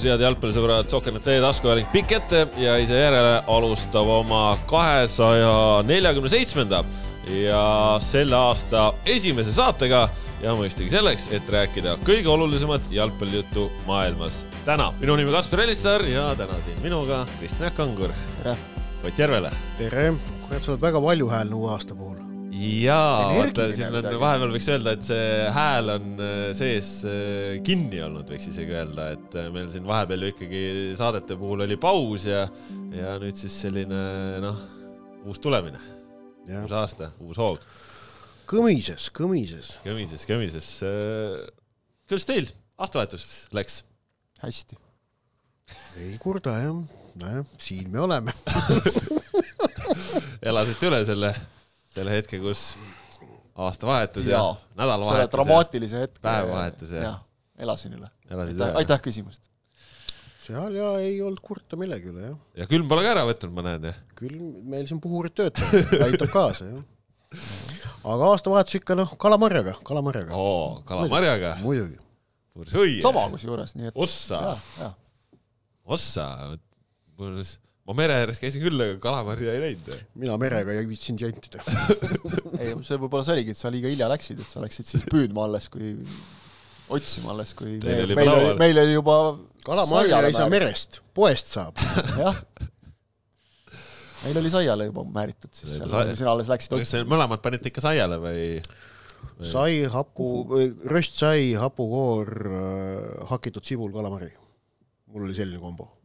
õhtus, head jalgpallisõbrad, Soker.net taskuhääling pikk ette ja ise järele alustab oma kahesaja neljakümne seitsmenda ja selle aasta esimese saatega ja mõistagi selleks, et rääkida kõige olulisemat jalgpallijuttu maailmas. täna minu nimi Kaspar Elissaar ja täna siin minuga Kristjan Jaak Kangur. tere! Ott Järvele. tere, kurat, sa oled väga valjuhäälne uue aasta puhul jaa, vaata siin on vahepeal võiks öelda, et see hääl on äh, sees äh, kinni olnud, võiks isegi öelda, et äh, meil siin vahepeal ju ikkagi saadete puhul oli paus ja, ja nüüd siis selline noh, uus tulemine. uus aasta, uus hoog. kõmises, kõmises. kõmises, kõmises. kuidas teil aastavahetus läks? hästi. ei kurda jah, nojah, siin me oleme elasite üle selle selle hetke, kus aastavahetus ja, ja nädalavahetus. dramaatilise hetke. päevavahetus ja. jah, elasin üle. aitäh, aitäh küsimast. seal ja ei olnud kurta millegi üle, jah. ja külm pole ka ära võtnud, ma näen, jah? külm, meil siin puhurid töötavad, aitab kaasa, jah. aga aastavahetus ikka noh, kalamarjaga, kalamarjaga. oo, kalamarjaga? muidugi. sama kusjuures, nii et. ossa. ossa, ma mere ääres käisin küll, aga kalamarja ei näinud. mina merega ei viitsinud jantida ei, see võib-olla see oligi, et sa liiga hilja läksid, et sa läksid siis püüdma alles, kui, otsima alles, kui meil, oli, meil, oli, meil oli juba kalamarja ei saa merest, poest saab. jah. meil oli saiale juba määritud, siis sina alles läksid otsima. mõlemad panite ikka saiale või? sai, hapu, röstsai, hapukoor, äh, hakitud sibul, kalamari. mul oli selline kombo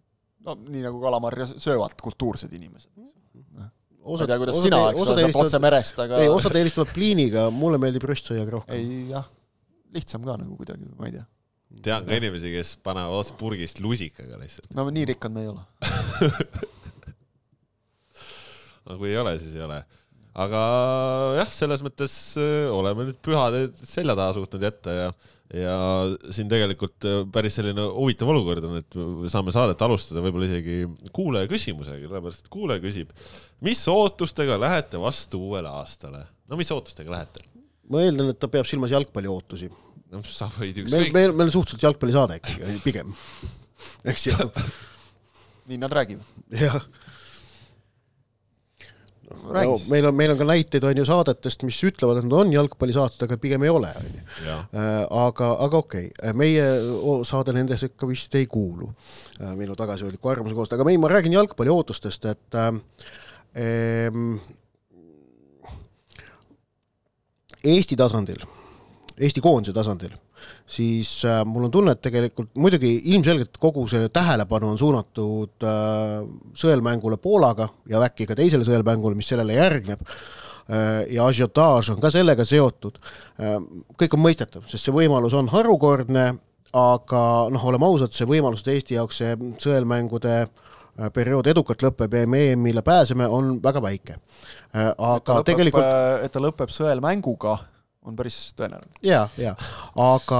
no nii nagu kalamarja söövad kultuursed inimesed. ma ei tea, kuidas sina, eks ole, sealt otse merest, aga ei, osad eelistavad pliiniga, mulle meeldib röstsõiaga rohkem. ei jah, lihtsam ka nagu kuidagi, ma ei tea. tean ka inimesi, kes panevad otse purgist lusikaga lihtsalt. no nii rikkad me ei ole no kui ei ole, siis ei ole aga jah, selles mõttes äh, oleme nüüd pühad selja taha suutnud jätta ja ja siin tegelikult äh, päris selline huvitav olukord on, et saame saadet alustada võib-olla isegi kuulaja küsimusega, sellepärast et kuulaja küsib, mis ootustega lähete vastu uuele aastale? no mis ootustega lähete? ma eeldan, et ta peab silmas jalgpalli ootusi. no sa võid ükskõik. meil, meil, meil on suhteliselt jalgpallisaade ikkagi, pigem, eks ju nii nad räägivad. jah no, meil on, meil on ka näiteid on ju saadetest, mis ütlevad, et nad on jalgpallisaated, aga pigem ei ole, on ju. Äh, aga, aga okei okay., meie saade nende sekka vist ei kuulu, äh, minu tagasihoidliku arvamuse koostöö, aga ei, ma räägin jalgpalli ootustest, et äh, Eesti tasandil, Eesti koondise tasandil siis äh, mul on tunne, et tegelikult muidugi ilmselgelt kogu selle tähelepanu on suunatud äh, sõelmängule Poolaga ja äkki ka teisele sõelmängule, mis sellele järgneb äh,, ja asiotaaž on ka sellega seotud äh,, kõik on mõistetav, sest see võimalus on harukordne, aga noh, oleme ausad, see võimalus, et Eesti jaoks see sõelmängude äh, periood edukalt lõpeb ja me EM-ile pääseme, on väga väike. Äh, aga et lõpeb, tegelikult et ta lõpeb sõelmänguga on päris tõenäoline. ja, ja aga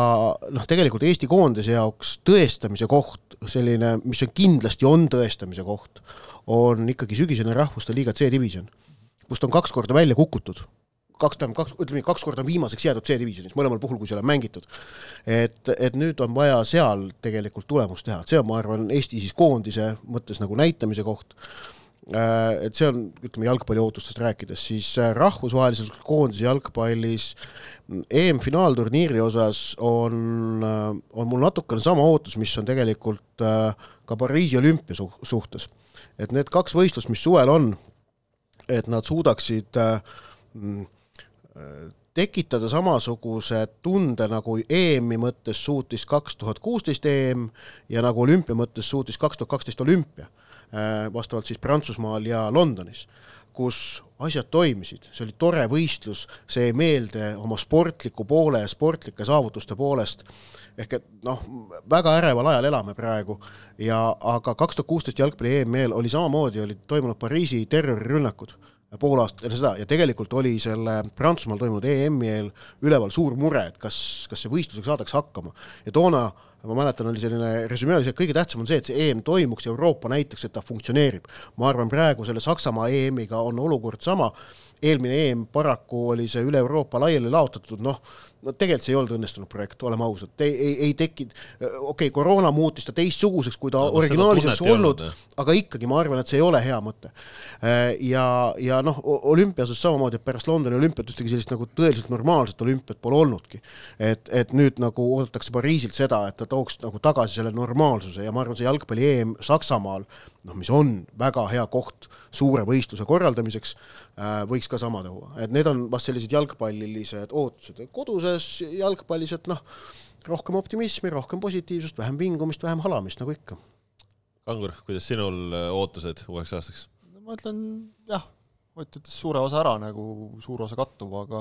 noh, tegelikult Eesti koondise jaoks tõestamise koht, selline, mis on kindlasti on tõestamise koht, on ikkagi sügisene Rahvuste Liiga C-divisjon, kust on kaks korda välja kukutud kaks, tähendab kaks, ütleme nii, kaks korda on viimaseks jäädud C-divisjonis, mõlemal puhul, kui seal on mängitud. et, et nüüd on vaja seal tegelikult tulemust teha, et see on, ma arvan, Eesti siis koondise mõttes nagu näitamise koht et see on, ütleme jalgpalli ootustest rääkides, siis äh, rahvusvahelises koondise jalgpallis mm, EM-finaalturniiri osas on, äh, on mul natukene sama ootus, mis on tegelikult ka Pariisi olümpia su-, suhtes. et need kaks võistlust, mis suvel on, et nad suudaksid mm, tekitada samasuguse tunde, nagu EM-i mõttes suutis kaks tuhat kuusteist EM ja nagu olümpia mõttes suutis kaks tuhat kaksteist olümpia Äh, vastavalt siis Prantsusmaal ja Londonis, kus asjad toimisid, see oli tore võistlus, see jäi meelde oma sportliku poole ja sportlike saavutuste poolest, ehk et noh, väga äreval ajal elame praegu. Ja aga kaks tuhat kuusteist jalgpalli EM-il oli samamoodi, olid toimunud Pariisi terrorirünnakud pool aastat enne seda. Ja tegelikult oli selle Prantsusmaal toimunud EM-i eel üleval suur mure, et kas, kas see võistlusega saadakse hakkama. ja toona ma mäletan, oli selline resümee oli see, et kõige tähtsam on see, et see EM toimuks, Euroopa näitaks, et ta funktsioneerib. ma arvan, praegu selle Saksamaa EM-iga on olukord sama, eelmine EM paraku oli see üle Euroopa laiali laotatud, noh, no tegelikult see ei olnud õnnestunud projekt, oleme ausad, ei, ei, ei tekkinud, okei okay,, koroona muutis ta teistsuguseks, kui ta no, originaalis oleks olnud, aga ikkagi ma arvan, et see ei ole hea mõte. Äh, ja, ja noh, olümpiases samamoodi, et pärast Londoni olümpiat ühtegi sellist nagu tõeliselt normaalset olümpiat pole olnudki. et, et nüüd nagu oodatakse Pariisilt seda, et ta tooks nagu tagasi selle normaalsuse ja ma arvan, see jalgpalli EM Saksamaal noh, mis on väga hea koht suure võistluse korraldamiseks, äh, võiks ka sama tuua, et need on vast sellised jalgpallilised ootused, koduses jalgpallis, et noh, rohkem optimismi, rohkem positiivsust, vähem vingumist, vähem halamist, nagu ikka. Kangur, kuidas sinul äh, ootused uueks aastaks? ma ütlen jah, Ott ütles suure osa ära, nagu suur osa kattub, aga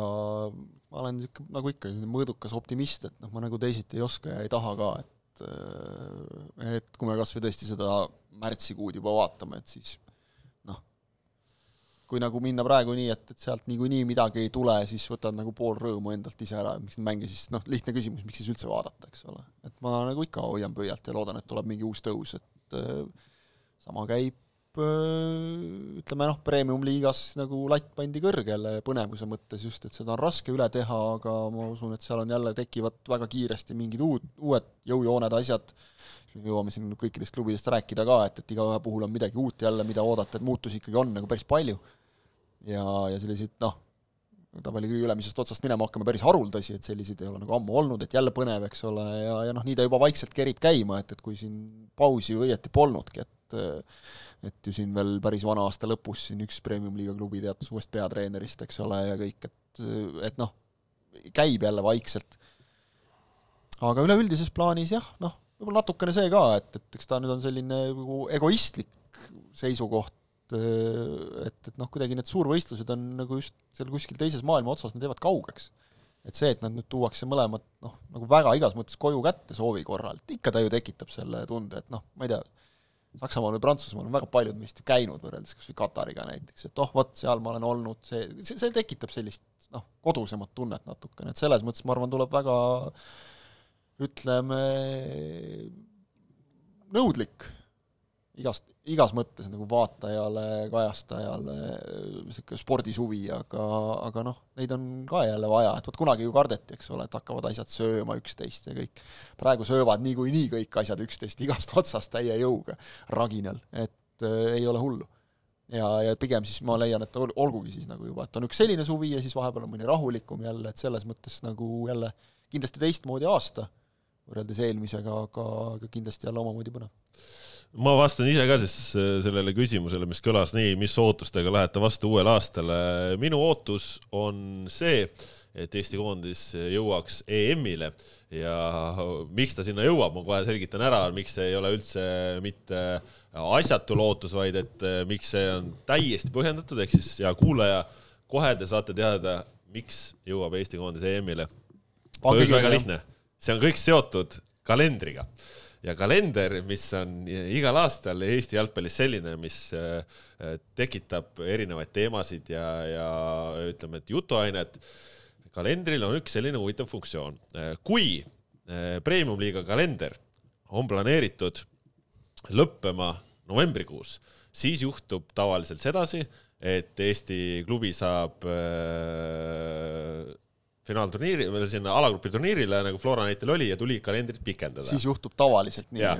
ma olen niisugune nagu ikka mõõdukas optimist, et noh, ma nagu teisiti ei oska ja ei taha ka, et äh, et kui me kas või tõesti seda märtsikuud juba vaatame, et siis kui nagu minna praegu nii, et, et sealt niikuinii midagi ei tule, siis võtad nagu pool rõõmu endalt ise ära, miks neid mänge siis, noh, lihtne küsimus, miks siis üldse vaadata, eks ole. et ma nagu ikka hoian pöialt ja loodan, et tuleb mingi uus tõus, et äh, sama käib äh, ütleme noh, premium-liigas nagu latt pandi kõrgele põnevuse mõttes just, et seda on raske üle teha, aga ma usun, et seal on jälle, tekivad väga kiiresti mingid uud, uued jõujooned, asjad, me jõuame siin kõikidest klubidest rääkida ka, et, et igaühe puhul on midagi uut jälle, mida oodata, et muutusi ikkagi on nagu päris palju. ja, ja selliseid noh, tabeli kõige ülemisest otsast minema hakkame päris haruldasi, et selliseid ei ole nagu ammu olnud, et jälle põnev, eks ole, ja, ja noh, nii ta juba vaikselt kerib käima, et, et kui siin pausi ju õieti polnudki, et et ju siin veel päris vana aasta lõpus siin üks premium-liiga klubi teatas uuest peatreenerist, eks ole, ja kõik, et, et noh, käib jälle vaikselt. aga üleüldises plaanis jah, noh, võib-olla natukene see ka, et, et eks ta nüüd on selline nagu egoistlik seisukoht, et, et noh, kuidagi need suurvõistlused on nagu just seal kuskil teises maailma otsas, nad jäävad kaugeks. et see, et nad nüüd tuuakse mõlemad noh, nagu väga igas mõttes koju kätte soovi korral, et ikka ta ju tekitab selle tunde, et noh, ma ei tea, Saksamaal või Prantsusmaal on väga paljud meist ju käinud võrreldes kas või Katariga näiteks, et oh vot, seal ma olen olnud, see, see, see tekitab sellist noh, kodusemat tunnet natukene, et selles mõttes ma arvan, tuleb väga äh, ütleme, nõudlik igast, igas mõttes nagu vaatajale, kajastajale, niisugune spordisuvi, aga, aga noh, neid on ka jälle vaja, et vot kunagi ju kardeti, eks ole, et hakkavad asjad sööma üksteist ja kõik. praegu söövad niikuinii kõik asjad üksteist igast otsast täie jõuga raginal, et äh, ei ole hullu. ja, ja pigem siis ma leian, et olgugi siis nagu juba, et on üks selline suvi ja siis vahepeal on mõni rahulikum jälle, et selles mõttes nagu jälle kindlasti teistmoodi aasta võrreldes eelmisega, aga, aga kindlasti jälle omamoodi põnev. ma vastan ise ka siis äh, sellele küsimusele, mis kõlas nii, mis ootustega lähete vastu uuele aastale. minu ootus on see, et Eesti koondis jõuaks EM-ile ja miks ta sinna jõuab, ma kohe selgitan ära, miks see ei ole üldse mitte asjatu lootus, vaid et äh, miks see on täiesti põhjendatud, ehk siis hea kuulaja, kohe te saate teada, miks jõuab Eesti koondis EM-ile. põhjus väga lihtne see on kõik seotud kalendriga ja kalender, mis on igal aastal Eesti jalgpallis selline, mis äh, tekitab erinevaid teemasid ja, ja ütleme, et jutuainet. kalendril on üks selline huvitav funktsioon. Äh, kui äh, premium-liiga kalender on planeeritud lõppema novembrikuus, siis juhtub tavaliselt sedasi, et Eesti klubi saab finaalturniiri või sinna alagrupi turniirile, nagu Flora näitel oli ja tuli kalendrit pikendada. siis juhtub tavaliselt nii.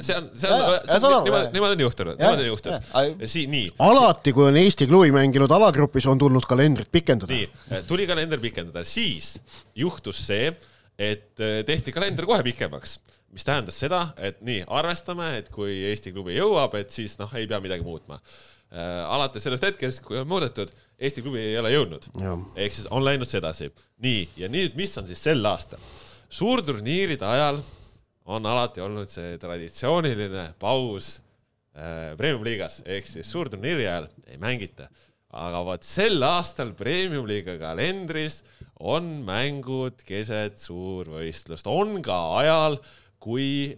see on, see on, niimoodi, niimoodi on juhtunud, niimoodi on juhtunud. siin, nii. alati, kui on Eesti klubi mänginud alagrupis, on tulnud kalendrit pikendada. nii, tuli kalender pikendada, siis juhtus see, et eh, tehti kalender kohe pikemaks mis tähendas seda, et nii, arvestame, et kui Eesti klubi jõuab, et siis noh, ei pea midagi muutma Äh, alates sellest hetkest, kui on muudetud, Eesti klubi ei ole jõudnud. ehk siis on läinud sedasi. nii, ja nüüd, mis on siis sel aastal? suurturniiride ajal on alati olnud see traditsiooniline paus äh, premium-liigas ehk siis suurturniiri ajal ei mängita. aga vot sel aastal premium-liiga kalendris on mängud keset suurvõistlust, on ka ajal, kui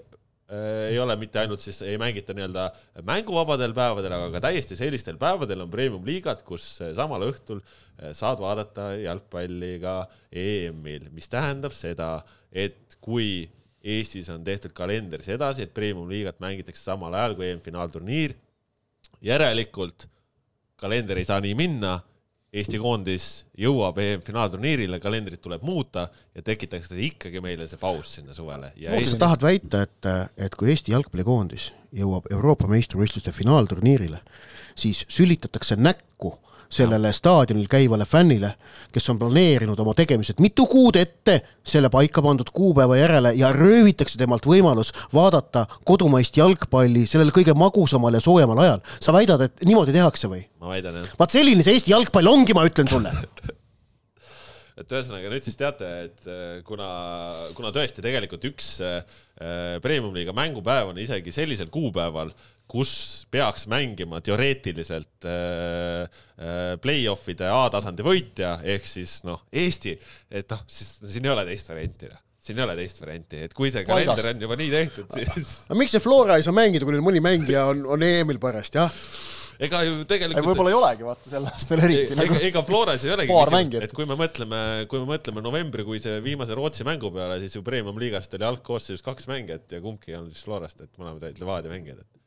ei ole mitte ainult siis, ei mängita nii-öelda mänguvabadel päevadel, aga ka täiesti sellistel päevadel on premium-liigad, kus äh, samal õhtul äh, saad vaadata jalgpalli ka EM-il, mis tähendab seda, et kui Eestis on tehtud kalender sedasi, et premium-liigat mängitakse samal ajal kui EM-finaalturniir, järelikult kalender ei saa nii minna Eesti koondis jõuab EM-finaalturniirile, kalendrit tuleb muuta ja tekitatakse ikkagi meile see paus sinna suvele. kas Eesti... sa tahad väita, et, et kui Eesti jalgpallikoondis jõuab Euroopa meistrivõistluste finaalturniirile, siis sülitatakse näkku sellele staadionil käivale fännile, kes on planeerinud oma tegemised mitu kuud ette selle paika pandud kuupäeva järele ja röövitakse temalt võimalus vaadata kodumaist jalgpalli sellel kõige magusamal ja soojemal ajal. sa väidad, et niimoodi tehakse või? ma väidan jah. vaat selline see Eesti jalgpall ongi, ma ütlen sulle et ühesõnaga nüüd siis teate, et äh, kuna, kuna tõesti tegelikult üks äh, premium-liiga mängupäev on isegi sellisel kuupäeval, kus peaks mängima teoreetiliselt äh, äh, play-off'ide A-tasandi võitja ehk siis noh, Eesti, et noh, siis siin ei ole teist varianti noh siin ei ole teist varianti, et kui see kalender on juba nii tehtud, siis. aga miks see Flora ei saa mängida, kui neil mõni mängija on, on EM-il parajasti, jah? ega ju tegelikult. võib-olla ei olegi, vaata sel aastal eriti. ega, ega Floras ei olegi küsimust, et kui me mõtleme, kui me mõtleme novembrikuise viimase Rootsi mängu peale, siis ju Premium liigast oli algkoosseisus kaks mängijat ja kumbki ei olnud vist Florast, et mõlemad olid Levadia mängijad, et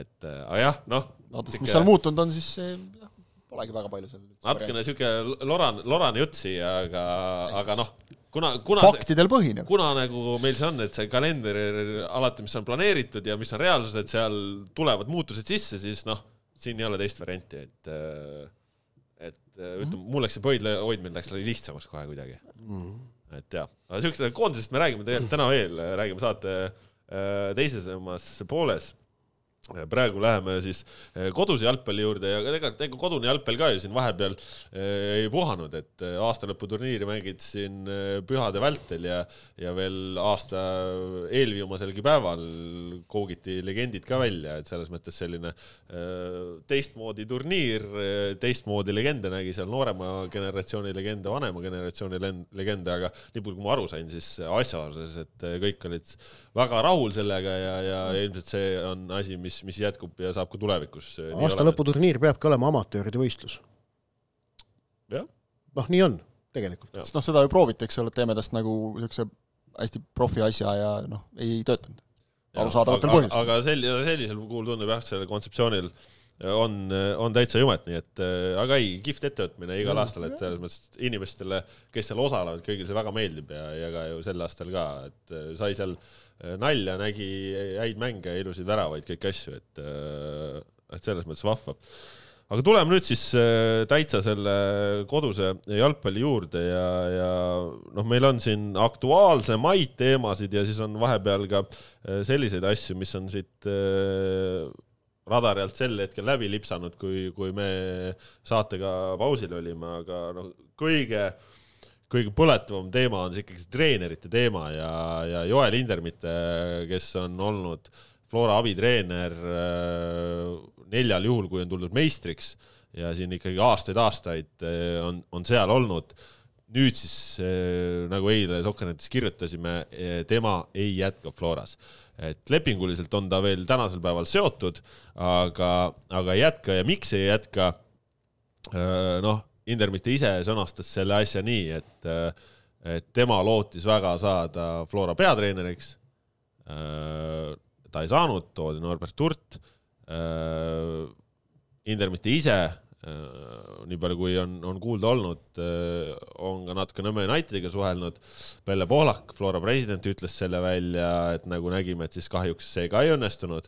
et äh, aga jah, noh. vaadates, mis seal muutunud on, siis jah, polegi väga palju seal. natukene sihuke loran, lorane jutt siia, aga, aga noh, kuna, kuna faktidel põhineb. kuna nagu meil see on, et see kalender alati, mis on planeeritud ja mis on reaalsus, et seal tulevad muutused sisse, siis noh, siin ei ole teist varianti, et äh, et ütleme mm -hmm., mul läks see pöidla hoidmine läks lihtsamaks kohe kuidagi mm. -hmm. et jah, aga siuksest koondisest me räägime tegelikult täna veel, räägime saate äh, teises pooles praegu läheme siis eh, koduse jalgpalli juurde ja tegelikult ega kodune jalgpall ka ju siin vahepeal eh, ei puhanud, et aastalõputurniiri mängid siin pühade vältel ja, ja veel aasta eelviimaselgi päeval koogiti legendid ka välja, et selles mõttes selline teistmoodi turniir, teistmoodi legende nägi seal noorema generatsiooni legende, vanema generatsiooni legende, aga nii palju, kui ma aru sain, siis asjaoluses, et kõik olid väga rahul sellega ja, ja ilmselt see on asi, mis mis, mis jätkub ja saab ka tulevikus. Äh, aasta lõputurniir peabki olema amatööride võistlus. noh, nii on tegelikult. sest noh, seda ju prooviti, eks ole, et teeme tast nagu niisuguse hästi profi asja ja noh, ei töötanud. arusaadavatel põhjustel. aga sel-, sellisel puhul tundub jah, sellel kontseptsioonil on, on täitsa jumet, nii et äh, aga ei, kihvt ettevõtmine igal ja, aastal, et selles mõttes inimestele, kes seal osalevad, kõigile see väga meeldib ja, ja ka ju sel aastal ka, et äh, sai seal äh, nalja, nägi häid mänge, ilusaid väravaid, kõiki asju, et, et selles mõttes vahva. aga tuleme nüüd siis täitsa selle koduse jalgpalli juurde ja, ja noh, meil on siin aktuaalsemaid teemasid ja siis on vahepeal ka selliseid asju, mis on siit radari alt sel hetkel läbi lipsanud, kui, kui me saatega pausil olime, aga noh, kõige, kõige põletavam teema on see ikkagi see treenerite teema ja, ja Joel Hindermitte, kes on olnud Flora abitreener äh, neljal juhul, kui on tuldud meistriks ja siin ikkagi aastaid-aastaid äh, on, on seal olnud. nüüd siis äh, nagu eile Sokkernetis kirjutasime, tema ei jätka Floras et lepinguliselt on ta veel tänasel päeval seotud, aga, aga ei jätka ja miks ei jätka? Äh, noh, Indermitte ise sõnastas selle asja nii, et, äh, et tema lootis väga saada Flora peatreeneriks. Äh, ta ei saanud, toodi Norbert Hurt. Indermitte ise nii palju, kui on, on kuulda olnud, äh, on ka natuke Nõmme Unitediga suhelnud. Pelle Pohlak, Flora president, ütles selle välja, et nagu nägime, et siis kahjuks see ka ei õnnestunud.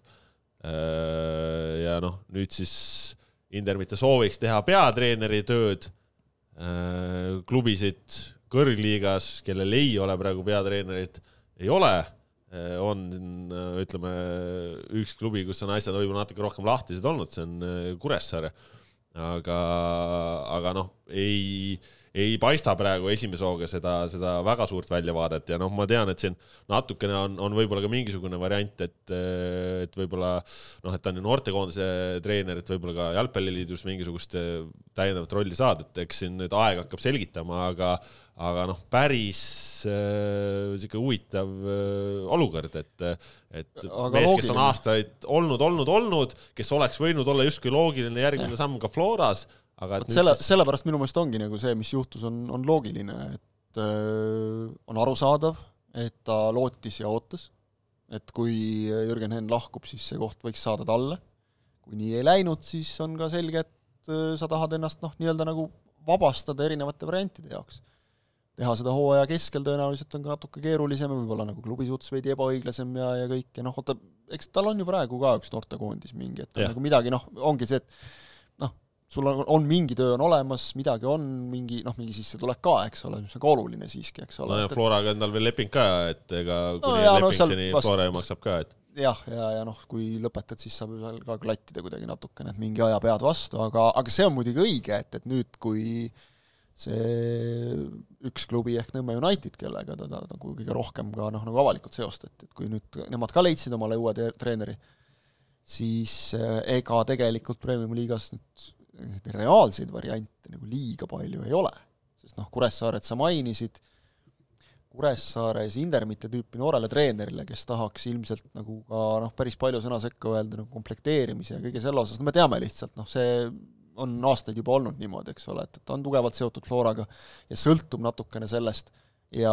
Äh, ja noh, nüüd siis Indermitte sooviks teha peatreeneri tööd. klubisid kõrgliigas, kellel ei ole praegu peatreenerit, ei ole on, ütleme, üks klubi, kus on asjad võib-olla natuke rohkem lahtised olnud, see on Kuressaare aga, aga noh, ei, ei paista praegu esimese hooga seda, seda väga suurt väljavaadet ja noh, ma tean, et siin natukene on, on võib-olla ka mingisugune variant, et, et võib-olla noh, et ta on ju noortekoondise treener, et võib-olla ka jalgpalliliidus mingisugust täiendavat rolli saada, et eks siin nüüd aeg hakkab selgitama, aga aga noh, päris äh, sihuke huvitav äh, olukord, et, et aga mees, kes on aastaid olnud, olnud, olnud, kes oleks võinud olla justkui loogiline järgmine samm ka Floras, aga et selle siis..., sellepärast minu meelest ongi nagu see, mis juhtus, on, on loogiline, et äh, on arusaadav, et ta lootis ja ootas, et kui Jürgen Henn lahkub, siis see koht võiks saada talle. kui nii ei läinud, siis on ka selge, et äh, sa tahad ennast noh, nii-öelda nagu vabastada erinevate variantide jaoks. teha seda hooaja keskel tõenäoliselt on ka natuke keerulisem ja võib-olla nagu klubi suhtes veidi ebaõiglasem ja, ja kõik ja noh, oota, eks tal on ju praegu ka üks noortekoondis mingi, et Jah. nagu midagi noh, ongi see, et sul on, on mingi töö on olemas, midagi on, mingi noh, mingi sissetulek ka, eks ole, mis on ka oluline siiski, eks ole. No ja Floraga endal veel leping ka, et ega kuni no, no seal leping seni vast- Flora ju maksab ka, et jah, ja, ja noh, kui lõpetad, siis saab seal ka klattida kuidagi natukene, et mingi aja pead vastu, aga, aga see on muidugi õige, et, et nüüd, kui see üks klubi ehk Nõmme United, kellega ta, ta nagu kõige rohkem ka noh, nagu avalikult seostati, et kui nüüd nemad ka leidsid omale uue treeneri, siis eh, ega tegelikult Premiumi liigas nüüd reaalseid variante nagu liiga palju ei ole. sest noh, Kuressaaret sa mainisid, Kuressaares Indermite tüüpi noorele treenerile, kes tahaks ilmselt nagu ka noh, päris palju sõna sekka öelda nagu komplekteerimise ja kõige selle osas, no me teame lihtsalt, noh see on aastaid juba olnud niimoodi, eks ole, et, et ta on tugevalt seotud Floraga ja sõltub natukene sellest ja,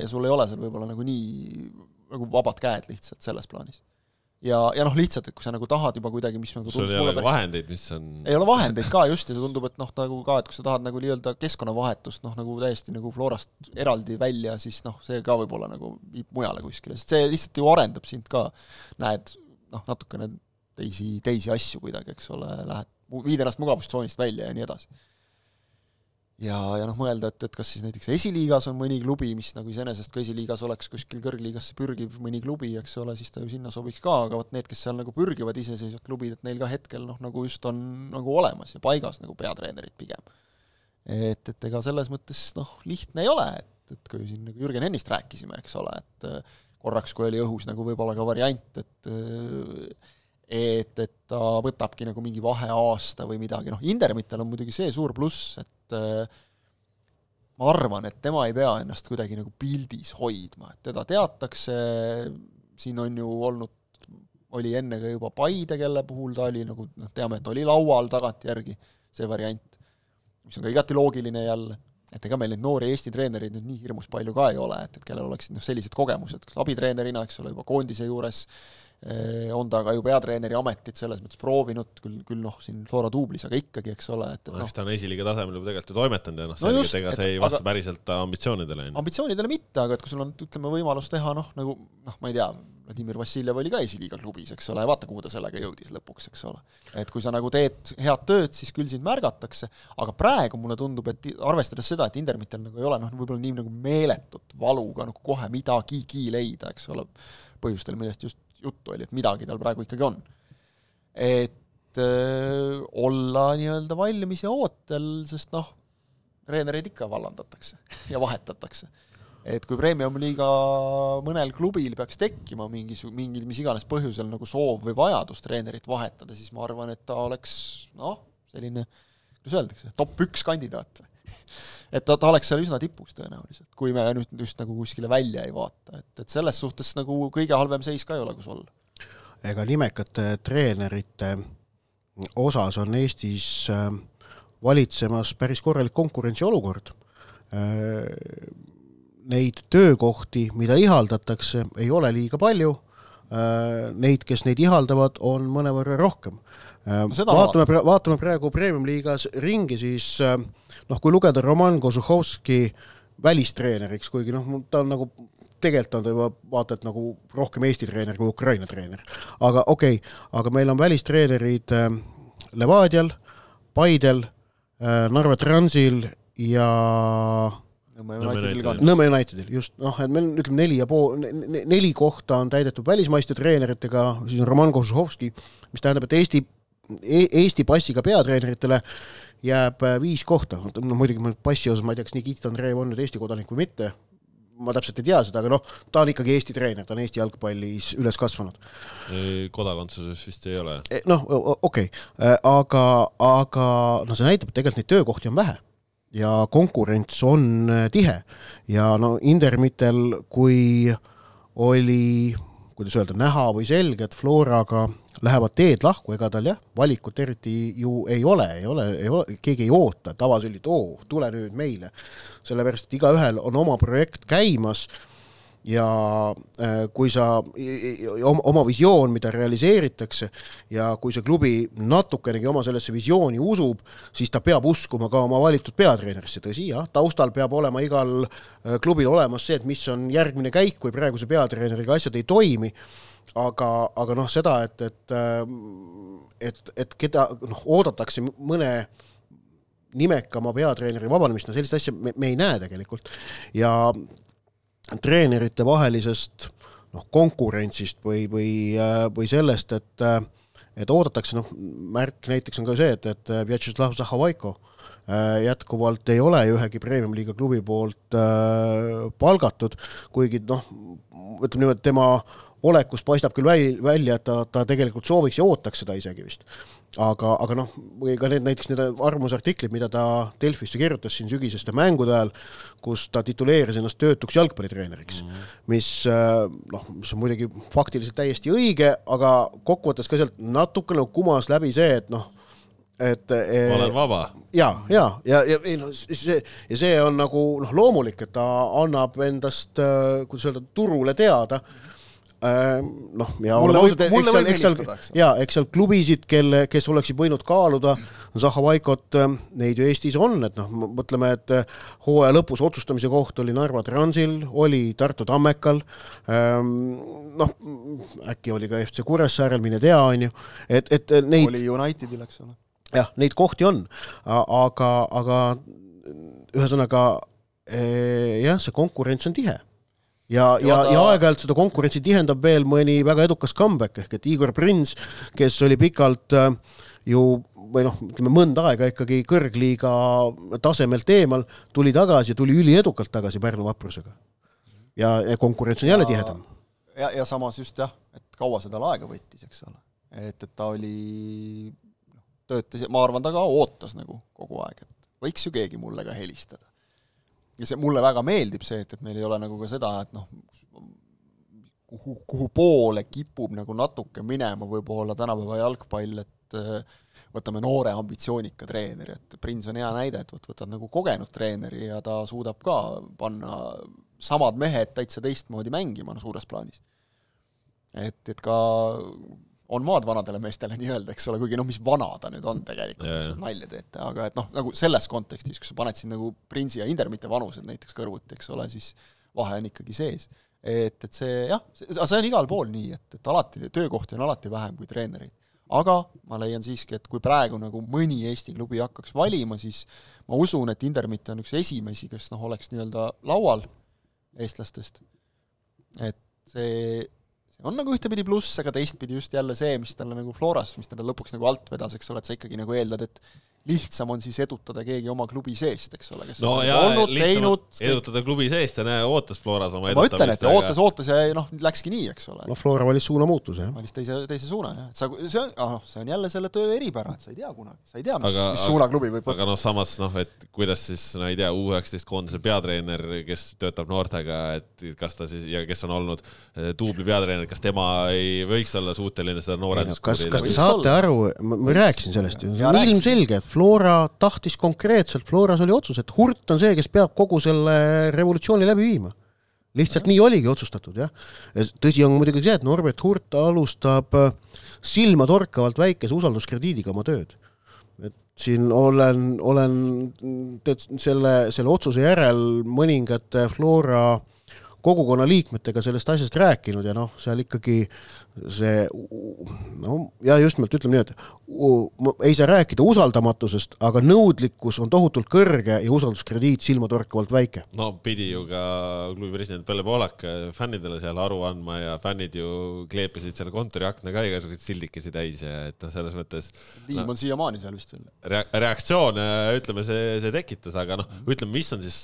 ja sul ei ole seal võib-olla nagu nii nagu vabad käed lihtsalt selles plaanis. Ja, ja noh, lihtsalt, et kui sa nagu tahad juba kuidagi, mis nagu sul ei ole ka vahendeid, mis on ei ole vahendeid ka just ja see tundub, et noh, nagu ka, et kui sa tahad nagu nii-öelda keskkonnavahetust noh, nagu täiesti nagu Florast eraldi välja, siis noh, see ka võib-olla nagu viib mujale kuskile, sest see lihtsalt ju arendab sind ka, näed noh, natukene teisi, teisi asju kuidagi, eks ole, lähed, viid ennast mugavustsoonist välja ja nii edasi. Ja, ja noh, mõelda, et, et kas siis näiteks esiliigas on mõni klubi, mis nagu iseenesest ka esiliigas oleks kuskil kõrgliigasse pürgiv mõni klubi, eks ole, siis ta ju sinna sobiks ka, aga vot need, kes seal nagu pürgivad iseseisvad klubid, et neil ka hetkel noh, nagu just on nagu olemas ja paigas nagu peatreenerid pigem. et, et ega selles mõttes noh, lihtne ei ole, et, et kui siin nagu Jürgen ennist rääkisime, eks ole, et äh, korraks, kui oli õhus nagu võib-olla ka variant, et äh, et, et ta võtabki nagu mingi vaheaasta või midagi, noh, Indermitel on muidugi see suur pluss, et äh, ma arvan, et tema ei pea ennast kuidagi nagu pildis hoidma, et teda teatakse, siin on ju olnud, oli enne ka juba Paide, kelle puhul ta oli nagu noh, teame, et oli laual tagantjärgi see variant, mis on ka igati loogiline jälle, et ega meil neid noori Eesti treenereid nüüd nii hirmus palju ka ei ole, et, et kellel oleksid noh, sellised kogemused, abitreenerina, eks ole, juba koondise juures, on ta ka ju peatreeneri ametit selles mõttes proovinud, küll, küll noh, siin Flora duublis, aga ikkagi, eks ole, et, et no noh, eks ta on esiliiga tasemel juba tegelikult ju toimetanud ja noh, No selge, just, et ega see ei vasta aga- päriselt ta ambitsioonidele, ambitsioonidele mitte, aga et kui sul on, ütleme, võimalus teha noh, nagu noh, ma ei tea, Vladimir Vassiljev oli ka esiliiga klubis, eks ole, vaata, kuhu ta sellega jõudis lõpuks, eks ole. et kui sa nagu teed head tööd, siis küll sind märgatakse, aga praegu mulle tundub, et arvestades seda, et Indermitel nagu ei ole noh, võib-olla nii nagu meeletut valu ka nagu kohe midagigi leida, eks ole, põhjustel, millest just juttu oli, et midagi tal praegu ikkagi on. et öö, olla nii-öelda valmis ja ootel, sest noh, treenereid ikka vallandatakse ja vahetatakse. et kui Premium-liiga mõnel klubil peaks tekkima mingi, mingi mis iganes põhjusel nagu soov või vajadus treenerit vahetada, siis ma arvan, et ta oleks noh, selline, kuidas öeldakse, top üks kandidaat või et ta, ta oleks seal üsna tipus tõenäoliselt, kui me nüüd just nagu kuskile välja ei vaata, et, et selles suhtes nagu kõige halvem seis ka ei ole, kus olla. ega nimekate treenerite osas on Eestis äh, valitsemas päris korralik konkurentsiolukord. Neid töökohti, mida ihaldatakse, ei ole liiga palju. Neid, kes neid ihaldavad, on mõnevõrra rohkem. Seda- vaatame, vaatame praegu Premium-liigas ringi, siis äh, noh, kui lugeda Roman Kožuhovski välistreeneriks, kuigi noh, ta on nagu tegelikult on ta juba vaata et nagu rohkem Eesti treener kui Ukraina treener. aga okei okay,, aga meil on välistreenerid äh, Levadial, Paidel äh,, Narva Transil ja Nõmme Unitedil on. Just, noh, et meil ütleme neli ja pool, neli kohta on täidetud välismaiste treeneritega, siis on Roman Kožuhovski, mis tähendab, et Eesti Eesti passiga peatreeneritele jääb äh, viis kohta, no muidugi passi osas ma ei tea, kas Nikita Andreev on nüüd Eesti kodanik või mitte, ma täpselt ei tea seda, aga noh, ta on ikkagi Eesti treener, ta on Eesti jalgpallis üles kasvanud. kodakondsuses vist ei ole. E, noh, okei okay., aga, aga noh, see näitab, et tegelikult neid töökohti on vähe ja konkurents on äh, tihe ja no Indermitel, kui oli, kuidas öelda, näha või selge, et Floraga lähevad teed lahku, ega tal jah, valikut eriti ju ei ole, ei ole, ei ole, keegi ei oota, et oo, tule nüüd meile. sellepärast, et igaühel on oma projekt käimas ja äh, kui sa oma, oma visioon, mida realiseeritakse ja kui see klubi natukenegi oma sellesse visiooni usub, siis ta peab uskuma ka oma valitud peatreenerisse, tõsi jah, taustal peab olema igal äh, klubil olemas see, et mis on järgmine käik, kui praeguse peatreeneriga asjad ei toimi aga, aga noh, seda, et, et, et, et keda noh, oodatakse mõne nimekama peatreeneri vabanemist, no sellist asja me, me ei näe tegelikult. ja treenerite vahelisest noh, konkurentsist või, või, või sellest, et et oodatakse, noh, märk näiteks on ka see, et, et Vjatšeslav Zahhovaiko äh, jätkuvalt ei ole ühegi premium-liiga klubi poolt äh, palgatud, kuigi noh, ütleme niimoodi, tema olekust paistab küll väl, välja, et ta, ta tegelikult sooviks ja ootaks seda isegi vist. aga, aga noh, ka need näiteks need arvamusartiklid, mida ta Delfisse kirjutas siin sügiseste mängude ajal, kus ta tituleeris ennast töötuks jalgpallitreeneriks mm, -hmm. mis äh, noh, mis on muidugi faktiliselt täiesti õige, aga kokkuvõttes ka sealt natukene kumas läbi see, et noh, et ma olen vaba. ja, ja, ja, ja ei no see, ja see on nagu noh, loomulik, et ta annab endast, äh, kuidas öelda, turule teada mm, noh, ja võib, mulle võib helistada, eks. jaa, eks seal klubisid, kelle, kes oleksid võinud kaaluda Zahhovaikot, äh, neid ju Eestis on, et noh, mõtleme, et äh, hooaja lõpus otsustamise koht oli Narva Transil, oli Tartu Tammekal, ähm, noh, äkki oli ka FC Kuressaarel, mine tea, on ju, et, et neid oli Unitedil, eks ole. jah, neid kohti on, aga, aga ühesõnaga jah, see konkurents on tihe ja, ja, ja, ja aeg-ajalt seda konkurentsi tihendab veel mõni väga edukas comeback ehk et Igor Prins, kes oli pikalt äh, ju või noh, ütleme mõnda aega ikkagi kõrgliiga tasemelt eemal, tuli tagasi ja tuli üliedukalt tagasi Pärnu vaprusega. ja, ja konkurents on jälle ja, tihedam. ja, ja samas just jah, et kaua seda aega võttis, eks ole. et, et ta oli, noh, töötas, ma arvan, ta ka ootas nagu kogu aeg, et võiks ju keegi mulle ka helistada ja see, mulle väga meeldib see, et, et meil ei ole nagu ka seda, et noh, kuhu, kuhu poole kipub nagu natuke minema võib-olla tänapäeva jalgpall, et äh, võtame noore ambitsioonika treeneri, et Prins on hea näide, et vot võtad nagu kogenud treeneri ja ta suudab ka panna samad mehed täitsa teistmoodi mängima, no suures plaanis. et, et ka on maad vanadele meestele nii-öelda, eks ole, kuigi noh, mis vana ta nüüd on tegelikult, eks ole, nalja teete, aga et noh, nagu selles kontekstis, kui sa paned siin nagu Prinsi ja Indermite vanused näiteks kõrvuti, eks ole, siis vahe on ikkagi sees. et, et see jah, see on igal pool nii, et, et alati, töökohti on alati vähem kui treenereid. aga ma leian siiski, et kui praegu nagu mõni Eesti klubi hakkaks valima, siis ma usun, et Indermit on üks esimesi, kes noh, oleks nii-öelda laual eestlastest. et see on nagu ühtepidi pluss, aga teistpidi just jälle see, mis talle nagu Floras, mis teda lõpuks nagu alt vedas, eks ole, et sa ikkagi nagu eeldad, et lihtsam on siis edutada keegi oma klubi seest, eks ole, kes no on jaa, olnud, teinud. edutada klubi seest ja näe, ootas Floras oma ma ütlen, et aga... ootas, ootas ja noh, läkski nii, eks ole. no Flora valis suunamuutuse, jah. valis teise, teise suuna, jah, et sa, see on, ah noh, see on jälle selle töö eripära, et sa ei tea kunagi, sa ei tea, mis, mis suuna klubi võib võtta. aga noh, samas noh, et kuidas siis, no ei tea, U19 koondise peatreener, kes töötab noortega, et kas ta siis ja kes on olnud duubli eh, peatreener, kas tema ei võiks olla suuteline seda noorendust kas, kas te saate aru, ma rääkisin sellest ju, see on ilmselge, et Flora tahtis konkreetselt, Floras oli otsus, et Hurt on see, kes peab kogu selle revolutsiooni läbi viima. lihtsalt nii oligi otsustatud, jah. tõsi on muidugi see, et Norbert Hurt alustab äh, silmatorkavalt väikese usalduskrediidiga oma tööd. et siin olen, olen tead, selle, selle otsuse järel mõningate Flora kogukonna liikmetega sellest asjast rääkinud ja noh, seal ikkagi see no ja just nimelt ütleme nii, et ei saa rääkida usaldamatusest, aga nõudlikkus on tohutult kõrge ja usalduskrediit silmatorkavalt väike. no pidi ju ka klubi president Pelle Poolak fännidele seal aru andma ja fännid ju kleepisid selle kontori akna ka igasuguseid sildikesi täis ja et noh, selles mõttes. liim on no, siiamaani seal vist veel rea. reaktsioone, ütleme, see, see tekitas, aga noh, ütleme, mis on siis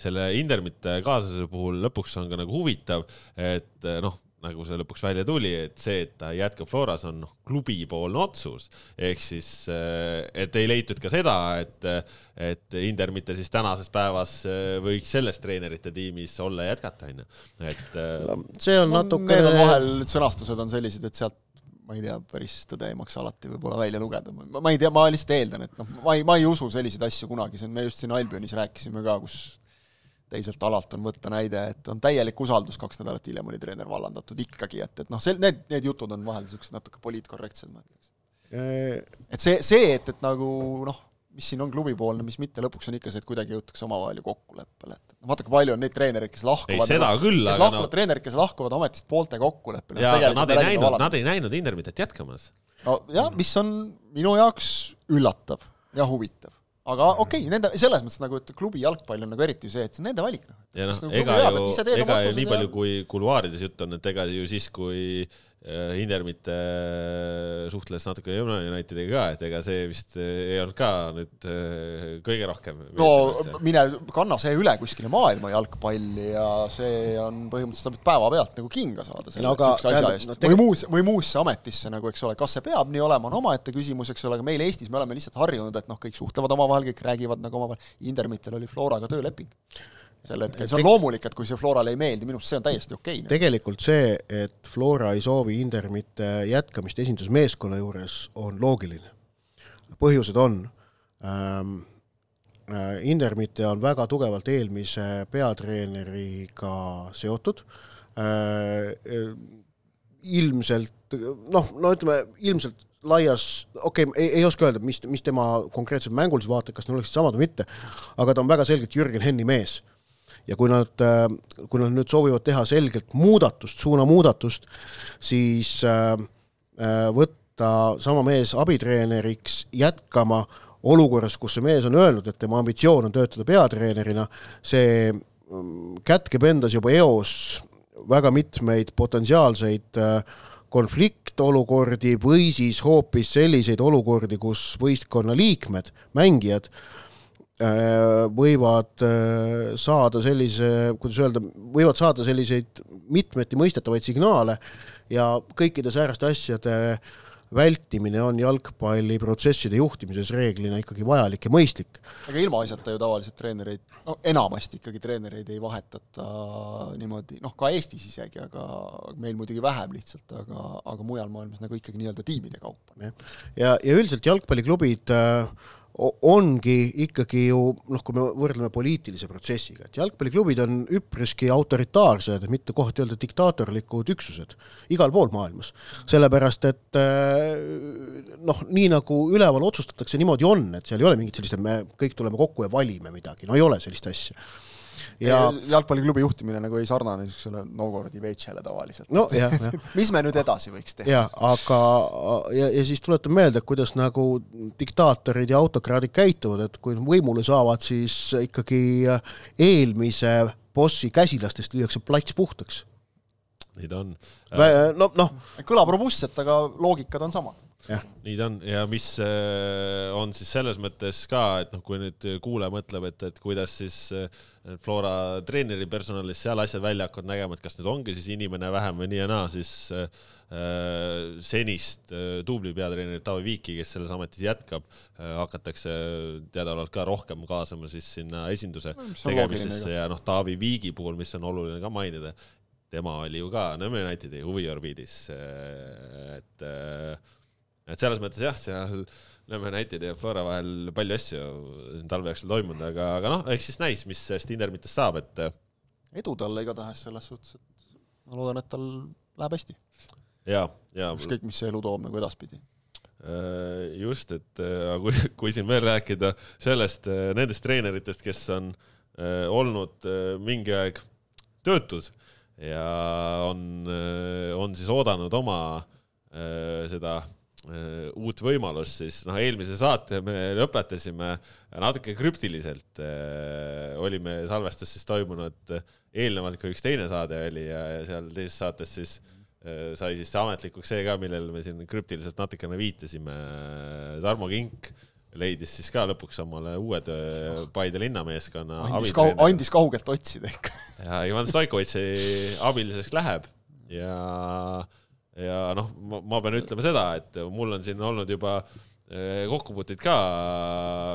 selle Indermite kaasuse puhul lõpuks on ka nagu huvitav, et noh nagu see lõpuks välja tuli, et see, et ta jätkab Floras, on noh, klubipoolne otsus. ehk siis, eh, et ei leitud ka seda, et, et Inder mitte siis tänases päevas eh, võiks selles treenerite tiimis olla ja jätkata, onju. et eh, see on natuke Need on vahel, sõnastused on sellised, et sealt ma ei tea, päris tõde ei maksa alati võib-olla välja lugeda, ma, ma ei tea, ma lihtsalt eeldan, et noh, ma ei, ma ei usu selliseid asju kunagi, see on, me just siin Albionis rääkisime ka, kus teiselt alalt on võtta näide, et on täielik usaldus, kaks nädalat hiljem oli treener vallandatud ikkagi, et, et noh, see, need, need jutud on vahel niisugused natuke poliitkorrektsed, ma ütleks. et see, see, et, et nagu noh, mis siin on klubipoolne, mis mitte, lõpuks on ikka see, et kuidagi jõutakse omavahel ju kokkuleppele, et noh, vaata, kui palju on neid treenereid, kes lahkuvad. ei, seda küll, kes lahkuvad no... treenerid, kes lahkuvad ametist poolte kokkuleppele. jaa, aga nad ei näinud, nad ei näinud Intermitet jätkamas. nojah, mis on minu jaoks üllatav ja huvitav aga okei okay,, nende, selles mõttes nagu, et klubi jalgpall on nagu eriti see, et see on nende valik, noh. ja noh, ega ju, ega ju nii palju, kui kuluaarides jutt on, et ega ju siis, kui Äh, Indermite äh, suhtles natuke Unitediga ka, et ega see vist äh, ei olnud ka nüüd kõige rohkem. no mine kanna see üle kuskile maailma jalgpalli ja see on põhimõtteliselt päevapealt nagu kinga saada selle no, aga, asja eest. no, või muus, või muusse ametisse nagu, eks ole, kas see peab nii olema, on omaette küsimus, eks ole, aga meil Eestis me oleme lihtsalt harjunud, et noh, kõik suhtlevad omavahel, kõik räägivad nagu omavahel, Indermitel oli Floraga tööleping sel hetkel, see on loomulik, et kui see Florale ei meeldi, minu arust see on täiesti okei okay,. tegelikult see, et Flora ei soovi Indermite jätkamist esindusmeeskonna juures, on loogiline. põhjused on ähm,, äh, Indermite on väga tugevalt eelmise peatreeneriga seotud äh,, ilmselt noh, no ütleme, ilmselt laias, okei okay,, ei, ei oska öelda, mis, mis tema konkreetselt mängulised vaated, kas need oleksid samad või mitte, aga ta on väga selgelt Jürgen Henni mees ja kui nad, äh, kui nad nüüd soovivad teha selgelt muudatust, suunamuudatust, siis äh, äh, võtta sama mees abitreeneriks jätkama olukorras, kus see mees on öelnud, et tema ambitsioon on töötada peatreenerina, see mm, kätkeb endas juba eos väga mitmeid potentsiaalseid konfliktolukordi või siis hoopis selliseid olukordi, kus võistkonna liikmed, mängijad Äh, võivad äh, saada sellise, kuidas öelda, võivad saada selliseid mitmeti mõistetavaid signaale ja kõikide sääraste asjade vältimine on jalgpalliprotsesside juhtimises reeglina ikkagi vajalik ja mõistlik. aga ilmaasjata ju tavaliselt treenereid, no enamasti ikkagi treenereid ei vahetata niimoodi, noh ka Eestis isegi, aga meil muidugi vähem lihtsalt, aga, aga mujal maailmas nagu ikkagi nii-öelda tiimide kaupa. ja, ja üldiselt jalgpalliklubid äh, ongi ikkagi ju noh, kui me võrdleme poliitilise protsessiga, et jalgpalliklubid on üpriski autoritaarsed, mitte kohati öelda diktaatorlikud üksused igal pool maailmas. sellepärast, et äh, noh, nii nagu üleval otsustatakse, niimoodi on, et seal ei ole mingit sellist, et me kõik tuleme kokku ja valime midagi, no ei ole sellist asja ja jalgpalliklubi juhtimine nagu ei sarnane niisugusele Novgorodi veitšele tavaliselt. no mis me nüüd edasi võiks teha? jah, aga ja, ja siis tuletan meelde, kuidas nagu diktaatorid ja autokraadid käituvad, et kui võimule saavad, siis ikkagi eelmise bossi käsilastest lüüakse plats puhtaks. nii ta on. no noh. kõlab robustselt, aga loogikad on samad nii ta on. Ja mis äh, on siis selles mõttes ka, et noh, kui nüüd kuulaja mõtleb, et, et kuidas siis äh, Flora treeneri personalis seal asjad välja hakkavad nägema, et kas nüüd ongi siis inimene vähem või nii ja naa, siis äh, senist duubli peatreenerit Taavi Viiki, kes selles ametis jätkab, hakatakse teadaolevalt ka rohkem kaasama siis sinna esinduse tegemistesse ja noh, Taavi Viigi puhul, mis on oluline ka mainida, tema oli ju ka Nõmme Unitedi huviorbiidis, et et selles mõttes jah, seal Nõmme United ja Flora vahel palju asju talve jooksul toimunud, aga, aga noh, eks siis näis, mis sellest Indermitest saab, et. edu talle igatahes selles suhtes, et ma loodan, et tal läheb hästi. ja, ja. ükskõik, mis see elu toob nagu edaspidi äh, just, et äh, kui, kui siin veel rääkida sellest, nendest treeneritest, kes on olnud mingi aeg töötud ja on, on siis oodanud oma seda uut võimalust, siis noh, eelmise saate me lõpetasime natuke krüptiliselt. Äh, olime salvestus siis toimunud eelnevalt, kui üks teine saade oli ja, ja seal teises saates siis äh, sai siis ametlikuks see ka, millele me siin krüptiliselt natukene viitasime. Tarmo Kink leidis siis ka lõpuks omale uue töö Paide linnameeskonna. andis, kau andis kaugelt otsida ikka. ja Ivan Stoikovitši abiliseks läheb ja ja noh, ma pean ütlema seda, et mul on siin olnud juba eh, kokkupuuteid ka,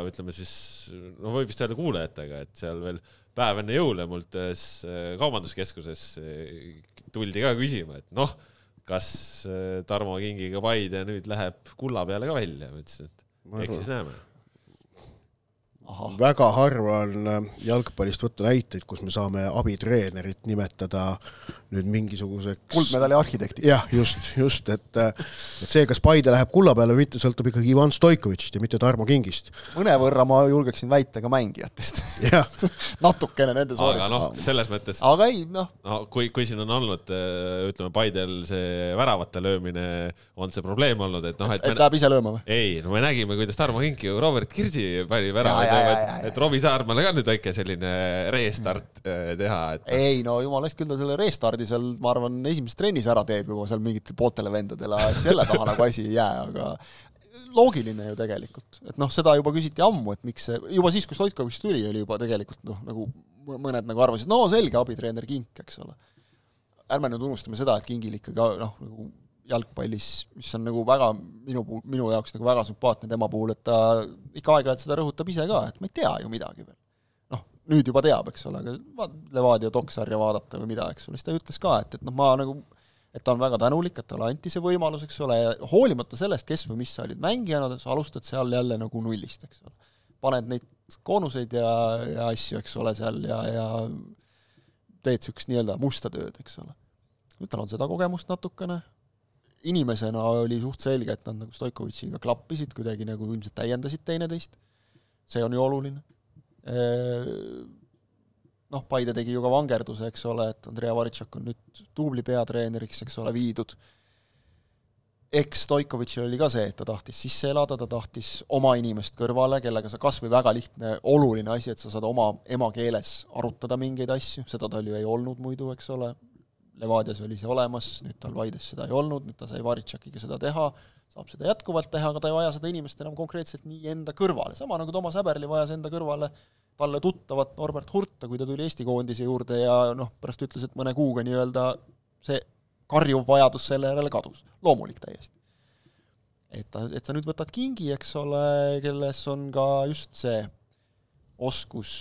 ütleme siis, no võib vist öelda kuulajatega, et seal veel päev enne jõule mult ühes eh, kaubanduskeskuses eh, tuldi ka küsima, et noh, kas Tarmo Kingiga Paide nüüd läheb kulla peale ka välja, ma ütlesin, et eks siis näeme. Väga harva on äh, jalgpallist võtta näiteid, kus me saame abitreenerit nimetada nüüd mingisuguseks kuldmedali arhitektiks. jah, just, just, et et see, kas Paide läheb kulla peale või mitte, sõltub ikkagi Ivan Stoikovitšist ja mitte Tarmo Kingist. mõnevõrra ma julgeksin väita ka mängijatest natukene nende aga sooritusest noh, selles mõttes aga ei, noh, no kui, kui siin on olnud, ütleme, Paidel see väravate löömine on see probleem olnud, et noh, et et läheb ise lööma või? ei, no me nägime, kuidas Tarmo Kink ju Robert Kirsi pani väravaid lööma, et, et Robbie Saarmale ka nüüd väike selline restart eh, teha, et ei no jumala eest, küll ta selle restardi seal, ma arvan, esimeses trennis ära teeb juba seal mingitele pooltele vendadele, selle taha nagu asi ei jää, aga loogiline ju tegelikult, et noh, seda juba küsiti ammu, et miks see, juba siis, kui Stoikovitš tuli, oli juba tegelikult noh, nagu mõ- mõned nagu arvasid, no selge abitreener Kink, eks ole. ärme nüüd unustame seda, et Kingil ikkagi noh, nagu jalgpallis, mis on nagu väga minu puhul, minu jaoks nagu väga sümpaatne tema puhul, et ta ikka aeg-ajalt seda rõhutab ise ka, et ma ei tea ju midagi veel nüüd juba teab, eks ole, aga Levadia doksarja vaadata või mida, eks ole, siis ta ütles ka, et, et noh, ma nagu et ta on väga tänulik, et talle anti see võimalus, eks ole, ja hoolimata sellest, kes või mis sa olid mängijana, sa alustad seal jälle nagu nullist, eks ole. paned neid koonuseid ja, ja asju, eks ole, seal ja, ja teed niisugust nii-öelda musta tööd, eks ole. nüüd tal on seda kogemust natukene, inimesena oli suht selge, et nad nagu Stoikovitšiga klappisid, kuidagi nagu ilmselt täiendasid teineteist, see on ju oluline noh, Paide tegi ju ka vangerduse, eks ole, et Andrea Varitšak on nüüd duubli peatreeneriks, eks ole, viidud. eks Stoikovitšil oli ka see, et ta tahtis sisse elada, ta tahtis oma inimest kõrvale, kellega sa kas või väga lihtne, oluline asi, et sa saad oma emakeeles arutada mingeid asju, seda tal ju ei olnud muidu, eks ole, Levadias oli see olemas, nüüd tal Paides seda ei olnud, nüüd ta sai Varitšakiga seda teha, saab seda jätkuvalt teha, aga ta ei vaja seda inimest enam konkreetselt nii enda kõrvale, sama nagu Toomas Häberli vajas enda kõrvale talle tuttavat Norbert Hurta, kui ta tuli Eesti koondise juurde ja noh, pärast ütles, et mõne kuuga nii-öelda see karjuv vajadus selle järele kadus, loomulik täiesti. et et sa nüüd võtad kingi, eks ole, kelles on ka just see oskus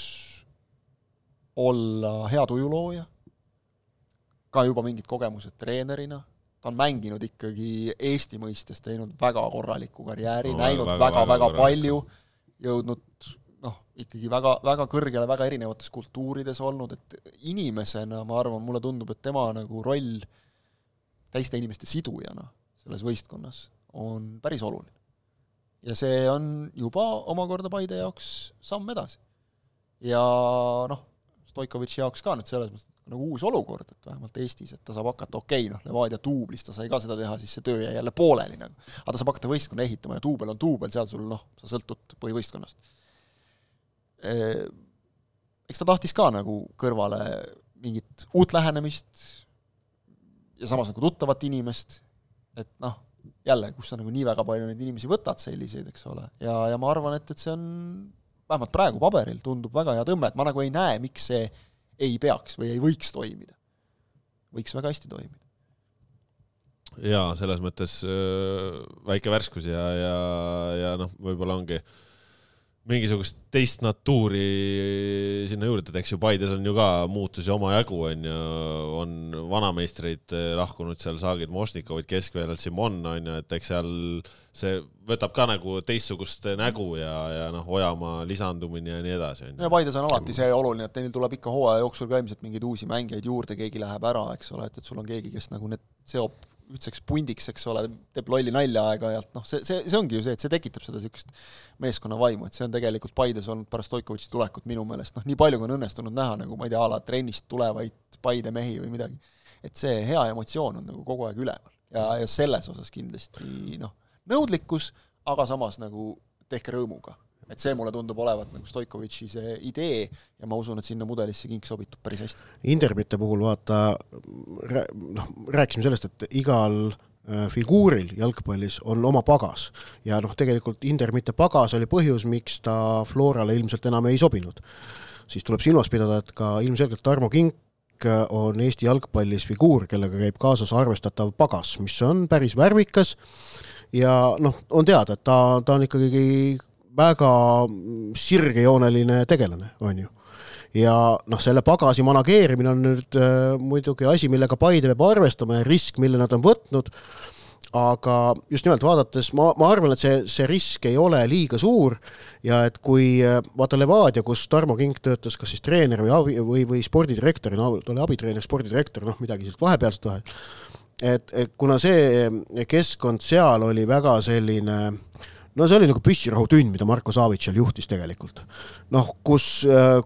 olla hea tujulooja, ka juba mingid kogemused treenerina, ta on mänginud ikkagi Eesti mõistes, teinud väga korraliku karjääri näinud väga, väga-väga väga palju, jõudnud noh, ikkagi väga, väga kõrgele, väga erinevates kultuurides olnud, et inimesena ma arvan, mulle tundub, et tema nagu roll teiste inimeste sidujana selles võistkonnas on päris oluline. ja see on juba omakorda Paide jaoks samm edasi. ja noh, Stoikovitši jaoks ka nüüd selles mõttes nagu uus olukord, et vähemalt Eestis, et ta saab hakata, okei okay,, noh, Levadia duublis ta sai ka seda teha, siis see töö jäi jälle pooleli nagu. aga ta saab hakata võistkonna ehitama ja duubel on duubel, seal sul noh, sa sõltud põhivõistkonnast. Eks ta tahtis ka nagu kõrvale mingit uut lähenemist ja samas nagu tuttavat inimest, et noh, jälle, kus sa nagu nii väga palju neid inimesi võtad selliseid, eks ole, ja, ja ma arvan, et, et see on vähemalt praegu paberil tundub väga hea tõmme, et ma nagu ei näe, miks see ei peaks või ei võiks toimida. võiks väga hästi toimida. jaa, selles mõttes äh, väike värskus ja, ja, ja noh, võib-olla ongi mingisugust teist natuuri sinna juurde, et eks ju Paides on ju ka muutusi omajagu, on ju, on vanameistreid äh, lahkunud seal, Saagid, Mošnikovid, keskväljal Simon on ju, et eks seal see võtab ka nagu teistsugust nägu ja, ja noh, Ojamaa lisandumine ja nii edasi, on ju. Paides on alati see oluline, et neil tuleb ikka hooaja jooksul ka ilmselt mingeid uusi mängijaid juurde, keegi läheb ära, eks ole, et, et sul on keegi, kes nagu need seob ühtseks pundiks, eks ole, teeb lolli nalja aeg-ajalt, noh, see, see, see ongi ju see, et see tekitab seda niisugust meeskonna vaimu, et see on tegelikult Paides olnud pärast Stoikovitši tulekut minu meelest, noh, nii palju kui on õnnestunud näha nagu ma ei tea, a la trennist tulevaid Paide mehi või midagi, et see hea emotsioon on nagu kogu aeg üleval. Ja, ja selles osas kindlasti noh, nõudlikkus, aga samas nagu tehke rõõmuga et see mulle tundub olevat nagu Stoikovitši see idee ja ma usun, et sinna mudelisse kink sobitub päris hästi. Intermite puhul vaata, noh, rääkisime sellest, et igal äh, figuuril jalgpallis on oma pagas ja noh, tegelikult Intermite pagas oli põhjus, miks ta Florale ilmselt enam ei sobinud. siis tuleb silmas pidada, et ka ilmselgelt Tarmo Kink on Eesti jalgpallis figuur, kellega käib kaasas arvestatav pagas, mis on päris värvikas ja noh, on teada, et ta, ta on ikkagi väga sirgejooneline tegelane, on ju. ja noh, selle pagasi manageerimine on nüüd äh, muidugi asi, millega Paide peab arvestama ja risk, mille nad on võtnud, aga just nimelt vaadates, ma, ma arvan, et see, see risk ei ole liiga suur ja et kui vaata Levadia, kus Tarmo Kink töötas kas siis treener või abi või, või spordidirektorina, ta oli abitreener, spordidirektor, noh midagi sellist vahepealset vahel, et, et kuna see keskkond seal oli väga selline no see oli nagu püssirahutünn, mida Marko Savic seal juhtis tegelikult. noh, kus,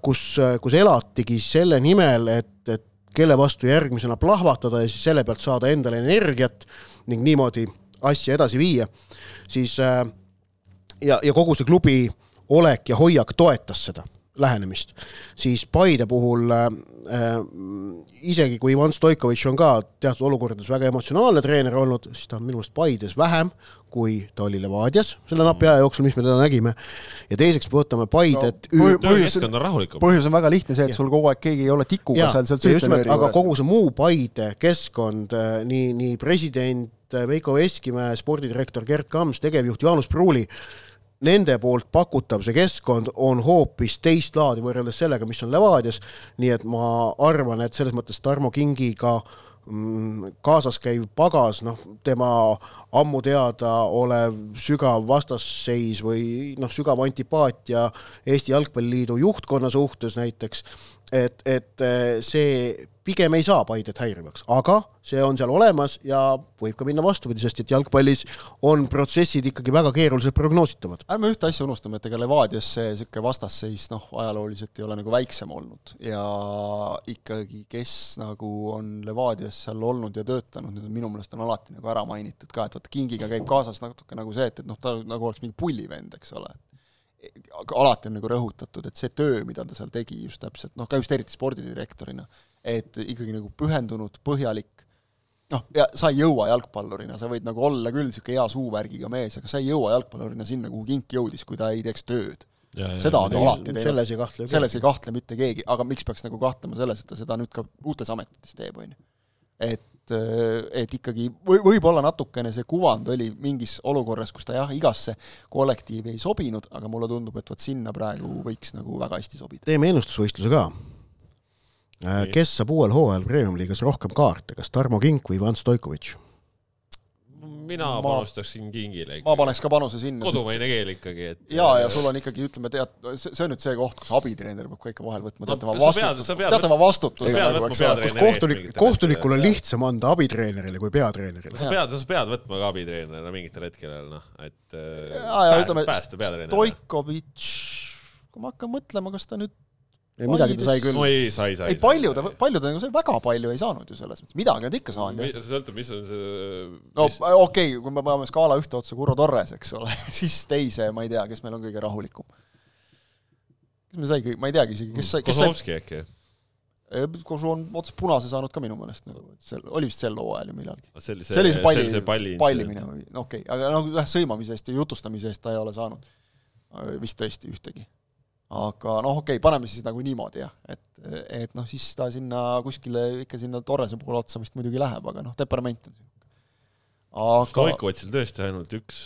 kus, kus elatigi selle nimel, et, et kelle vastu järgmisena plahvatada ja siis selle pealt saada endale energiat ning niimoodi asja edasi viia, siis ja, ja kogu see klubi olek ja hoiak toetas seda lähenemist, siis Paide puhul äh, isegi kui Ivan Stoikovitš on ka teatud olukordades väga emotsionaalne treener olnud, siis ta on minu meelest Paides vähem, kui ta oli Levadias selle napi aja jooksul, mis me teda nägime. ja teiseks võtame Paidet no,. töökeskkond on rahulikum. põhjus on väga lihtne see, et ja. sul kogu aeg keegi ei ole tikuga ja, seal seal söötlemööri juures. aga kogu see muu Paide keskkond, äh, nii, nii president Veiko Veskimäe, spordidirektor Gerd Kams, tegevjuht Jaanus Pruuli, nende poolt pakutav see keskkond on hoopis teist laadi võrreldes sellega, mis on Levadias, nii et ma arvan, et selles mõttes Tarmo Kingiga mm, kaasas käiv pagas, noh, tema ammu teada olev sügav vastasseis või noh, sügav antipaatia Eesti Jalgpalliliidu juhtkonna suhtes näiteks, et, et see pigem ei saa Paidet häirivaks, aga see on seal olemas ja võib ka minna vastupidi, sest et jalgpallis on protsessid ikkagi väga keeruliselt prognoositavad. ärme ühte asja unustame, et ega Levadias see niisugune vastasseis noh, ajalooliselt ei ole nagu väiksem olnud ja ikkagi, kes nagu on Levadias seal olnud ja töötanud, need on minu meelest on alati nagu ära mainitud ka, et vaata Kingiga käib kaasas natuke nagu see, et, et noh, ta nagu oleks mingi pullivend, eks ole alati on nagu rõhutatud, et see töö, mida ta seal tegi just täpselt, noh ka just eriti spordidirektorina, et ikkagi nagu pühendunud, põhjalik, noh, ja sa ei jõua jalgpallurina, sa võid nagu olla küll niisugune hea suuvärgiga mees, aga sa ei jõua jalgpallurina sinna, kuhu kink jõudis, kui ta ei teeks tööd. seda on ta alati teinud. selles ei kahtle selles ei kahtle mitte keegi, aga miks peaks nagu kahtlema selles, et ta seda nüüd ka uutes ametites teeb, on ju. et et ikkagi või, võib-olla natukene see kuvand oli mingis olukorras, kus ta jah, igasse kollektiivi ei sobinud, aga mulle tundub, et vot sinna praegu võiks nagu väga hästi sobida. teeme ennustusvõistluse ka Äh, kes saab uuel hooajal Premium-liigas rohkem kaarte, kas Tarmo Kink või Ivan Stoikovitš? Mina ma, panustaksin Kingile ikkagi. ma paneks ka panuse sinna. kodumaine keel ikkagi, et jaa, ja sul on ikkagi, ütleme, tead, see on nüüd see koht, kus abitreener peab ka ikka vahel võtma teatava no, vastutuse, teatava vastutuse kus kohtunik, kohtunikul on lihtsam anda abitreenerile kui peatreenerile. sa pead, sa pead võtma ka abitreenerina mingitel hetkedel, noh, et jaa, ja ütleme, Stoikovitš, kui ma hakkan mõtlema, kas ta nüüd ei midagi ta sai küll. no ei, sai, sai. ei palju ta, palju ta nagu sai, väga palju ei saanud ju selles mõttes, midagi nad ikka saanud. see sõltub, mis on see no mis... okei okay,, kui me paneme skaala ühte otsa Kuro Torres, eks ole siis teise ma ei tea, kes meil on kõige rahulikum. kes meil sai kõik, ma ei teagi isegi, kes sai, kes sai Kozlovski äkki? Kožu on otse punase saanud ka minu meelest nagu, sel, oli vist sel hooajal ju millalgi. see oli see, see, palli, see palli, palli minema, no okei okay., aga noh, sõimamise eest ja jutustamise eest ta ei ole saanud vist tõesti ühtegi aga noh, okei okay,, paneme siis nagu niimoodi jah, et, et noh, siis ta sinna kuskile ikka sinna Torrese poole otsa vist muidugi läheb, aga noh, temperament on niisugune. aga Stoikovitšil tõesti ainult üks,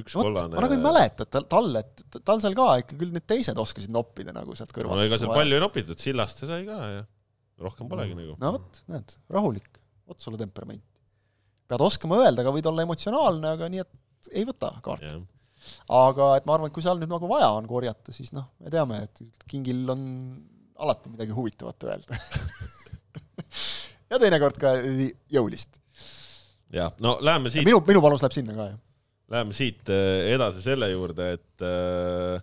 üks Oot, kollane ma nagu ei mäleta, et tal, tal, et tal seal ka ikka küll need teised oskasid noppida nagu sealt kõrvalt. no ega seal palju ei nopitud, Sillaste sai ka ja rohkem polegi no. nagu. no vot, näed, rahulik, vot sulle temperament. pead oskama öelda, aga võid olla emotsionaalne, aga nii, et ei võta kaarti yeah aga et ma arvan, et kui seal nüüd nagu vaja on korjata, siis noh, me teame, et Kingil on alati midagi huvitavat öelda ja teinekord ka jõulist. jah, no läheme siit. minu, minu panus läheb sinna ka, jah. Läheme siit äh, edasi selle juurde, et äh,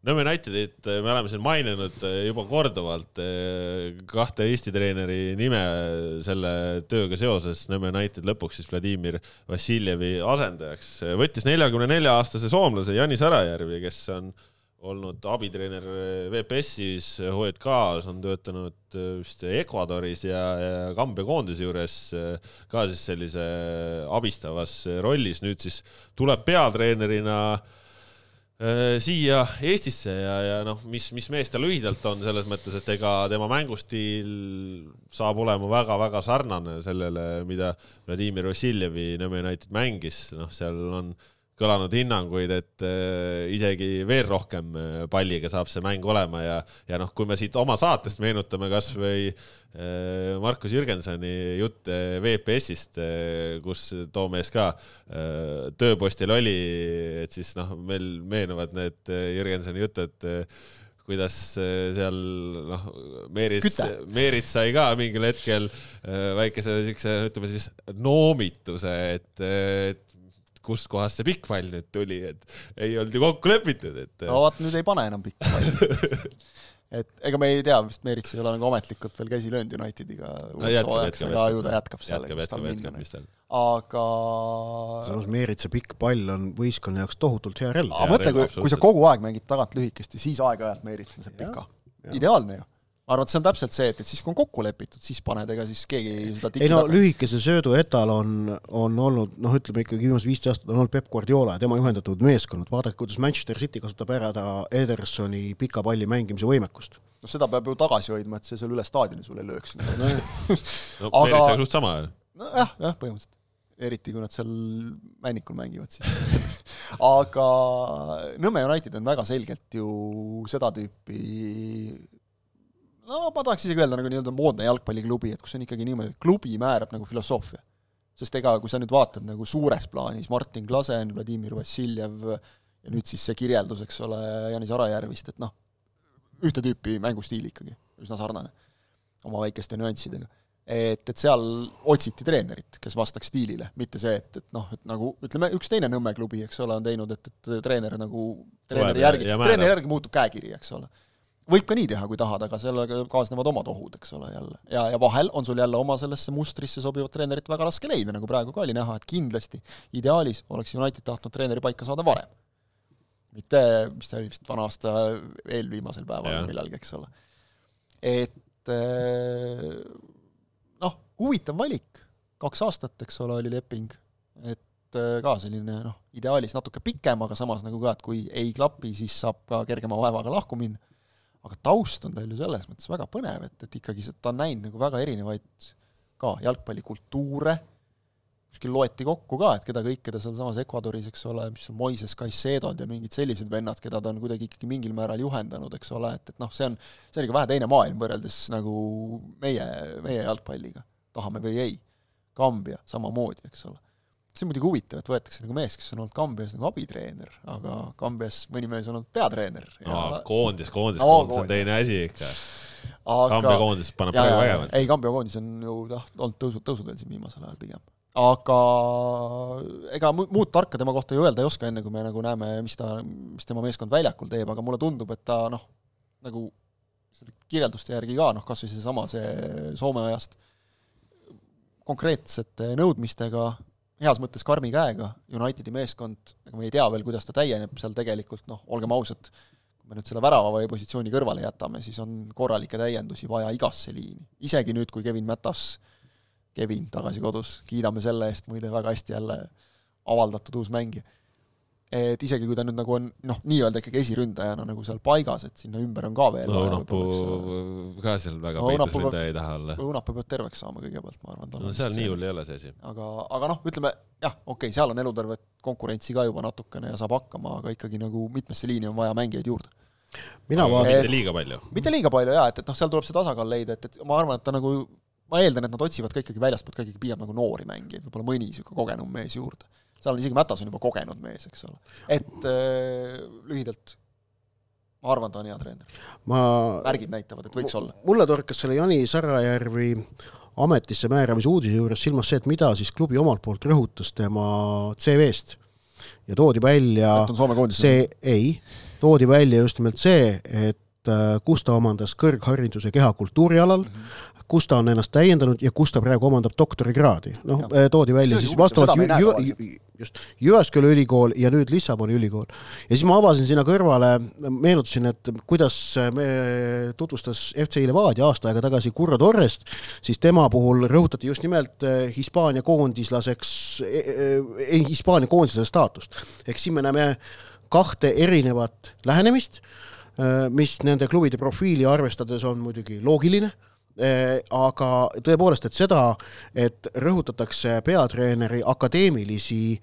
Nõmme Unitedit me oleme siin maininud eh, juba korduvalt eh, kahte Eesti treeneri nime selle tööga seoses. Nõmme United lõpuks siis Vladimir Vassiljevi asendajaks võttis neljakümne nelja aastase soomlase Janis Arajärvi, kes on olnud abitreener VPS-is, HJK-s, on töötanud vist Ecuadoris ja, ja Kambja koondise juures ka siis sellise abistavas rollis. nüüd siis tuleb peatreenerina Äh, siia Eestisse ja, ja noh, mis, mis mees ta lühidalt on selles mõttes, et ega tema mängustiil saab olema väga-väga sarnane sellele, mida Vladimir Vassiljevi Nõmme United mängis, noh, seal on kõlanud hinnanguid, et äh, isegi veel rohkem äh, palliga saab see mäng olema ja, ja noh, kui me siit oma saatest meenutame kasvõi äh, Markus Jürgensoni jutt VPS-ist, kus too mees ka tööpostil oli, et siis noh, meil meenuvad need Jürgensoni jutud kuidas seal noh, Meerits, Meerits sai ka mingil hetkel väikese siukse, ütleme siis noomituse, et, et kustkohast see pikk pall nüüd tuli, et ei olnud ju kokku lepitud, et. no vaat nüüd ei pane enam pikka palli et ega me ei tea, vist Meerits ei ole nagu ametlikult veel käsi löönud Unitediga no,. aga ju ta jätkab seal. jätkab, jätkab, jätkab, mis tal. aga. samas Meeritsa pikk pall on võistkonna jaoks tohutult hea relv. aga mõtle, kui, kui sa kogu aeg mängid tagant lühikest ja siis aeg-ajalt Meerits on see pika. ideaalne ju et see on täpselt see, et, et siis, kui on kokku lepitud, siis paned, ega siis keegi seda ei no lühikese söödu etalon on olnud, noh, ütleme ikkagi viimased viisteist aastat on olnud Peep Guardiola ja tema juhendatud meeskonnad, vaadake, kuidas Manchester City kasutab ära ta Edersoni pika palli mängimise võimekust. no seda peab ju tagasi hoidma, et see seal üle staadioni sulle ei lööks. No, no aga suht sama ju. nojah, jah, põhimõtteliselt. Eriti kui nad seal Männikul mängivad siis. Aga Nõmme United on väga selgelt ju seda tüüpi no ma tahaks isegi öelda nagu nii-öelda moodne jalgpalliklubi, et kus on ikkagi niimoodi, et klubi määrab nagu filosoofia. sest ega kui sa nüüd vaatad nagu suures plaanis Martin Klasen, Vladimir Vassiljev ja nüüd siis see kirjeldus, eks ole, Janis Arajärvist, et noh, ühte tüüpi mängustiil ikkagi, üsna sarnane, oma väikeste nüanssidega. et, et seal otsiti treenerit, kes vastaks stiilile, mitte see, et, et noh, et nagu ütleme, üks teine Nõmme klubi, eks ole, on teinud, et, et treener nagu, treeneri järgi, treeneri järgi muutub käekiri, eks ole võib ka nii teha, kui tahad, aga sellega kaasnevad omad ohud, eks ole, jälle. ja, ja vahel on sul jälle oma sellesse mustrisse sobivat treenerit väga raske leida, nagu praegu ka oli näha, et kindlasti ideaalis oleks United tahtnud treeneri paika saada varem. mitte, mis ta oli vist vana aasta eelviimasel päeval millalgi, eks ole. et eh, noh, huvitav valik, kaks aastat, eks ole, oli leping, et eh, ka selline noh, ideaalis natuke pikem, aga samas nagu ka, et kui ei klapi, siis saab ka kergema vaevaga lahku minna aga taust on tal ju selles mõttes väga põnev, et, et ikkagi ta on näinud nagu väga erinevaid ka jalgpallikultuure, kuskil loeti kokku ka, et keda kõike ta sealsamas Ecuadoris, eks ole, mis on Moises Caicedo'd ja mingid sellised vennad, keda ta on kuidagi ikkagi mingil määral juhendanud, eks ole, et, et noh, see on, see on ikka vähe teine maailm võrreldes nagu meie, meie jalgpalliga, tahame või ei. Kambja samamoodi, eks ole see on muidugi huvitav, et võetakse nagu mees, kes on olnud Kambias nagu abitreener, aga Kambias mõni mees on olnud peatreener. koondis, koondis, koondis on teine asi ikka. Kambja koondis paneb praegu vägevalt. ei, Kambja koondis on ju jah, olnud tõusu, tõusuteel siin viimasel ajal pigem. aga ega muud tarka tema kohta ju öelda ei oska, enne kui me nagu näeme, mis ta, mis tema meeskond väljakul teeb, aga mulle tundub, et ta noh, nagu selle kirjelduste järgi ka noh, kas või seesama, see Soome ajast konkreetsete nõudmistega heas mõttes karmi käega, Unitedi meeskond, ega me ei tea veel, kuidas ta täieneb seal tegelikult, noh, olgem ausad, kui me nüüd selle väravavai positsiooni kõrvale jätame, siis on korralikke täiendusi vaja igasse liini. isegi nüüd, kui Kevin Mätas, Kevin tagasi kodus, kiidame selle eest muide väga hästi jälle avaldatud uus mängija et isegi kui ta nüüd nagu on noh, nii-öelda ikkagi esiründajana nagu seal paigas, et sinna ümber on ka veel no Õunapuu ka seal väga no, peitusründaja ei taha olla. Õunapuu peab terveks saama kõigepealt, ma arvan. no seal nii hull ei ole see asi. aga, aga noh, ütleme jah, okei okay,, seal on elutervet konkurentsi ka juba natukene ja saab hakkama, aga ikkagi nagu mitmesse liini on vaja mängijaid juurde. mina vaatan mitte liiga palju. mitte liiga palju jaa, et, et noh, seal tuleb see tasakaal leida, et, et ma arvan, et ta nagu ma eeldan, et nad otsivad ka ikkagi väljastpoolt ka ikkagi pigem nagu noori mängijaid, võib-olla mõni niisugune kogenum mees juurde seal on isegi Mätas on juba kogenud mees, eks ole. et äh, lühidalt, ma arvan, ta on hea treener ma märgid näitavad, et võiks olla. mulle torkas selle Jani Sarajärvi ametisse määramise uudise juures silmas see, et mida siis klubi omalt poolt rõhutas tema CV-st ja toodi välja see, ei, toodi välja just nimelt see, et äh, kus ta omandas kõrghariduse kehakultuuri alal mm, -hmm kus ta on ennast täiendanud ja kus ta praegu omandab doktorikraadi. noh, toodi välja siis vastavalt ju, ju, just Jyväsküla ülikool ja nüüd Lissaboni ülikool. ja siis ma avasin sinna kõrvale, meenutasin, et kuidas me tutvustas FC Levadia aasta aega tagasi Curro Torrest, siis tema puhul rõhutati just nimelt Hispaania koondislaseks, eh, eh, Hispaania koondislase staatust. ehk siin me näeme kahte erinevat lähenemist, mis nende klubide profiili arvestades on muidugi loogiline aga tõepoolest, et seda, et rõhutatakse peatreeneri akadeemilisi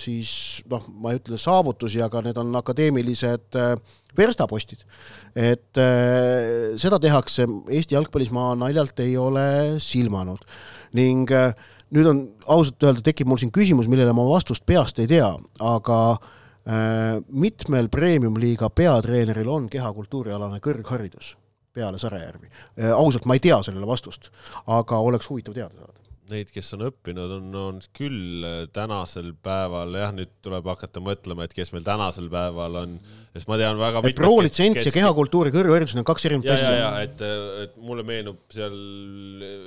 siis noh, ma ei ütle saavutusi, aga need on akadeemilised verstapostid. et seda tehakse Eesti jalgpallis ma naljalt ei ole silmanud ning nüüd on ausalt öelda, tekib mul siin küsimus, millele ma vastust peast ei tea, aga äh, mitmel premium-liiga peatreeneril on kehakultuurialane kõrgharidus peale Sarajärvi äh,? ausalt, ma ei tea sellele vastust, aga oleks huvitav teada saada neid, kes on õppinud, on, on küll äh, tänasel päeval, jah, nüüd tuleb hakata mõtlema, et kes meil tänasel päeval on, sest ma tean väga et pro-litsents kes... ja kehakultuuri kõrgharidus on kaks erinevat asja. ja, ja, et, et mulle meenub seal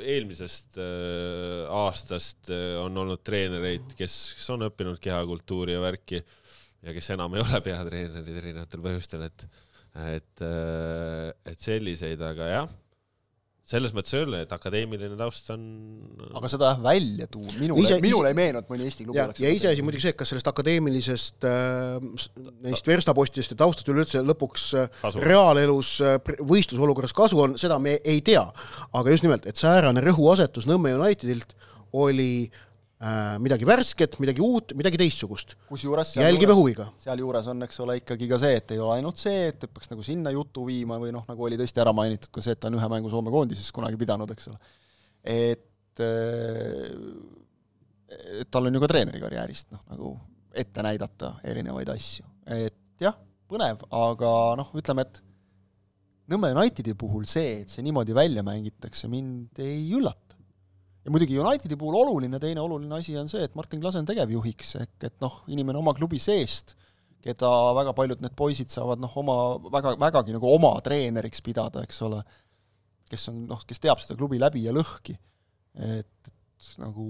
eelmisest äh, aastast äh, on olnud treenereid, kes on õppinud kehakultuuri ja värki ja kes enam ei ole peatreenerid erinevatel põhjustel, et et, äh, et selliseid, aga jah selles mõttes öelda, et akadeemiline taust on. aga seda jah välja tuua, minule ise,, minule ise... ei meenu, et mõni Eesti klubi ja, oleks. ja iseasi muidugi see, et kas sellest akadeemilisest äh, neist verstapostidest ja taustast üleüldse lõpuks äh, kasu. reaalelus äh, võistlusolukorras kasu on, seda me ei tea. aga just nimelt, et säärane rõhuasetus Nõmme Unitedilt oli Äh, midagi värsket, midagi uut, midagi teistsugust. kusjuures jälgime huviga. sealjuures on, eks ole, ikkagi ka see, et ei ole ainult see, et peaks nagu sinna jutu viima või noh, nagu oli tõesti ära mainitud ka see, et ta on ühe mängu Soome koondises kunagi pidanud, eks ole. et, äh, et tal on ju ka treeneri karjäärist noh, nagu ette näidata erinevaid asju. et jah, põnev, aga noh, ütleme, et Nõmme Unitedi puhul see, et see niimoodi välja mängitakse, mind ei üllata ja muidugi Unitedi puhul oluline, teine oluline asi on see, et Martin Klase on tegevjuhiks, ehk et noh, inimene oma klubi seest, keda väga paljud need poisid saavad noh, oma väga, vägagi nagu oma treeneriks pidada, eks ole, kes on noh, kes teab seda klubi läbi ja lõhki. et, et nagu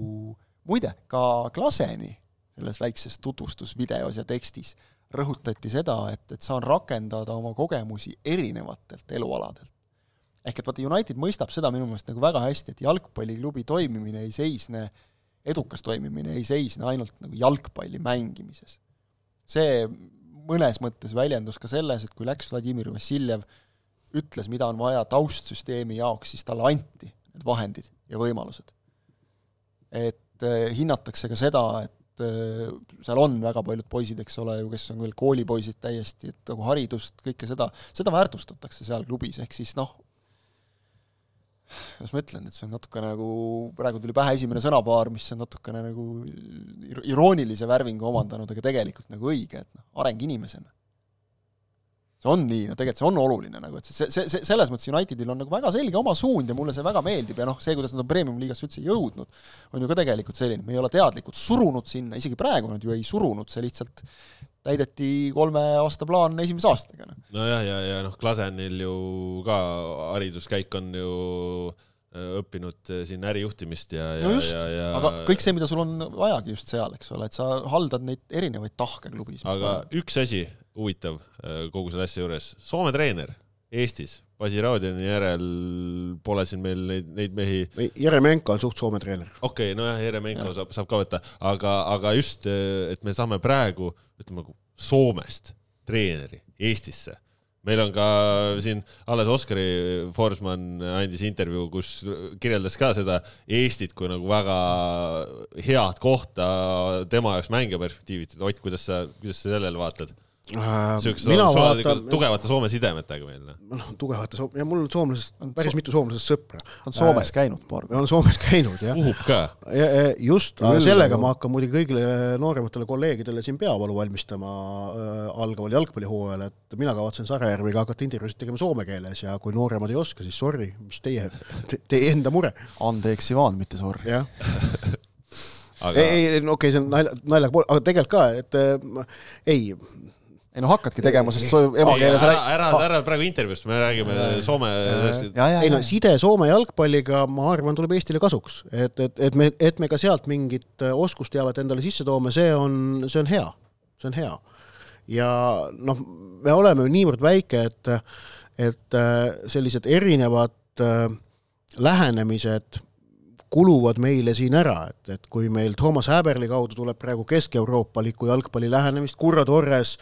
muide, ka Klaseni selles väikses tutvustusvideos ja tekstis rõhutati seda, et, et saan rakendada oma kogemusi erinevatelt elualadelt ehk et vaata, United mõistab seda minu meelest nagu väga hästi, et jalgpalliklubi toimimine ei seisne, edukas toimimine ei seisne ainult nagu jalgpalli mängimises. see mõnes mõttes väljendus ka selles, et kui läks Vladimir Vassiljev, ütles, mida on vaja taustsüsteemi jaoks, siis talle anti need vahendid ja võimalused. et eh, hinnatakse ka seda, et eh, seal on väga paljud poisid, eks ole ju, kes on veel koolipoisid täiesti, et nagu haridust, kõike seda, seda väärtustatakse seal klubis, ehk siis noh, kuidas ma ütlen, et see on natuke nagu, praegu tuli pähe esimene sõnapaar, mis on natukene nagu iroonilise värvingu omandanud, aga tegelikult nagu õige, et noh, areng inimesena. see on nii, no tegelikult see on oluline nagu, et see, see, see, selles mõttes Unitedil on nagu väga selge oma suund ja mulle see väga meeldib ja noh, see, kuidas nad on premium-liigasse üldse jõudnud, on ju ka tegelikult selline, me ei ole teadlikult surunud sinna, isegi praegu nad ju ei surunud, see lihtsalt täideti kolme aasta plaan esimese aastaga. Nojah, ja, ja, ja noh, Klasenil ju ka hariduskäik on ju äh, õppinud äh, siin ärijuhtimist ja, ja no just, ja... aga kõik see, mida sul on vajagi just seal, eks ole, et sa haldad neid erinevaid tahke klubis. aga vaja. üks asi huvitav äh, kogu selle asja juures, Soome treener Eestis, Basi Raudjani järel pole siin meil neid, neid mehi. Jeremenko on suht Soome treener. okei okay,, nojah, Jeremenko ja. saab, saab ka võtta, aga, aga just, et me saame praegu ütleme Soomest treeneri Eestisse. meil on ka siin alles Oskari Forsman andis intervjuu, kus kirjeldas ka seda Eestit kui nagu väga head kohta tema jaoks mängija perspektiivist, et Ott, kuidas sa, kuidas sa sellele vaatad? Äh, siukse vaatan... tugevate Soome sidemetega meil. noh, tugevate Soome, ja mul soomlasest, päris so... mitu soomlasest sõpra. on Soomes äh, käinud paar korda. on Soomes käinud, jah. uhub ka. just, sellega ma hakkan muidugi kõigile noorematele kolleegidele siin peavalu valmistama äh, algaval jalgpallihooajal, et mina kavatsen Sarajärviga hakata intervjuusid tegema soome keeles ja kui nooremad ei oska, siis sorry, mis teie te,, teie enda mure. Andeeks Ivan, mitte sorry. jah aga... ei, ei, okei okay,, see on nalja, naljaga pool, aga tegelikult ka, et äh, ei ei no hakkadki tegema, sest emakeeles ära, ära, ära praegu intervjuust, me räägime Soome. ei no side Soome jalgpalliga, ma arvan, tuleb Eestile kasuks, et, et, et me, et me ka sealt mingit äh, oskusteavet endale sisse toome, see on, see on hea, see on hea. ja noh, me oleme niivõrd väike, et, et äh, sellised erinevad äh, lähenemised kuluvad meile siin ära, et, et kui meil Toomas Häberli kaudu tuleb praegu kesk-euroopaliku jalgpalli lähenemist, Curro Torres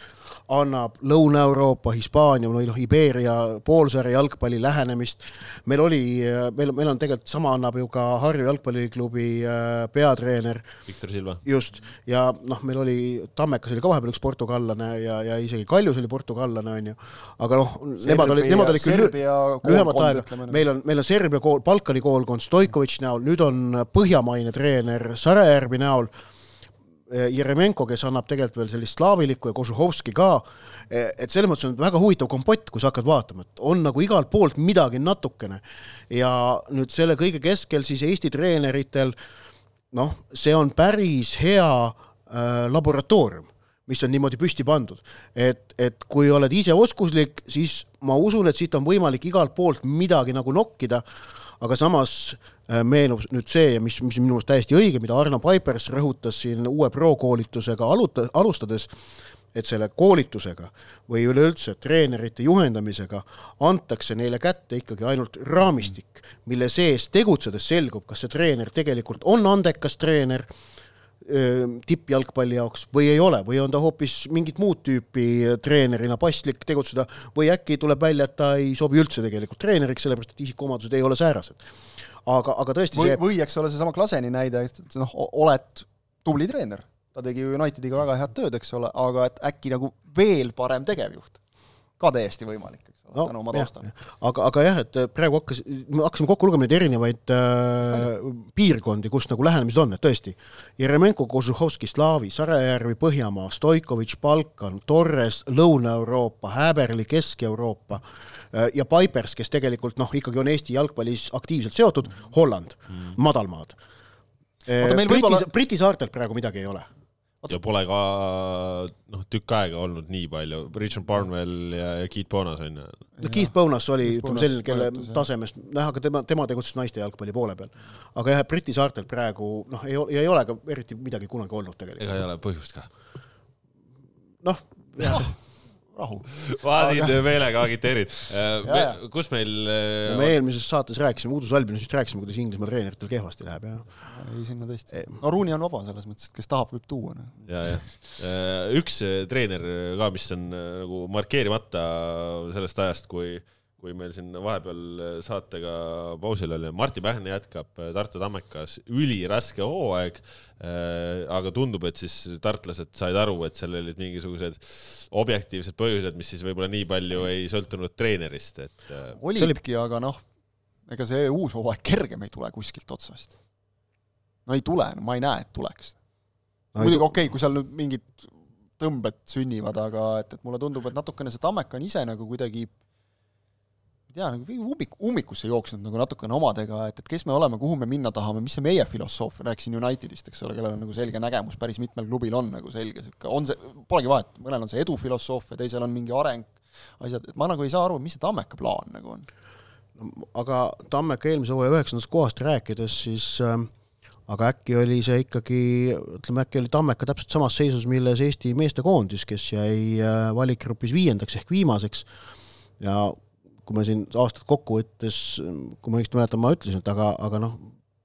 annab Lõuna-Euroopa, Hispaania või noh, Iberia poolsaare jalgpalli lähenemist. meil oli, meil, meil on tegelikult sama annab ju ka Harju jalgpalliklubi äh, peatreener. Viktor Silva. just, ja noh, meil oli, Tammekas oli ka vahepeal üks portugallane ja, ja isegi Kaljus oli portugallane, on ju. aga noh, nemad olid, nemad olid küll lühemat aega, meil on, meil on Serbia kool, Balkani koolkond Stoikovitš näol, nüüd on põhjamaine treener Sarajärvi näol Jeremenko, kes annab tegelikult veel sellist slaavilikku ja Kožuhovski ka, eh, et selles mõttes on väga huvitav kompott, kui sa hakkad vaatama, et on nagu igalt poolt midagi natukene. ja nüüd selle kõige keskel siis Eesti treeneritel noh, see on päris hea äh, laboratoorium, mis on niimoodi püsti pandud. et, et kui oled ise oskuslik, siis ma usun, et siit on võimalik igalt poolt midagi nagu nokkida, aga samas Äh, meenub nüüd see, mis, mis minu meelest täiesti õige, mida Arno Paipers rõhutas siin uue pro-koolitusega aluta, alustades, et selle koolitusega või üleüldse treenerite juhendamisega antakse neile kätte ikkagi ainult raamistik, mille sees tegutsedes selgub, kas see treener tegelikult on andekas treener tippjalgpalli jaoks või ei ole või on ta hoopis mingit muud tüüpi treenerina paslik tegutseda või äkki tuleb välja, et ta ei sobi üldse tegelikult treeneriks, sellepärast et isikuomadused ei ole säärased. Aga, aga tõesti või, see või eks ole seesama Klaseni näide, et noh, oled tubli treener, ta tegi ju Unitediga väga head tööd, eks ole, aga et äkki nagu veel parem tegevjuht, ka täiesti võimalik, no,, tänu oma taustale. aga, aga jah, et praegu hakkas, me hakkasime kokku lugema neid erinevaid äh, piirkondi, kus nagu lähenemised on, et tõesti, Jeremenko, Kožuhovski, Slaavi, Sarajärvi, Põhjamaa, Stoikovitš, Balkan, Torres, Lõuna-Euroopa, Häberli, Kesk-Euroopa äh,, Äh, ja Pipers, kes tegelikult noh, ikkagi on Eesti jalgpallis aktiivselt seotud, Holland mm., madalmaad. Äh, Briti. Briti saartelt praegu midagi ei ole ja pole ka noh, tükk aega olnud nii palju, Richard Barnwell ja, ja Keith Bonas on ju. no Keith Bonas oli, ütleme selline, kelle tasemest, noh, aga tema, tema tegutses naiste jalgpalli poole peal. aga jah, Briti saartel praegu noh, ei ole, ei ole ka eriti midagi kunagi olnud tegelikult. ega ei ole põhjust ka. noh, jah rahu. ma siin meelega agiteerin. Äh, kus meil no,? Äh, me eelmises saates rääkisime, Uudus Albinusest rääkisime, kuidas Inglismaa treeneritel kehvasti läheb ja. ei, sinna tõesti. no Ruuni on vaba selles mõttes, et kes tahab, võib tuua. Noh. ja, jah. Äh, üks treener ka, mis on nagu markeerimata sellest ajast, kui kui meil siin vahepeal saatega pausil oli, Martti Pähn jätkab Tartu Tammekas üliraske hooaeg. aga tundub, et siis tartlased said aru, et seal olid mingisugused objektiivsed põhjused, mis siis võib-olla nii palju ei sõltunud treenerist, et. Äh, olidki, aga noh, ega see uus hooaeg kergem ei tule kuskilt otsast. no ei tule, no ma ei näe, et tuleks no,. muidugi okei okay,, kui seal nüüd mingid tõmbed sünnivad, aga et, et mulle tundub, et natukene see Tammeka on ise nagu kuidagi ei tea, nagu ummik, ummikusse jooksnud nagu natukene omadega, et, et kes me oleme, kuhu me minna tahame, mis see meie filosoofia, rääkisin Unitedist, eks ole, kellel on nagu selge nägemus, päris mitmel klubil on nagu selge niisugune, on see, polegi vahet, mõnel on see edufilosoofia, teisel on mingi areng, asjad, et ma nagu ei saa aru, mis see Tammeka plaan nagu on. aga Tammeka eelmise hooaja üheksandast kohast rääkides, siis äh, aga äkki oli see ikkagi, ütleme äkki oli Tammeka täpselt samas seisus, milles Eesti meestekoondis, kes jäi äh, valikgrupis viiendaks ehk viimaseks ja kui ma siin aastat kokku võttes, kui ma õigesti mäletan, ma ütlesin, et aga, aga noh,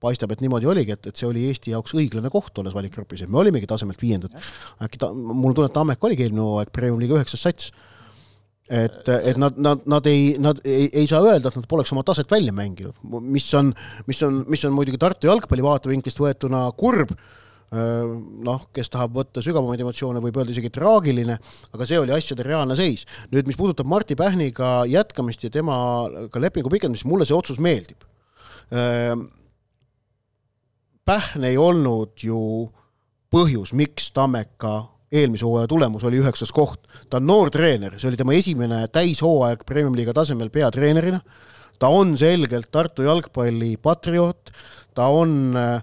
paistab, et niimoodi oligi, et, et see oli Eesti jaoks õiglane koht, olles valikgrupis, et me olimegi tasemelt viiendad. äkki ta, mul tunne, et Tammeka oligi eelmine hooaeg Premium-liiga üheksas sats. et, et nad, nad, nad ei, nad ei, ei saa öelda, et nad poleks oma taset välja mänginud, mis on, mis on, mis on muidugi Tartu jalgpalli vaatevinklist võetuna kurb noh, kes tahab võtta sügavamaid emotsioone, võib öelda isegi traagiline, aga see oli asjade reaalne seis. nüüd, mis puudutab Martti Pähniga jätkamist ja temaga lepingu pikendamist, mulle see otsus meeldib. Pähn ei olnud ju põhjus, miks Tammeka eelmise hooaja tulemus oli üheksas koht. ta on noor treener, see oli tema esimene täishooaeg Premium-liiga tasemel peatreenerina. ta on selgelt Tartu jalgpalli patrioot, ta on äh,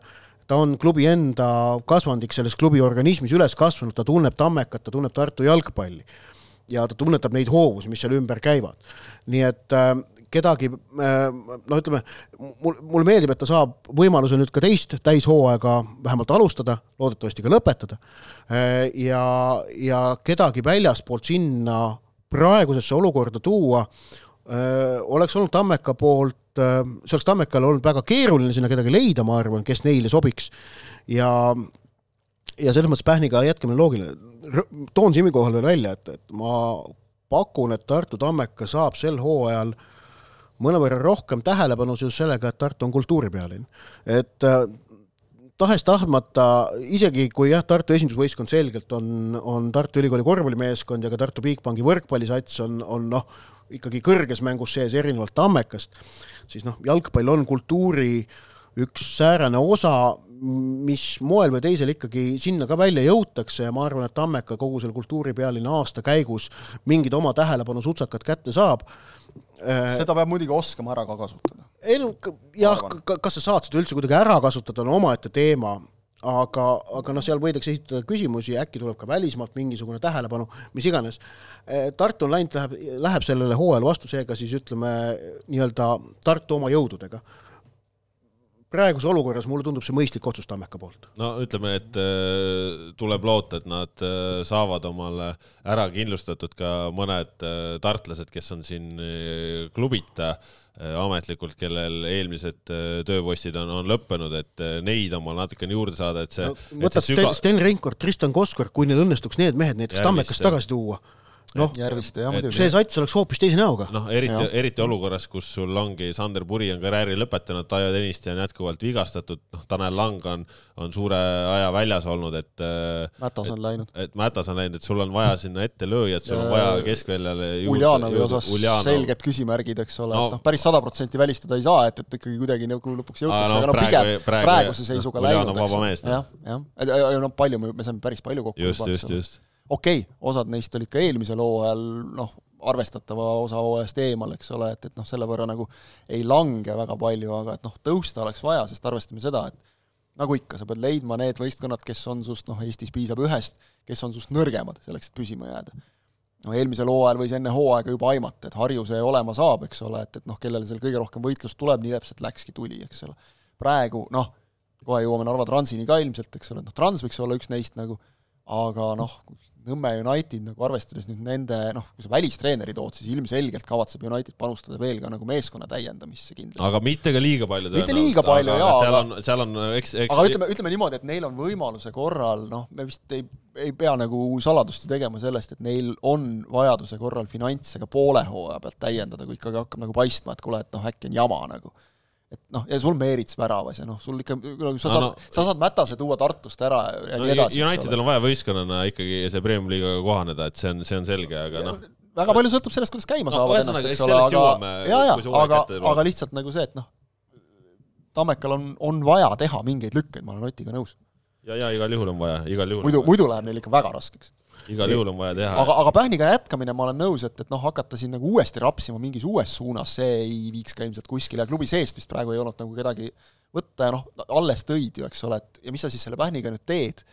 ta on klubi enda kasvandik selles klubi organismis üles kasvanud, ta tunneb Tammekat, ta tunneb Tartu jalgpalli ja ta tunnetab neid hoovusi, mis seal ümber käivad. nii et äh, kedagi äh, noh, ütleme, mul, mulle meeldib, et ta saab võimaluse nüüd ka teist täishooaega vähemalt alustada, loodetavasti ka lõpetada äh,. ja, ja kedagi väljaspoolt sinna praegusesse olukorda tuua äh, oleks olnud Tammeka poolt äh, see oleks Tammekal olnud väga keeruline sinna kedagi leida, ma arvan, kes neile sobiks ja ja selles mõttes Pähniga jätkamine loogiline. toon Simi kohal veel välja, et, et ma pakun, et Tartu Tammeka saab sel hooajal mõnevõrra rohkem tähelepanu seoses sellega, et Tartu on kultuuripealinn. et äh, tahes-tahtmata, isegi kui jah, Tartu esindusvõistkond selgelt on, on Tartu Ülikooli korvpallimeeskond ja ka Tartu Bigbanki võrkpallisats on, on noh, ikkagi kõrges mängus sees, erinevalt Tammekast, siis noh, jalgpall on kultuuri üks säärane osa, mis moel või teisel ikkagi sinna ka välja jõutakse ja ma arvan, et Tammeka kogu selle kultuuripealinna aasta käigus mingid oma tähelepanu sutsakad kätte saab. Seda peab muidugi oskama ära ka kasutada. ei no jah, kas sa saad seda üldse kuidagi ära kasutada, on omaette teema, aga, aga noh, seal võidakse esitada küsimusi, äkki tuleb ka välismaalt mingisugune tähelepanu, mis iganes. Äh, Tartu on läinud, läheb, läheb sellele hooajale vastu, seega siis ütleme nii-öelda Tartu oma jõududega praeguses olukorras mulle tundub see mõistlik otsus Tammeka poolt. no ütleme, et äh, tuleb loota, et nad äh, saavad omale ära kindlustatud ka mõned tartlased, kes on siin klubita ametlikult, kellel eelmised tööpostid on, on lõppenud, et neid omale natukene juurde saada, et see no,. võtad Sten, süga... Sten Reinkord, Tristan Koskor, kui neil õnnestuks need mehed näiteks Tammekast tagasi tuua noh, see sats oleks hoopis teise näoga. noh, eriti, eriti olukorras, kus sul ongi Sander Puri on karjääri lõpetanud, Taio Tõniste on jätkuvalt vigastatud, noh, Tanel Lang on, on suure aja väljas olnud, et Mätas on läinud. et Mätas on läinud, et sul on vaja sinna ette lööjat, sul on vaja keskväljale Uljanovi osas Uljanov. selged küsimärgid, eks ole no,, et noh, päris sada protsenti välistada ei saa, et, et ikkagi kuidagi nagu lõpuks jõutakse, aga no pigem praegu, praeguse seisuga no, läinud, eks ole. jah, jah, ja noh, palju me, me saime päris palju kokku. just, just, just okei okay,, osad neist olid ka eelmisel hooajal noh, arvestatava osa hooajast eemal, eks ole, et, et noh, selle võrra nagu ei lange väga palju, aga et noh, tõusta oleks vaja, sest arvestame seda, et nagu ikka, sa pead leidma need võistkonnad, kes on sust, noh, Eestis piisab ühest, kes on sust nõrgemad, selleks et püsima jääda. no eelmisel hooajal võis enne hooaega juba aimata, et Harju see olema saab, eks ole, et, et noh, kellele seal kõige rohkem võitlust tuleb, nii täpselt läkski, tuli, eks ole. praegu noh, kohe jõuame Narva Transini ka ilmselt, eks ole, noh, Trans võiks olla üks neist nagu, aga noh, Nõmme United nagu arvestades nüüd nende noh, kui sa välistreeneri tood, siis ilmselgelt kavatseb United panustada veel ka nagu meeskonna täiendamisse kindlasti. aga mitte ka liiga palju mitte liiga palju, jaa, seal on, seal on eks, eks aga ütleme, ütleme niimoodi, et neil on võimaluse korral, noh, me vist ei, ei pea nagu saladust ju tegema sellest, et neil on vajaduse korral finantse ka poole hooaja pealt täiendada, kui ikkagi hakkab nagu paistma, et kuule, et noh, äkki on jama nagu et noh, ja sul Meerits väravas ja noh, sul ikka, sa saad no, sa saad Mätase tuua Tartust ära ja no, nii edasi. Unitedil on vaja võistkonnana ikkagi see Premiumi liigaga kohaneda, et see on, see on selge, aga noh. väga palju sõltub sellest, kuidas käima no, saavad ennast, eks ole, aga ja, ja, aga, aga lihtsalt nagu see, et noh, Tammekal on, on vaja teha mingeid lükkeid, ma olen Otiga nõus. ja, ja igal juhul on vaja, igal juhul. muidu, muidu läheb neil ikka väga raskeks igal juhul on vaja teha. aga, aga Pähniga jätkamine, ma olen nõus, et, et noh, hakata siin nagu uuesti rapsima mingis uues suunas, see ei viiks ka ilmselt kuskile, klubi seest vist praegu ei olnud nagu kedagi võtta ja noh, alles tõid ju, eks ole, et ja mis sa siis selle Pähniga nüüd teed,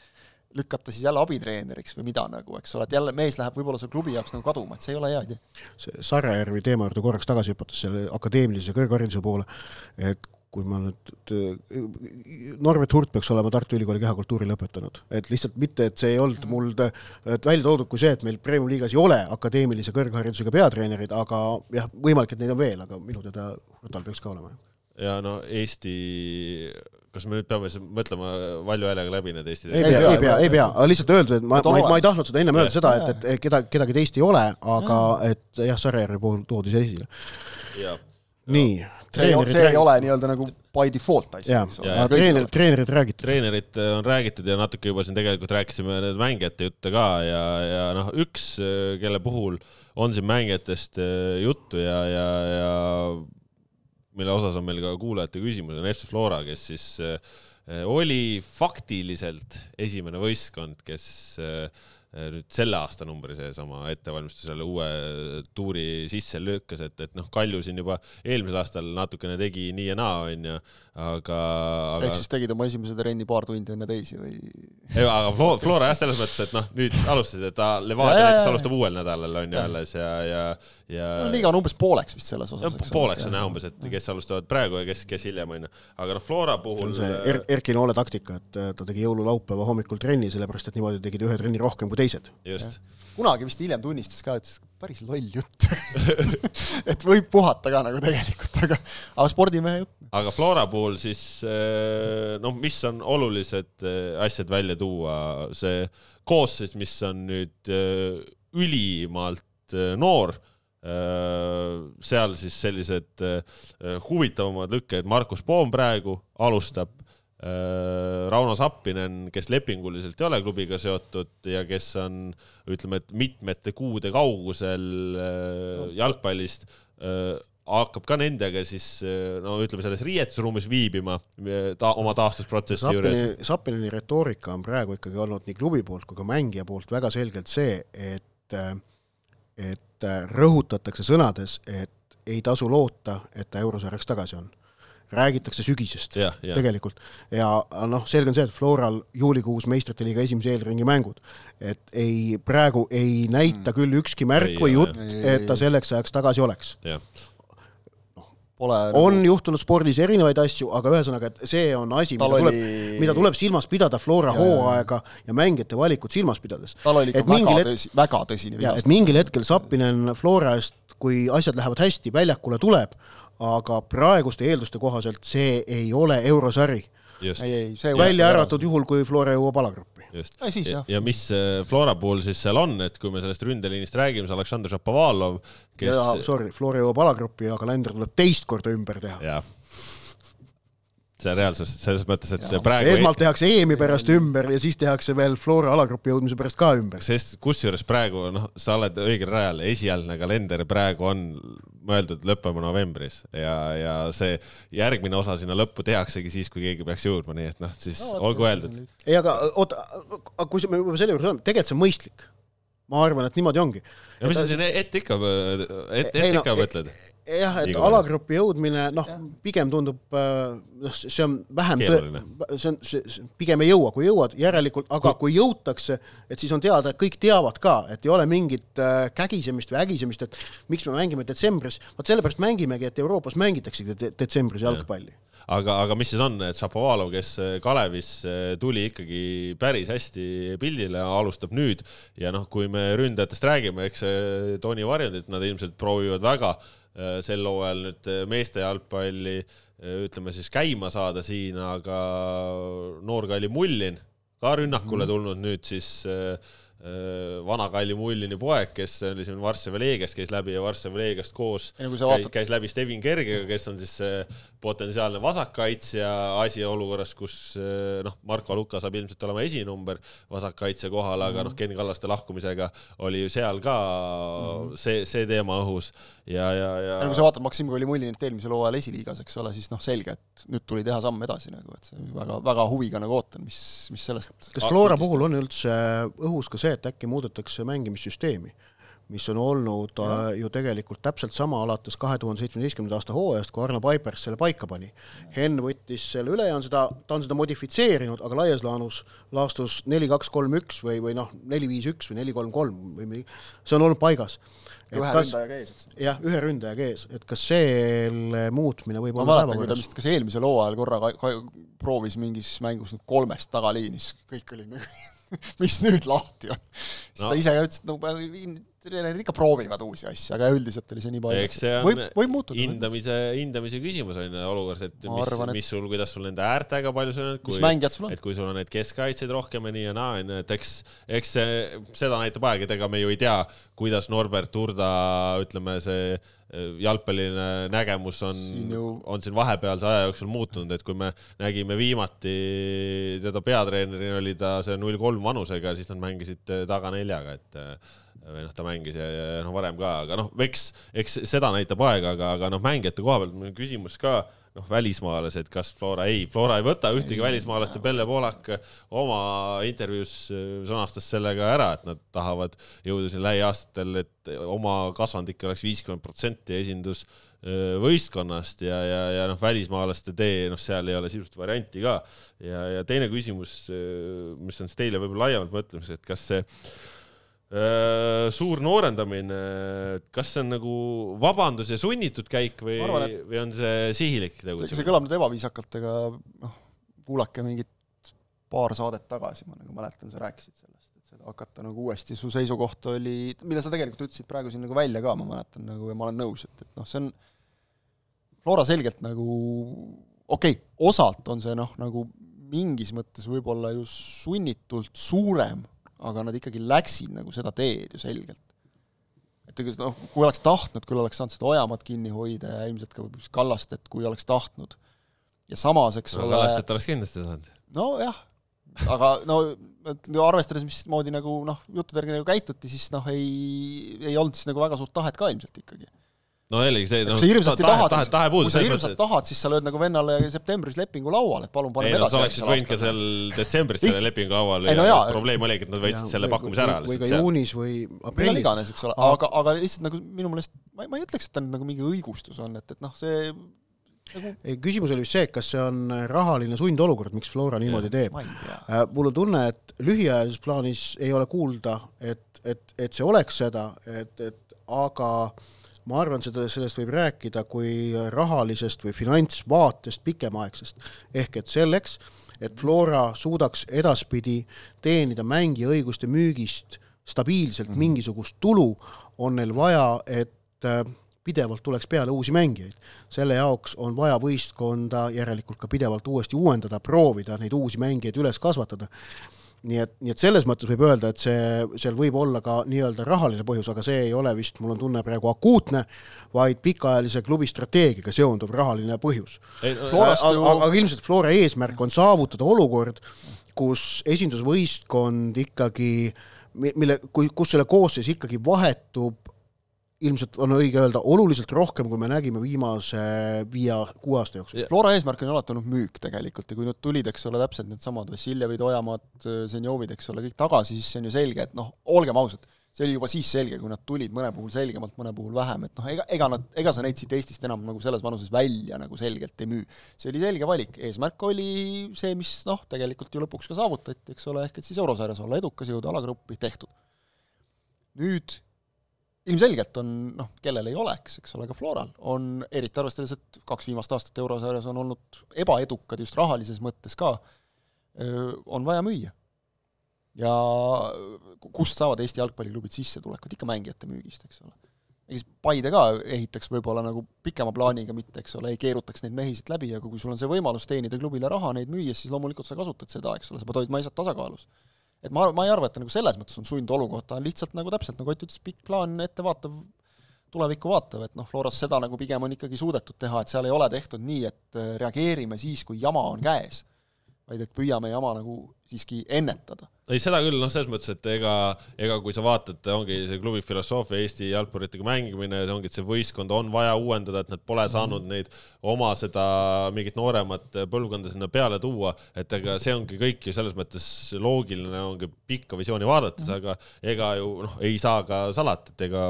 lükata siis jälle abitreeneriks või mida nagu, eks ole, et jälle mees läheb võib-olla sul klubi jaoks nagu kaduma, et see ei ole hea idee. see Sarajärvi teema juurde korraks tagasi hüpates, selle akadeemilise kõrghariduse poole, et kui ma nüüd, Norbert Hurt peaks olema Tartu Ülikooli kehakultuuri lõpetanud, et lihtsalt mitte, et see ei olnud mul välja toodud kui see, et meil Premium liigas ei ole akadeemilise kõrgharidusega peatreenereid, aga jah, võimalik, et neid on veel, aga minu teada Hurtal peaks ka olema. ja no Eesti, kas me nüüd peame siis mõtlema valju häälega läbi need Eesti ei pea, ei pea, ei pea, aga lihtsalt öeldud, et ma, ma, ma ei tahtnud seda ennem öelda seda, et, et keda, kedagi teist ei ole, aga et jah, Sarjärve puhul toodi see esile. nii see ei, see ei ole nii-öelda nagu by default asi. jaa, treenerid, treenerid räägitud. treenerid on räägitud ja natuke juba siin tegelikult rääkisime need mängijate jutte ka ja, ja noh, üks, kelle puhul on siin mängijatest äh, juttu ja, ja, ja mille osas on meil ka kuulajate küsimus, on FC Flora, kes siis äh, oli faktiliselt esimene võistkond, kes äh, Äh, nüüd selle aasta numbri sees oma ettevalmistusele uue tuuri sisse lükkas, et, et noh, Kalju siin juba eelmisel aastal natukene tegi nii ja naa, onju, aga, aga. ehk siis tegid oma esimese trenni paar tundi enne teisi või? ei, aga Flora, Flora jah, selles mõttes, et noh, nüüd alustasid, et ta Levadia näiteks alustab uuel nädalal onju alles ja, ja, ja no,. liiga on umbes pooleks vist selles osas. pooleks on jah umbes, et kes alustavad praegu ja kes, kes hiljem onju, aga noh, Flora puhul. see on see er, Erki Noole taktika, et ta tegi jõululaupäeva hommikul trenni, sellepärast et niimoodi tegid ühe trenni rohkem kui teised. just. kunagi vist hiljem tunnistas ka, ütles, päris loll jutt. Et võib puhata ka nagu tegelikult, aga, aga spordimehe jutt. aga Flora puhul siis noh, mis on olulised asjad välja tuua, see koosseis, mis on nüüd ülimalt noor seal siis sellised huvitavamad lükked, Markus Poom praegu alustab Äh, Rauno Sappinen, kes lepinguliselt ei ole klubiga seotud ja kes on, ütleme, et mitmete kuude kaugusel äh, jalgpallist, äh, hakkab ka nendega siis no ütleme, selles riietusruumis viibima ta oma taastusprotsessi Sappini, juures. Sappineni retoorika on praegu ikkagi olnud nii klubi poolt kui ka mängija poolt väga selgelt see, et, et rõhutatakse sõnades, et ei tasu loota, et ta eurosarjaks tagasi on räägitakse sügisest ja, ja. tegelikult. ja noh, selge on see, et Floral juulikuus meistrite liiga esimese eelringi mängud, et ei, praegu ei näita mm. küll ükski märk ei, või jutt, et ta selleks ajaks tagasi oleks. Pole on nagu... juhtunud spordis erinevaid asju, aga ühesõnaga, et see on asi, mida oli... tuleb, mida tuleb silmas pidada Flora ja, hooaega ja mängijate valikut silmas pidades. tal oli ikka väga het... tõsi, väga tõsine vigastus. et mingil hetkel Sappinen Flora eest, kui asjad lähevad hästi, väljakule tuleb, aga praeguste eelduste kohaselt see ei ole eurosari. välja arvatud juhul, kui Flora jõuab alagruppi. just, ja, ja mis äh, Flora puhul siis seal on, et kui me sellest ründeliinist räägime, see Aleksandr Šapovalov, kes ja, sorry, Flora jõuab alagruppi ja kalender tuleb teist korda ümber teha. jah see reaalsus, selles mõttes, et ja. praegu esmalt tehakse EM-i pärast ümber ja siis tehakse veel Flora alagrupi jõudmise pärast ka ümber. sest kusjuures praegu noh, sa oled õigel rajal, esialgne kalender praegu on mõeldud lõppema novembris ja, ja see järgmine osa sinna lõppu tehaksegi siis, kui keegi peaks jõudma, nii et noh, siis no, olgu öeldud. ei, aga oota, kui me juba selle juures oleme, tegelikult see on mõistlik ma arvan, et niimoodi ongi. ja mis sa siin ette ikka, ette, ikka mõtled? Jah, et alagrupi jõudmine, noh, pigem tundub, äh, noh, see on vähem see on, see pigem ei jõua, kui jõuad, järelikult, aga kui jõutakse, et siis on teada, et kõik teavad ka, et ei ole mingit äh, kägisemist või ägisemist, et miks me mängime detsembris, vot sellepärast mängimegi, et Euroopas mängitaksegi detsembris jalgpalli. Ja aga, aga mis siis on, et Šapovalov, kes äh, Kalevis tuli ikkagi päris hästi pildile, alustab nüüd. Ja noh, kui me ründajatest räägime, eks Toni Varjundit nad ilmselt proovivad väga sel hooajal nüüd meeste jalgpalli ütleme siis käima saada siin, aga noor Kalli Mullin ka rünnakule mhm. tulnud nüüd siis äh, Äh, vana Kalli Mullini poeg, kes oli siin Varssavi Leegiast, käis läbi ja Varssavi Leegiast koos käis, vaatad... käis läbi Stevin Kergiga, kes on siis potentsiaalne vasakkaitsja asi olukorras, kus äh, noh, Marko Luka saab ilmselt olema esinumber vasakkaitsja kohal, aga mm -hmm. noh, Ken Kallaste lahkumisega oli ju seal ka mm -hmm. see, see teema õhus ja, ja, ja. ja kui sa vaatad Maksim Kolimullinit eelmisel hooajal esiliigas, eks ole, siis noh, selge, et nüüd tuli teha samm edasi nagu, et see väga, väga huviga nagu ootan, mis, mis sellest kas Flora puhul on üldse õhus ka see, et äkki muudetakse mängimissüsteemi? Mis on olnud ja. Äh, ju tegelikult täpselt sama alates kahe tuhande seitsmeteistkümnenda aasta hooajast, kui Arno Paipers selle paika pani. Henn võttis selle üle ja on seda, ta on seda modifitseerinud, aga laias laanus laastus neli, kaks, kolm, üks või, või noh, neli, viis, üks või neli, kolm, kolm või see on olnud paigas ühe kas, ründajaga ees, eks? jah, ühe ründajaga ees, et kas selle muutmine võib ma olla mäletan, kui ta vist kas eelmisel hooajal korra ka, ka, proovis mingis mängus kolmest tagaliinis, kõik olid mis nüüd lahti on. siis no. ta ise ka ütles, et no treenerid ikka proovivad uusi asju, aga üldiselt oli see nii palju. eks see on võib, võib muutuda, hindamise, hindamise küsimus on ju olukorras, et ma mis, arvan, mis sul, kuidas sul nende äärtega palju sul on, kui, et kui sul on neid keskkaitsjaid rohkem ja nii ja naa, on ju, et eks, eks see, seda näitab aeg, et ega me ju ei tea, kuidas Norbert Urda, ütleme, see äh, jalgpalliline nägemus on, on siin vahepealse aja jooksul muutunud, et kui me nägime viimati teda peatreenerina, oli ta see null kolm vanusega, siis nad mängisid äh, taga neljaga, et äh, või noh, ta mängis ja, ja noh, varem ka, aga noh, eks, eks seda näitab aeg, aga, aga noh, mängijate koha pealt mul on küsimus ka, noh, välismaalased, kas Flora, ei, Flora ei võta ühtegi välismaalast ja Pelle Poolak oma intervjuus äh, sõnastas selle ka ära, et nad tahavad jõuda siin lähiaastatel, et oma kasvandik oleks viiskümmend protsenti esindus äh, võistkonnast ja, ja, ja noh, välismaalaste tee, noh, seal ei ole sisuliselt varianti ka. ja, ja teine küsimus, äh, mis on siis teile võib-olla laiemalt mõtlemiseks, et kas see Äh, suur noorendamine, kas see on nagu vabandus ja sunnitud käik või, või on see sihilik tegutsemine? see kõlab nüüd ebaviisakalt, aga noh, kuulake mingit paar saadet tagasi, ma nagu mäletan, sa rääkisid sellest, et seda hakata nagu uuesti, su seisukoht oli, mille sa tegelikult ütlesid praegu siin nagu välja ka, ma mäletan nagu ja ma olen nõus, et, et noh, see on Flora selgelt nagu okei okay,, osalt on see noh, nagu mingis mõttes võib-olla ju sunnitult suurem, aga nad ikkagi läksid nagu seda teed ju selgelt. et ega noh, kui oleks tahtnud, küll oleks saanud seda Ojamaad kinni hoida ja ilmselt ka Kallastet, kui oleks tahtnud. ja samas, eks no, ole Kallastet oleks kindlasti saanud. nojah, aga no arvestades, mismoodi nagu noh, juttudega nagu käituti, siis noh, ei, ei olnud siis nagu väga suurt tahet ka ilmselt ikkagi no jällegi see kui no, sa hirmsasti tahe, tahad, siis, tahe kui puudus sa mõttes, tahad, siis sa lööd nagu vennale septembris lepingu lauale, et palun et paneme ei no edasi. sa oleksid võinud ka seal detsembris selle lepingu lauale Ei, no ja jaa. probleem oligi, et nad võtsid selle pakkumise ära või ka juunis või millal aprillis. iganes, eks ole, Aga- aga, lihtsalt nagu minu meelest, ma ei, ma ei ütleks, et ta nüüd nagu mingi õigustus on, et, et noh, see nagu ei, küsimus oli vist see, et kas see on rahaline sundolukord, miks Flora niimoodi teeb. ei tea. Äh, mul on tunne, et lühiajalises plaanis ei ole kuulda, et, et, et see oleks seda, et, et aga ma arvan, seda, sellest võib rääkida kui rahalisest või finantsvaatest pikemaaegsest. ehk et selleks, et Flora suudaks edaspidi teenida mängiõiguste müügist stabiilselt mm -hmm. mingisugust tulu, on neil vaja, et äh, pidevalt tuleks peale uusi mängijaid. selle jaoks on vaja võistkonda järelikult ka pidevalt uuesti uuendada, proovida neid uusi mängijaid üles kasvatada. Nii et, nii et selles mõttes võib öelda, et see, seal võib olla ka nii-öelda rahaline põhjus, aga see ei ole vist, mul on tunne praegu akuutne, vaid pikaajalise klubi strateegiaga seonduv rahaline põhjus. Aga, aga, ilmselt Flora eesmärk on saavutada olukord, kus esindusvõistkond ikkagi, mi- mille, kui, kus selle koosseis ikkagi vahetub ilmselt on õige öelda, oluliselt rohkem, kui me nägime viimase viie-kuue aasta jooksul. Flora eesmärk on alati olnud müük tegelikult ja kui nad tulid, eks ole, täpselt needsamad Vassiljevid, Ojamaad, Zenjovid, eks ole, kõik tagasi, siis see on ju selge, et noh, olgem ausad, see oli juba siis selge, kui nad tulid, mõne puhul selgemalt, mõne puhul vähem, et noh, ega, ega nad, ega sa neid siit Eestist enam nagu selles vanuses välja nagu selgelt ei müü. see oli selge valik, eesmärk oli see, mis noh, tegelikult ju lõpuks ka saavutati, eks ole, ehk et siis eurosarjas olla edukas, jõuda alagruppi, tehtud. nüüd ilmselgelt on noh, kellel ei oleks, eks ole, ka Floral on, eriti arvestades, et kaks viimast aastat eurosarjas on olnud ebaedukad just rahalises mõttes ka, on vaja müüa. ja kust saavad Eesti jalgpalliklubid sissetulekut, ikka mängijate müügist, eks ole. ega siis Paide ka ehitaks võib-olla nagu pikema plaaniga mitte, eks ole, ei keerutaks neid mehi siit läbi, aga kui sul on see võimalus teenida klubile raha neid müües, siis loomulikult sa kasutad seda, eks ole, sa pead hoidma asjad tasakaalus et ma, ma ei arva, et ta nagu selles mõttes on sundolukord, ta on lihtsalt nagu täpselt, nagu Ott ütles, pikk plaan, ettevaatav, tulevikku vaatav, et noh, Floras seda nagu pigem on ikkagi suudetud teha, et seal ei ole tehtud nii, et äh, reageerime siis, kui jama on käes, vaid et püüame jama nagu siiski ennetada. ei, seda küll, noh, selles mõttes, et ega, ega kui sa vaatad, ongi see klubi filosoofia Eesti jalgpalluritega mängimine, ongi, et see võistkond on vaja uuendada, et nad pole saanud -hmm. neid oma seda mingit nooremat põlvkonda sinna peale tuua, et ega see ongi kõik ju selles mõttes loogiline, ongi pikka visiooni vaadates -hmm. aga ega ju noh, ei saa ka salata, et ega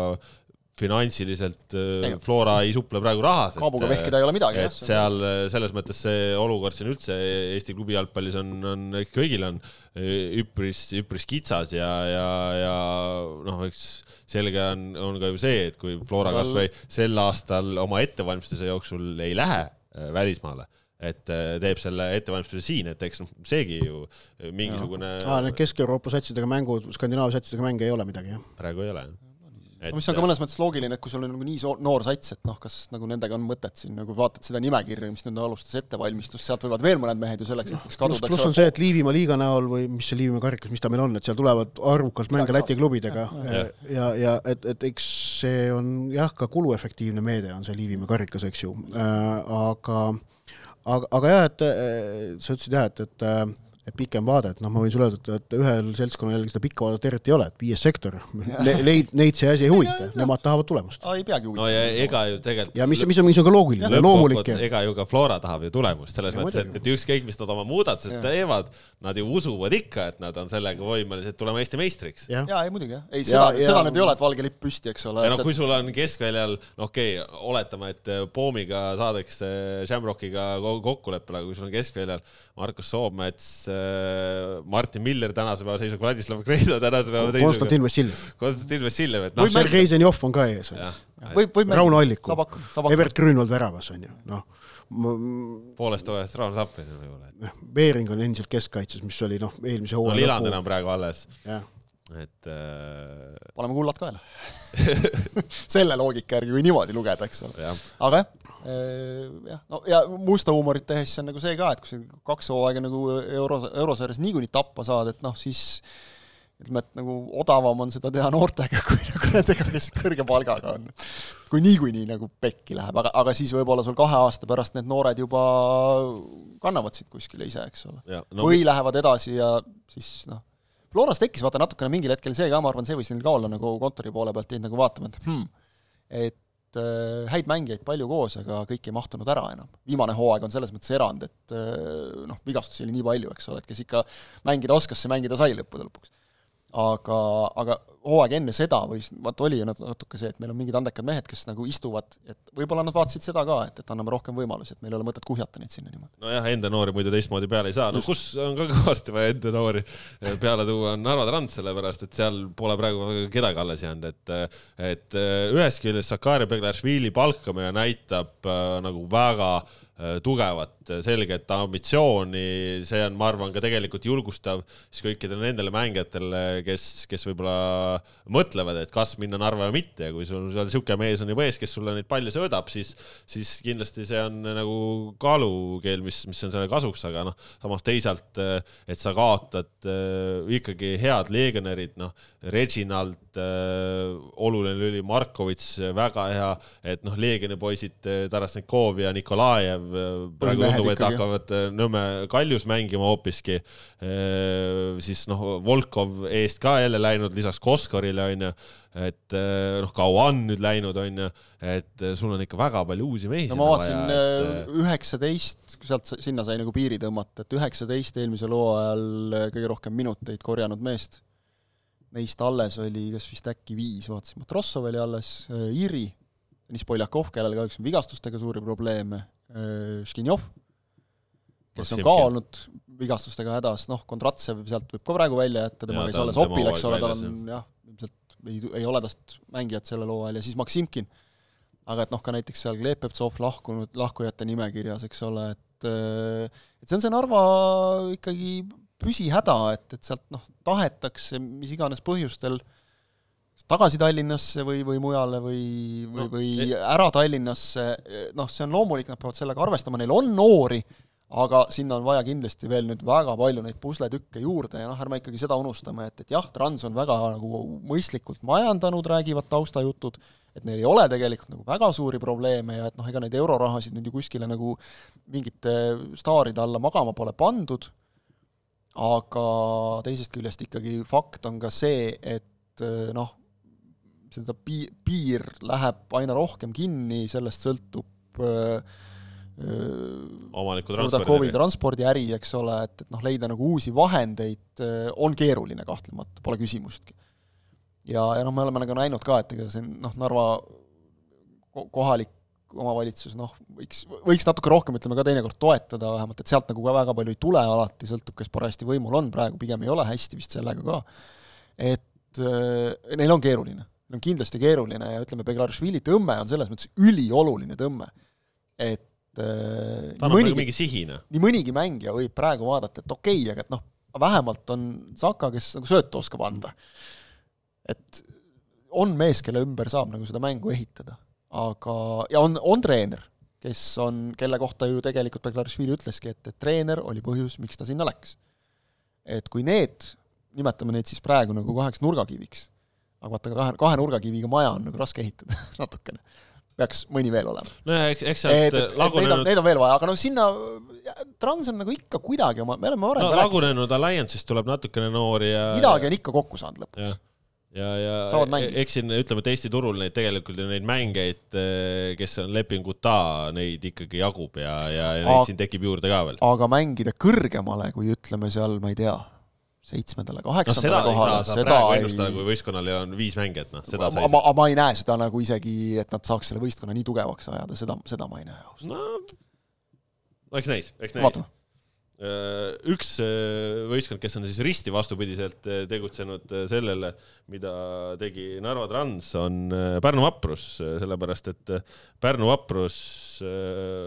finantsiliselt äh, Flora ei suple praegu rahas. kaabuga vehkida ei ole midagi, et seal äh, selles mõttes see olukord siin üldse Eesti klubi jalgpallis on, on kõigil on äh, üpris, üpris kitsas ja, ja, ja noh, eks selge on, on ka ju see, et kui Flora kasvõi sel aastal oma ettevalmistuse jooksul ei lähe äh, välismaale, et teeb selle ettevalmistuse siin, et eks noh, seegi ju mingisugune. aa, need Kesk-Euroopa satsidega mängud, Skandinaavia satsidega mänge ei ole midagi, jah? praegu ei ole, jah Et... no mis on ka mõnes mõttes loogiline, et kui sul on nagu nii noor sats, et noh, kas nagu nendega on mõtet siin nagu vaatad seda nimekirja, mis nüüd alustas ettevalmistust, sealt võivad veel mõned mehed ju selleks hetkeks kaduda. pluss on see, et Liivimaa liiga näol või mis see Liivimaa karikas, mis ta meil on, et seal tulevad arvukalt mänge Läti klubidega. Ja, ja, ja et, et eks see on jah, ka kuluefektiivne meede on see Liivimaa karikas, eks ju. Äh,, aga aga, aga jah, et sa ütlesid jah, et, et et pikem vaade, et noh, ma võin sulle öelda, et ühel seltskonnal jällegi seda pikka vaadet eriti ei ole, et viies sektor ne,, neid, neid see asi ei huvita, nemad tahavad tulemust. ei peagi huvitama. no ja ega ju tegelikult ja mis, mis on, mis on ka loogiline, loomulik. ega ju ka Flora tahab ju tulemust, selles mõttes, et, et ükskõik, mis nad oma muudatused ja. teevad, nad ju usuvad ikka, et nad on sellega võimelised tulema Eesti meistriks. ja, ja, ei muidugi jah, ei seda, seda nüüd ei ole, et valge lipp püsti, eks ole. ja noh, kui sul on keskväljal, no okei okay,, oletame, et Poomiga saadakse Shamrockiga kokkuleppele, aga kui sul on keskväljal Markus Soomets äh,, Martin Miller tänase päeva seisuga, Vladislav Kreida tänase päeva seisuga. Konstantin Vassiljev. Konstantin Vassiljev, et noh. Sergei Zenjov on ka ees. võib, võib Rauno Alliku, Evert Grünwald väravas on ju, noh. poolest hooajast Rauno Tappin võib-olla. noh, Veering on endiselt keskkaitses, mis oli noh, eelmise hooaja no Lillander on praegu alles. et äh, paneme kullad kaela selle loogika järgi, kui niimoodi lugeda, eks ole. aga jah, jah, no ja musta huumorit tehes siis on nagu see ka, et kui sa kaks hooaega nagu euro, eurosarjas niikuinii tappa saad, et noh, siis ütleme, et nagu odavam on seda teha noortega kui nagu nendega, kes kõrge palgaga on. kui niikuinii nagu pekki läheb, aga, aga siis võib-olla sul kahe aasta pärast need noored juba kannavad sind kuskile ise, eks ole. No, või lähevad edasi ja siis noh, Floras tekkis vaata natukene mingil hetkel see ka, ma arvan, see võis neil ka olla nagu kontori poole pealt, jäid nagu vaatama, et hmm, et Äh, häid mängijaid palju koos, aga kõik ei mahtunud ära enam. viimane hooaeg on selles mõttes erand, et äh, noh, vigastusi oli nii palju, eks ole, et kes ikka mängida oskas, see mängida sai lõppude lõpuks aga, aga hooaeg enne seda või vaata oli ju natuke see, et meil on mingid andekad mehed, kes nagu istuvad, et võib-olla nad vaatasid seda ka, et, et anname rohkem võimalusi, et meil ei ole mõtet kuhjata neid sinna niimoodi. nojah, enda noori muidu teistmoodi peale ei saa, no kus on ka kõvasti vaja enda noori peale tuua, on Narva Trans, sellepärast et seal pole praegu kedagi alles jäänud, et et ühest küljest Sakari Beglaršvili palkamine näitab äh, nagu väga äh, tugevat selget ambitsiooni, see on, ma arvan, ka tegelikult julgustav siis kõikidele nendele mängijatele, kes, kes võib-olla mõtlevad, et kas minna Narva või mitte. Ja kui sul seal niisugune mees on juba ees, kes sulle neid palle söödab, siis, siis kindlasti see on nagu kaalukeel, mis, mis on selle kasuks, aga noh, samas teisalt, et sa kaotad äh, ikkagi head legionärid, noh, Reginald äh,, oluline lüli, Markovitš, väga hea, et noh, Leegioni poisid, Tarasnikov ja Nikolajev praegu tundub, et hakkavad äh, Nõmme kaljus mängima hoopiski. Äh, siis noh, Volkov eest ka jälle läinud, lisaks Koskorile onju, et äh, noh, Kauan nüüd läinud onju, et sul on ikka väga palju uusi mehi. no ma vaatasin üheksateist, sealt sinna sai nagu piiri tõmmata, et üheksateist eelmisel hooajal kõige rohkem minuteid korjanud meest. Neist alles oli kas vist äkki viis, vaatasin, Matrossov oli alles, Iri, Deniss Poljakov, kellel kahjuks on vigastustega suuri probleeme, Škinjov kes on ka olnud vigastustega hädas, noh, Kondratsev sealt võib ka praegu välja jätta, tema käis alles opil, eks ole, tal on jah, ilmselt ei, ei ole tast mängijat sellel hooajal ja siis Maksimkin. aga et noh, ka näiteks seal Klepevtsov lahkunud, lahkujate nimekirjas, eks ole, et et see on see Narva ikkagi püsihäda, et, et sealt noh, tahetakse mis iganes põhjustel tagasi Tallinnasse või, või mujale või, või no,, või ära Tallinnasse, noh, see on loomulik, nad peavad sellega arvestama, neil on noori aga sinna on vaja kindlasti veel nüüd väga palju neid pusletükke juurde ja noh, ärme ikkagi seda unustame, et, et jah, Trans on väga nagu mõistlikult majandanud, räägivad taustajutud, et neil ei ole tegelikult nagu väga suuri probleeme ja et noh, ega neid eurorahasid nüüd ju kuskile nagu mingite staaride alla magama pole pandud, aga teisest küljest ikkagi fakt on ka see, et noh, seda pi-, piir läheb aina rohkem kinni, sellest sõltub äh, omaniku transpordi. transpordiäri, eks ole, et, et noh, leida nagu uusi vahendeid on keeruline kahtlemata, pole küsimustki. ja, ja noh, me oleme nagu näinud ka, et ega see noh, Narva kohalik omavalitsus noh, võiks, võiks natuke rohkem, ütleme ka teinekord toetada vähemalt, et sealt nagu ka väga palju ei tule alati, sõltub, kes parajasti võimul on, praegu pigem ei ole hästi vist sellega ka, et äh, neil on keeruline. Neil on kindlasti keeruline ja ütleme, Beglaršvili tõmme on selles mõttes ülioluline tõmme, et et ta annab mõnigi, nagu mingi sihina. nii mõnigi mängija võib praegu vaadata, et okei okay,, aga et noh, vähemalt on Saka, kes nagu sööta oskab anda. et on mees, kelle ümber saab nagu seda mängu ehitada. aga, ja on, on treener, kes on, kelle kohta ju tegelikult Beglarishvili ütleski, et, et treener oli põhjus, miks ta sinna läks. et kui need, nimetame neid siis praegu nagu kaheks nurgakiviks, aga vaata, kahe, kahe nurgakiviga maja on nagu raske ehitada natukene peaks mõni veel olema. nojah, eks, eks sealt lagunenud neid on veel vaja, aga noh, sinna Trans on nagu ikka kuidagi oma, me oleme varem no, lagunenud Alliance'ist tuleb natukene noori ja midagi on ikka kokku saanud lõpuks. ja, ja, ja eks siin ütleme, et Eesti turul neid tegelikult neid mängijaid, eh, kes on lepinguta, neid ikkagi jagub ja, ja, ja neid siin tekib juurde ka veel. aga mängida kõrgemale, kui ütleme seal, ma ei tea seitsmendale, kaheksandale no, kohale, seda ei ennustada, kui võistkonnal on viis mängijat, noh, seda ei saa. ma ei näe seda nagu isegi, et nad saaks selle võistkonna nii tugevaks ajada, seda, seda ma ei näe ausalt. no eks näis, eks näis. Äh, üks äh, võistkond, kes on siis risti vastupidiselt äh, tegutsenud sellele, mida tegi Narva Trans, on Pärnu Vaprus, sellepärast et Pärnu Vaprus,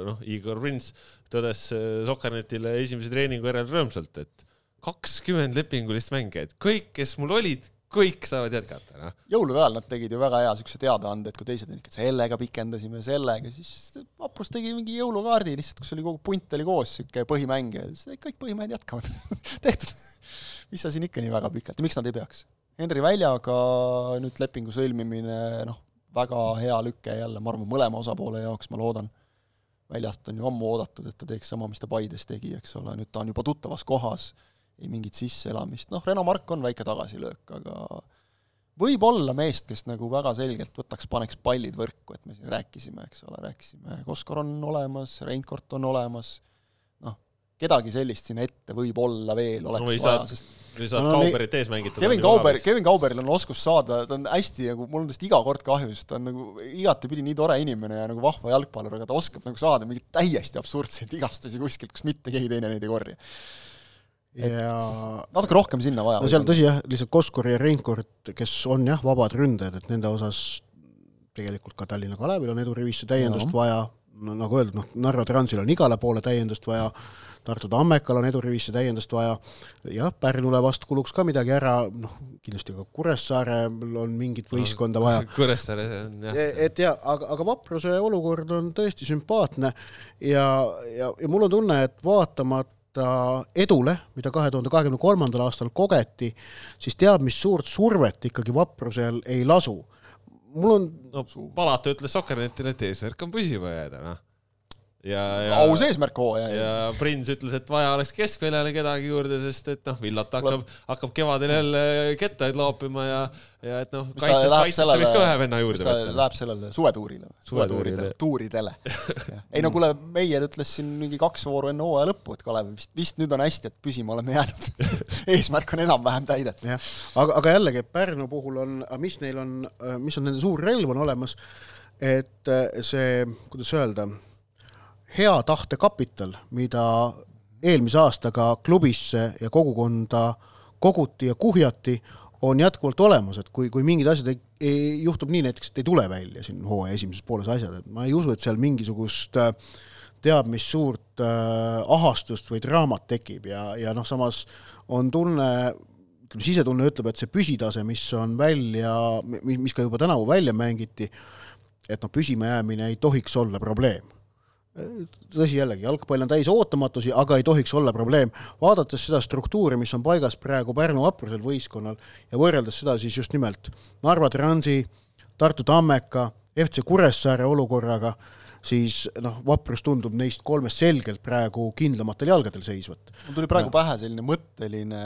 noh, Igor Prins tõdes Sokkernetile esimese treeningu järel rõõmsalt, et kakskümmend lepingulist mängijat, kõik, kes mul olid, kõik saavad jätkata, noh. jõulude ajal nad tegid ju väga hea siukse teadaande, et kui teised olid, et sellega pikendasime, sellega, siis Vaprus tegi mingi jõulukaardi lihtsalt, kus oli kogu punt oli koos, siuke põhimäng ja siis kõik põhimehed jätkavad tehtud. mis sa siin ikka nii väga pikalt ja miks nad ei peaks? Henri Väljaga nüüd lepingu sõlmimine, noh, väga hea lüke jälle, ma arvan, mõlema osapoole jaoks, ma loodan. väljast on ju ammu oodatud, et ta teeks sama, mis ta Paides tegi, eks ole, nüüd ta on juba tuttavas kohas ei mingit sisseelamist, noh, Reno Mark on väike tagasilöök, aga võib-olla meest, kes nagu väga selgelt võtaks, paneks pallid võrku, et me siin rääkisime, eks ole, rääkisime, Koskor on olemas, Reinkord on olemas, noh, kedagi sellist sinna ette võib-olla veel oleks no, vaja, sest või saad no, Kauberit ees mängitada. Kevin Kauber, Kevin Kauberil on oskus saada, ta on hästi nagu, mul on tast iga kord kahju, sest ta on nagu igatepidi nii tore inimene ja nagu vahva jalgpallur, aga ta oskab nagu saada mingeid täiesti absurdseid vigastusi kuskilt, kus mitte keegi teine neid ei korja ja natuke rohkem sinna vaja. no seal tõsi jah, lihtsalt Koskor ja Reinkord, kes on jah, vabad ründajad, et nende osas tegelikult ka Tallinna Kalevil on edurivisse täiendust no. vaja, no nagu öeldud, noh, Narva Transil on igale poole täiendust vaja, Tartu Tammekal on edurivisse täiendust vaja, jah, Pärnule vast kuluks ka midagi ära, noh, kindlasti ka Kuressaarel on mingit võistkonda vaja. Kuressaare on jah. E, et jaa, aga, aga Vapruse olukord on tõesti sümpaatne ja, ja, ja mul on tunne, et vaatamata edule, mida kahe tuhande kahekümne kolmandal aastal kogeti, siis teab, mis suurt survet ikkagi vaprusel ei lasu. mul on no Palata ütles Sokkernetile, et eesmärk on püsima jääda, noh ja, ja aus eesmärk hooaja. ja Prins ütles, et vaja oleks keskväljale kedagi juurde, sest et noh, Villat hakkab, hakkab kevadel jälle kettaid loopima ja, ja et noh, kaitses, kaitses võiks ka ühe venna juurde võtta. Läheb sellele suvetuurile, suvetuuridele, tuuridele. ei no kuule, Meier ütles siin mingi kaks vooru enne hooaja lõppu, et Kalev vist, vist nüüd on hästi, et püsima oleme jäänud eesmärk on enam-vähem täidetud. jah, aga, aga jällegi, Pärnu puhul on, mis neil on, mis on nende suur relv on olemas, et see, kuidas öelda hea tahte kapital, mida eelmise aastaga klubisse ja kogukonda koguti ja kuhjati, on jätkuvalt olemas, et kui, kui mingid asjad ei, ei, juhtub nii näiteks, et ei tule välja siin hooaja esimeses pooles asjad, et ma ei usu, et seal mingisugust äh, teab mis suurt äh, ahastust või draamat tekib ja, ja noh, samas on tunne, ütleme sisetunne ütleb, et see püsitase, mis on välja, mis ka juba tänavu välja mängiti, et noh, püsimajäämine ei tohiks olla probleem tõsi jällegi, jalgpall on täis ootamatusi, aga ei tohiks olla probleem. vaadates seda struktuuri, mis on paigas praegu Pärnu vaprusel võistkonnal ja võrreldes seda siis just nimelt Narva Transi, Tartu Tammeka, FC Kuressaare olukorraga, siis noh, Vaprus tundub neist kolmest selgelt praegu kindlamatel jalgadel seisvat. mul tuli praegu no. pähe selline mõtteline,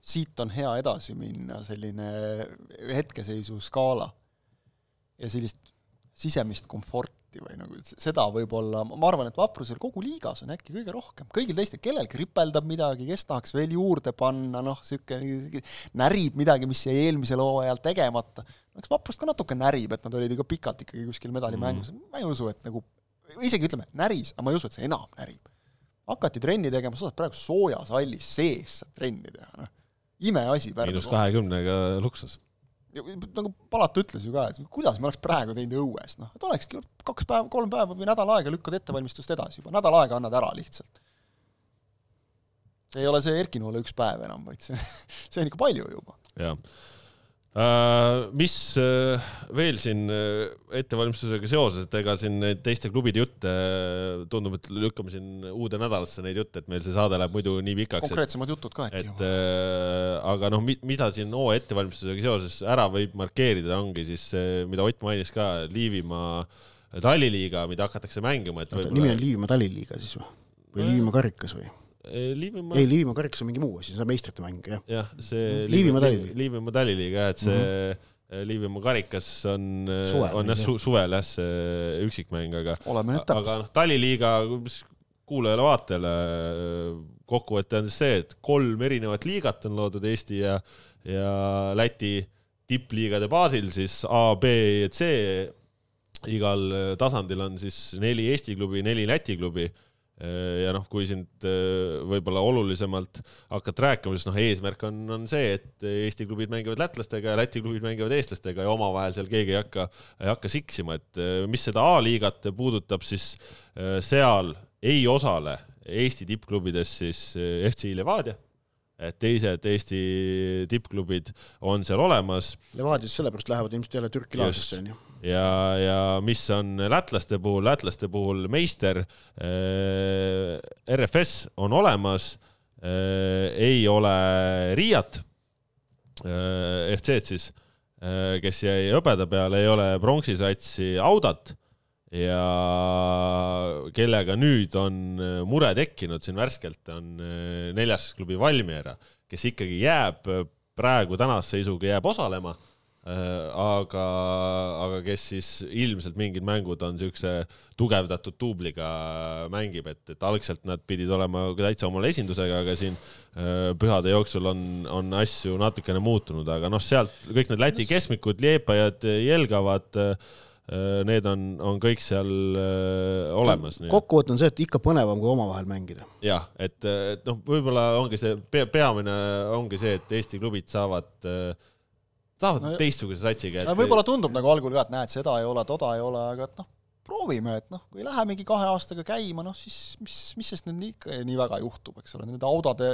siit on hea edasi minna, selline hetkeseisu skaala ja sellist sisemist komforti debatti või nagu seda võib-olla, ma arvan, et Vaprusel kogu liigas on äkki kõige rohkem, kõigil teistel, kellelgi ripeldab midagi, kes tahaks veel juurde panna, noh, niisugune närib midagi, mis jäi eelmisel hooajal tegemata. eks Vaprust ka natuke närib, et nad olid ju ka pikalt ikkagi kuskil medalimängus mm., ma ei usu, et nagu, isegi ütleme, näris, aga ma ei usu, et see enam närib. hakati trenni tegema, sa saad praegu soojas hallis sees trenni teha, noh. imeasi. miinus kahekümnega luksus nagu Palat ütles ju ka, et kuidas me oleks praegu teinud õues, noh, et olekski kaks päeva, kolm päeva või nädal aega lükkad ettevalmistust edasi juba, nädal aega annad ära lihtsalt. see ei ole see Erki Noole üks päev enam, vaid see, see on ikka palju juba. jah mis äh, veel siin äh, ettevalmistusega seoses, et ega siin neid teiste klubide jutte tundub, et lükkame siin uude nädalasse neid jutte, et meil see saade läheb muidu nii pikaks. konkreetsemad jutud ka äkki. et äh, aga noh, mida siin hooaja ettevalmistusega seoses ära võib markeerida, ongi siis mida Ott mainis ka, Liivimaa talliliiga, mida hakatakse mängima, et võib-olla. nimi on Liivimaa talliliiga siis või? või Liivimaa karikas või? Liivimaa. ei, Liivimaa karikas on mingi muu asi, see on meistrite mäng, jah. jah, see Liivimaa talliliiga. Liivimaa talliliiga jah, et see mm -hmm. Liivimaa karikas on, on jah su, suvel jah, see üksikmäng, aga aga noh, talliliiga kuulajale-vaatajale kokkuvõte on siis see, et kolm erinevat liigat on loodud Eesti ja, ja Läti tippliigade baasil siis A, B ja C. igal tasandil on siis neli Eesti klubi, neli Läti klubi ja noh, kui sind äh, võib-olla olulisemalt hakata rääkima, siis noh, eesmärk on, on see, et Eesti klubid mängivad lätlastega ja Läti klubid mängivad eestlastega ja omavahel seal keegi ei hakka, ei hakka siksima, et äh, mis seda A-liigat puudutab, siis seal ei osale Eesti tippklubides siis FC Levadia et teised Eesti tippklubid on seal olemas Levadias sellepärast lähevad ilmselt jälle Türki Just. laadrisse onju. ja, ja mis on lätlaste puhul, lätlaste puhul meister äh, RFS on olemas äh,, ei ole Riiat äh, FC-d siis äh,, kes jäi hõbeda peale, ei ole pronksisatsi Audat ja kellega nüüd on mure tekkinud siin värskelt, on neljas klubi Valmiera, kes ikkagi jääb praegu tänase seisuga jääb osalema aga, aga kes siis ilmselt mingid mängud on siukse tugevdatud duubliga mängib, et, et algselt nad pidid olema täitsa omal esindusega, aga siin äh, pühade jooksul on, on asju natukene muutunud, aga noh, sealt kõik need Läti keskmikud, Liepajad, Jelgavad, need on, on kõik seal äh, olemas. kokkuvõte on see, et ikka põnevam kui omavahel mängida. jah, et, et noh, võib-olla ongi see pea, peamine ongi see, et Eesti klubid saavad, saavad No no, teistsuguse satsiga. no võib-olla tundub nagu algul ka, et näed, seda ei ole, toda ei ole, aga et noh, proovime, et noh, kui lähe mingi kahe aastaga käima, noh siis mis, mis sest nüüd nii ikka nii väga juhtub, eks ole, nende audade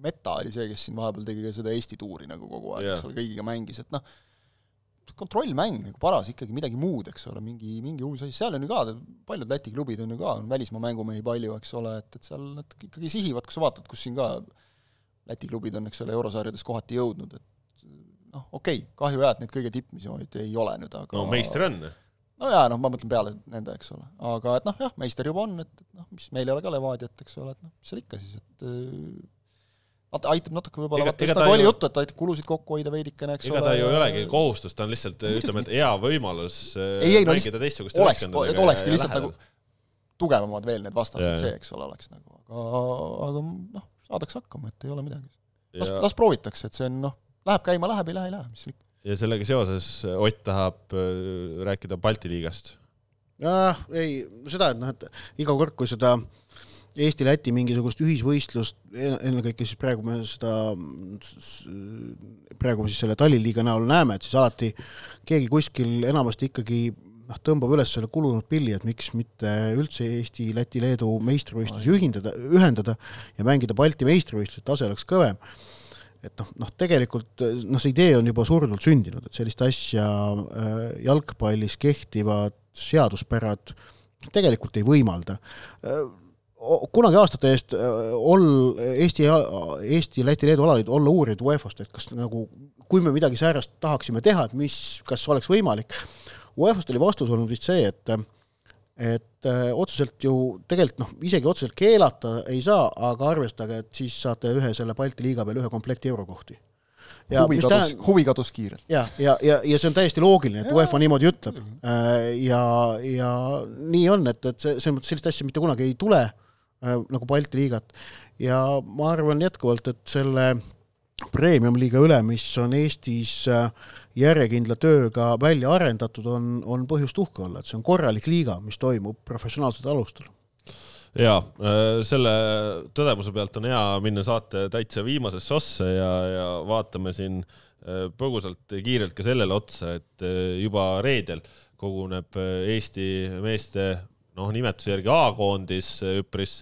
meta oli see, kes siin vahepeal tegi ka seda Eesti tuuri nagu kogu aeg, Jah. eks ole, kõigiga mängis, et noh, kontrollmäng nagu paras ikkagi midagi muud, eks ole, mingi, mingi uus asi, seal on ju ka, paljud Läti klubid on ju ka, on välismaa mängumehi palju, eks ole, et, et seal nad ikkagi sihivad, kui sa vaatad, kus siin ka Läti klubid on, eks ole, eurosarjades kohati jõudnud, et noh, okei okay,, kahju jah, et neid kõige tippmissioonid ei ole nüüd, aga no meister on. no jaa, noh, ma mõtlen peale nende, eks ole, aga et noh, jah, meister juba on, et, et noh, mis meil ei ole ka Levadiat, eks ole, et noh, mis seal ikka siis, et äh, aitab natuke võib-olla, Ega- vaata ega just nagu oli ju- juttu, et aitab kulusid kokku hoida veidikene, eks ega ole. ta ju ei olegi kohustus, ta on lihtsalt ütleme, et hea võimalus äh, Ei, ei, no mängida teistsuguste oleks, et olekski lihtsalt lähedal. nagu tugevamad veel need vastased see, eks ole, oleks nagu, aga, aga noh, saadakse hakkama, et ei ole midagi. las, las proovitakse, et see on noh, läheb käima, läheb, ei lähe, ei lähe, mis seal ikka. ja sellega seoses Ott tahab äh, rääkida Balti liigast. jah, ei, seda, et noh, et iga kord, kui seda Eesti-Läti mingisugust ühisvõistlust, ennekõike siis praegu me seda, praegu me siis selle Tallinliiga näol näeme, et siis alati keegi kuskil enamasti ikkagi noh, tõmbab üles selle kulunud pilli, et miks mitte üldse Eesti, Läti, Leedu meistrivõistlusi ühindada, ühendada ja mängida Balti meistrivõistlusi, tase oleks kõvem et noh, noh tegelikult noh, see idee on juba surnult sündinud, et sellist asja äh, jalgpallis kehtivad seaduspärad tegelikult ei võimalda äh,. kunagi aastate eest äh, ol-, Eesti, Eesti, Läti, Leedu alaliit olla uurinud UEFA-st, et kas nagu, kui me midagi säärast tahaksime teha, et mis, kas oleks võimalik. UEFA-st oli vastus olnud vist see, et et äh, otseselt ju tegelikult noh, isegi otseselt keelata ei saa, aga arvestage, et siis saate ühe selle Balti liiga peale ühe komplekti eurokohti. huvi kadus, huvi kadus kiirelt. ja, ja, ja, ja see on täiesti loogiline, et. UEFA niimoodi ütleb. ja, ja nii on, et, et see, selles mõttes sellist asja mitte kunagi ei tule äh, nagu Balti liigat ja ma arvan jätkuvalt, et selle premium-liiga üle, mis on Eestis äh, järjekindla tööga välja arendatud, on, on põhjust uhke olla, et see on korralik liiga, mis toimub professionaalsetel alustel. ja selle tõdemuse pealt on hea minna saate täitsa viimasesse ossa ja, ja vaatame siin äh, põgusalt ja kiirelt ka sellele otsa, et äh, juba reedel koguneb äh, Eesti meeste noh, nimetuse järgi A-koondis üpris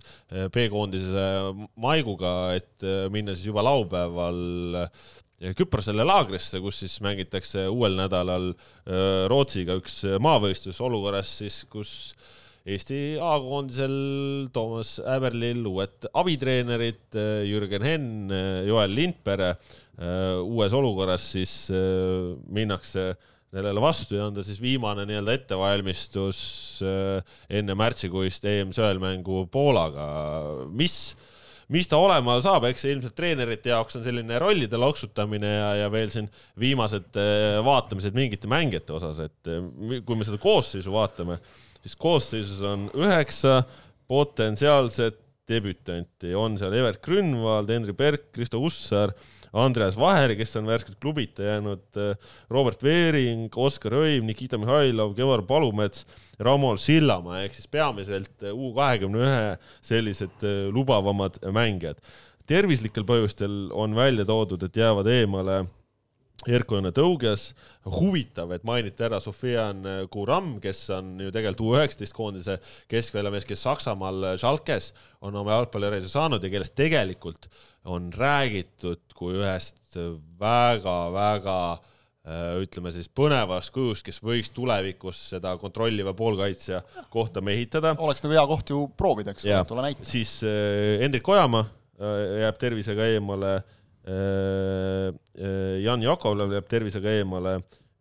B-koondise maiguga, et minna siis juba laupäeval Küprosele laagrisse, kus siis mängitakse uuel nädalal Rootsiga üks maavõistlus olukorras siis, kus Eesti A-koondisel Toomas Äberlil uued abitreenerid Jürgen Henn, Joel Lindpere. uues olukorras siis minnakse nendele vastu ja on ta siis viimane nii-öelda ettevalmistus enne märtsikuist EM-sõelmängu Poolaga. mis, mis ta olema saab, eks ilmselt treenerite jaoks on selline rollide loksutamine ja, ja veel siin viimased äh, vaatamised mingite mängijate osas, et mi- kui me seda koosseisu vaatame, siis koosseisus on üheksa potentsiaalset debütanti, on seal Evert Grünwald, Henri Berk, Kristo Ussar, Andreas Vaher, kes on värskelt klubita jäänud, Robert Veering, Oskar Õim, Nikita Mihhailov, Gevar Palumets, Ramol Sillamaa ehk siis peamiselt U kahekümne ühe sellised äh, lubavamad mängijad. tervislikel põhjustel on välja toodud, et jäävad eemale Erko-Jonne Tõuges, huvitav, et mainiti ära Sofian Kuram, kes on ju tegelikult U üheksateist koondise keskväljamees, kes Saksamaal Schalkes on oma jalgpallihariduse saanud ja kellest tegelikult on räägitud kui ühest väga-väga ütleme siis põnevast kujust, kes võiks tulevikus seda kontrolliva poolkaitsja kohta mehitada. oleks nagu hea koht ju proovida, eks ole, tule näita. siis äh, Hendrik Ojamaa äh, jääb tervisega eemale äh, Äh, äh, Jan Jakovlev jääb tervisega eemale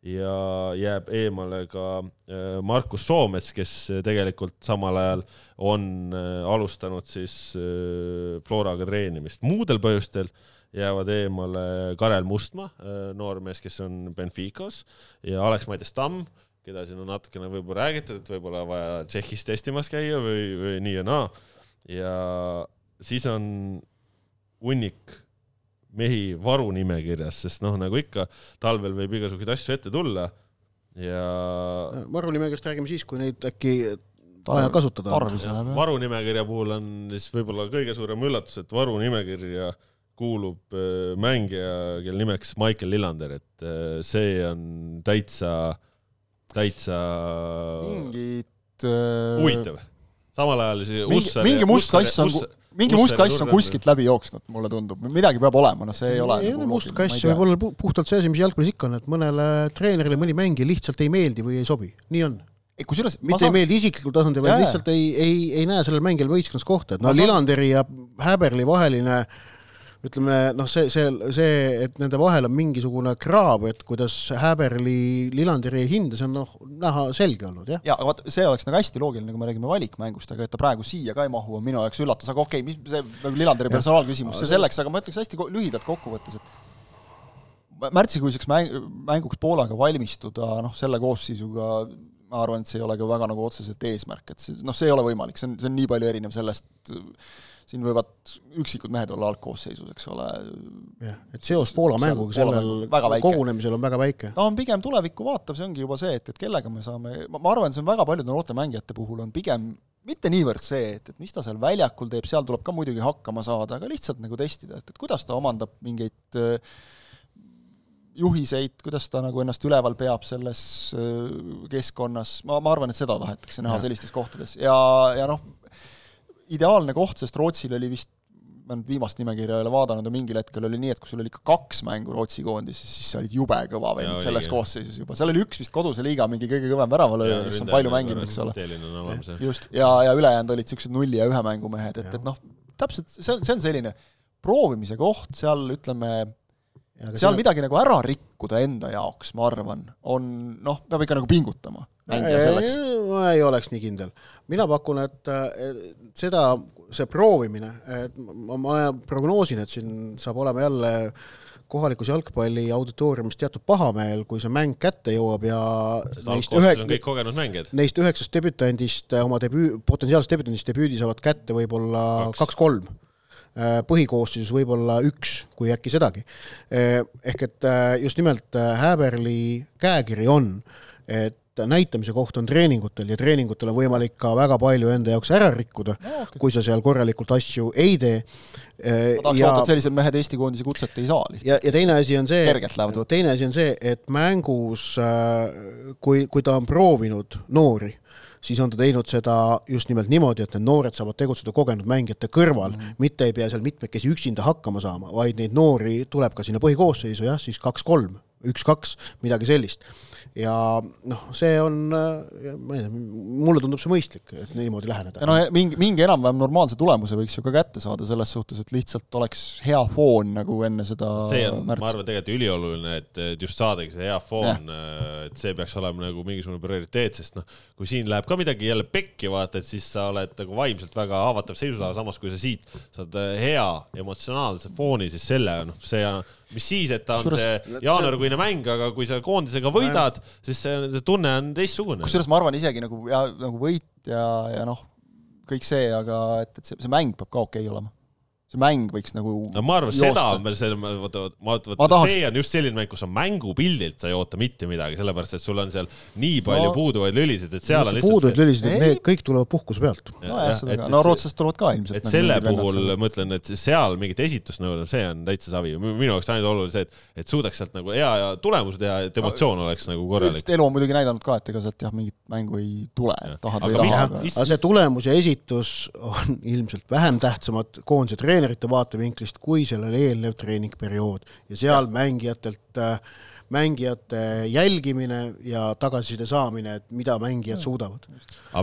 ja jääb eemale ka äh, Markus Soomets, kes tegelikult samal ajal on alustanud siis Floraga treenimist. muudel põhjustel jäävad eemale Karel Mustmaa, noormees, kes on Benficas ja Alex-Madis Tamm, keda siin on natukene võib-olla räägitud, et võib-olla vaja Tšehhis testimas käia või, või nii ja naa. ja siis on hunnik mehi varunimekirjas, sest noh, nagu ikka, talvel võib igasuguseid asju ette tulla ja varunimekirjast räägime siis, kui neid äkki vaja kasutada on. varunimekirja puhul on siis võib-olla kõige suurem üllatus, et varunimekirja kuulub äh, mängija, kelle nimeks Michael Lillander, et äh, see on täitsa, täitsa mingit äh, huvitav. samal ajal siis mingi, mingi must kass on mingi must kass on kuskilt läbi jooksnud, mulle tundub, midagi peab olema, noh, see ei ole ei nagu ole must kass, võib olla puhtalt see asi, mis jalgpallis ikka on, et mõnele treenerile mõni mängija lihtsalt ei meeldi või ei sobi, nii on. Kusjuures mitte saan... ei meeldi isiklikul tasandil, vaid lihtsalt ei, ei, ei näe sellel mängijal võistkonnas kohta, et no Lillanderi ja Häberli vaheline äh, ütleme noh, see, see, see, et nende vahel on mingisugune kraab, et kuidas Häberli Lillanderi ei hinda, see on noh, näha selge olnud, jah. jaa, aga vaat see oleks nagu hästi loogiline, kui me räägime valikmängust, aga et ta praegu siia ka ei mahu, on minu jaoks üllatus, aga okei okay,, mis see nagu Lillanderi personaalküsimus, see selleks, aga ma ütleks hästi lühidalt kokkuvõttes, et märtsikuiseks mäng, mänguks Poolaga valmistuda, noh, selle koosseisuga ma arvan, et see ei ole ka väga nagu otseselt eesmärk, et see, noh, see ei ole võimalik, see on, see on nii palju erinev sellest, siin võivad üksikud mehed olla algkoosseisus, eks ole. jah, et seos Poola mänguga sellel kogunemisel on väga väike. ta on pigem tulevikku vaatav, see ongi juba see, et, et kellega me saame, ma arvan, see on väga paljude noorte mängijate puhul on pigem mitte niivõrd see, et, et mis ta seal väljakul teeb, seal tuleb ka muidugi hakkama saada, aga lihtsalt nagu testida, et, et kuidas ta omandab mingeid äh, juhiseid, kuidas ta nagu ennast üleval peab selles äh, keskkonnas, ma, ma arvan, et seda tahetakse näha ja. sellistes kohtades ja, ja noh, ideaalne koht, sest Rootsil oli vist ma nüüd viimast nimekirja ei ole vaadanud, aga mingil hetkel oli nii, et kui sul oli ikka kaks mängu Rootsi koondises, siis sa olid jube kõva vend selles koosseisus juba, seal oli üks vist koduse liiga mingi kõige kõvem väravalööja, kes on palju mänginud, eks ole. just, ja, ja ülejäänud olid niisugused nulli- ja ühe mängu mehed, et, et noh, täpselt see on, see on selline proovimise koht, seal ütleme, seal midagi nagu ära rikkuda enda jaoks, ma arvan, on noh, peab ikka nagu pingutama mängija selleks. ma ei oleks nii kindel mina pakun, et seda, see proovimine, et ma, ma prognoosin, et siin saab olema jälle kohalikus jalgpalli auditooriumis teatud pahameel, kui see mäng kätte jõuab ja neist ühe, neist üheksast debütandist oma debüü, potentsiaalsest debütandist debüüdi saavad kätte võib-olla kaks-kolm äh, põhikoosseisus võib-olla üks, kui äkki sedagi. Äh, ehk et just nimelt Häberli käekiri on, et näitamise koht on treeningutel ja treeningutel on võimalik ka väga palju enda jaoks ära rikkuda no,, okay. kui sa seal korralikult asju ei tee. ma tahaks ja, loota, et sellised mehed Eesti koondise kutset ei saa lihtsalt. ja, ja teine asi on see, teine asi on see, et mängus, äh, kui, kui ta on proovinud noori, siis on ta teinud seda just nimelt niimoodi, et need noored saavad tegutseda kogenud mängijate kõrval mm, -hmm. mitte ei pea seal mitmekesi üksinda hakkama saama, vaid neid noori tuleb ka sinna põhikoosseisu jah, siis kaks-kolm, üks-kaks, midagi sellist ja noh, see on, ma ei tea, mulle tundub see mõistlik, et niimoodi läheneda. ja noh, mingi, mingi enam-vähem normaalse tulemuse võiks ju ka kätte saada selles suhtes, et lihtsalt oleks hea foon nagu enne seda see on, ma arvan, tegelikult ülioluline, et, et just saadagi see hea foon, et see peaks olema nagu mingisugune prioriteet, sest noh, kui siin läheb ka midagi jälle pekki, vaata, et siis sa oled nagu vaimselt väga haavatav seisus, aga samas kui sa siit saad hea emotsionaalse fooni, siis selle, noh, see mis siis, et ta on Kusjuures, see jaanuarikuine mäng, aga kui sa koondisega võidad, siis see, see tunne on teistsugune. kusjuures ma arvan isegi nagu ja nagu võit ja, ja noh, kõik see, aga et, et see, see mäng peab ka okei okay olema. See mäng võiks nagu no ma arvan, seda on veel selle, vaata, Ma vaata, vaata, tahaks- see on just selline mäng, kus on mängupildilt, sa ei oota mitte midagi, sellepärast et sul on seal nii palju No- puuduvaid lülisid, et seal on lihtsalt lülisid, Ei. need kõik tulevad puhkuse pealt. nojah, seda ka, no rootslased tulevad ka ilmselt. et selle puhul ma ütlen, et seal mingit esitust nõuda, see on täitsa savi. minu jaoks ainult oluline see, et, et suudaks sealt nagu hea ja tulemuse teha, et emotsioon oleks nagu korralik elu on muidugi näidanud ka, et ega sealt jah, mingit mängu ei tule, tahad või ei taha, aga see tulemus ja esitus on ilmselt vähem tähtsamad koondise treenerite vaatevinklist kui sellele eelnev treeningperiood. Ja seal mängijatelt, mängijate jälgimine ja tagasiside saamine, et mida mängijad suudavad.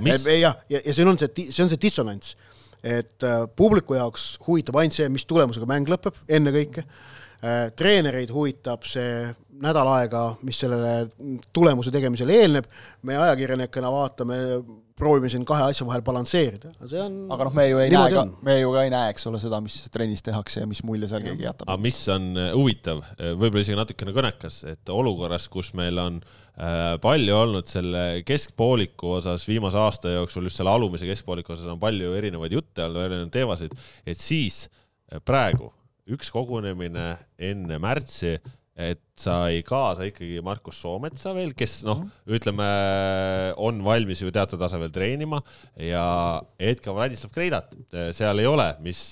mis, jah, ja, ja see on see, see on see dissonants, et äh, publiku jaoks huvitab ainult see, mis tulemusega mäng lõpeb, ennekõike. Äh,. treenereid huvitab see nädal aega, mis sellele tulemuse tegemisele eelneb, me ajakirjanikena vaatame, proovime siin kahe asja vahel balansseerida, aga see on aga noh, me ju ei näe ka me ju ka ei näe, eks ole, seda, mis trennis tehakse ja mis mulje seal keegi jätab. aga mis on äh, huvitav, võib-olla isegi natukene kõnekas, et olukorras, kus meil on äh, palju olnud selle keskpooliku osas viimase aasta jooksul, just selle alumise keskpooliku osas on palju erinevaid jutte olnud, erinevaid teemasid, et siis äh, praegu üks kogunemine enne märtsi, et sai kaasa ikkagi Markus Soometsa veel, kes noh, ütleme, on valmis ju teatud tasemel treenima ja Edgar Vladislav Kreidat äh, seal ei ole, mis,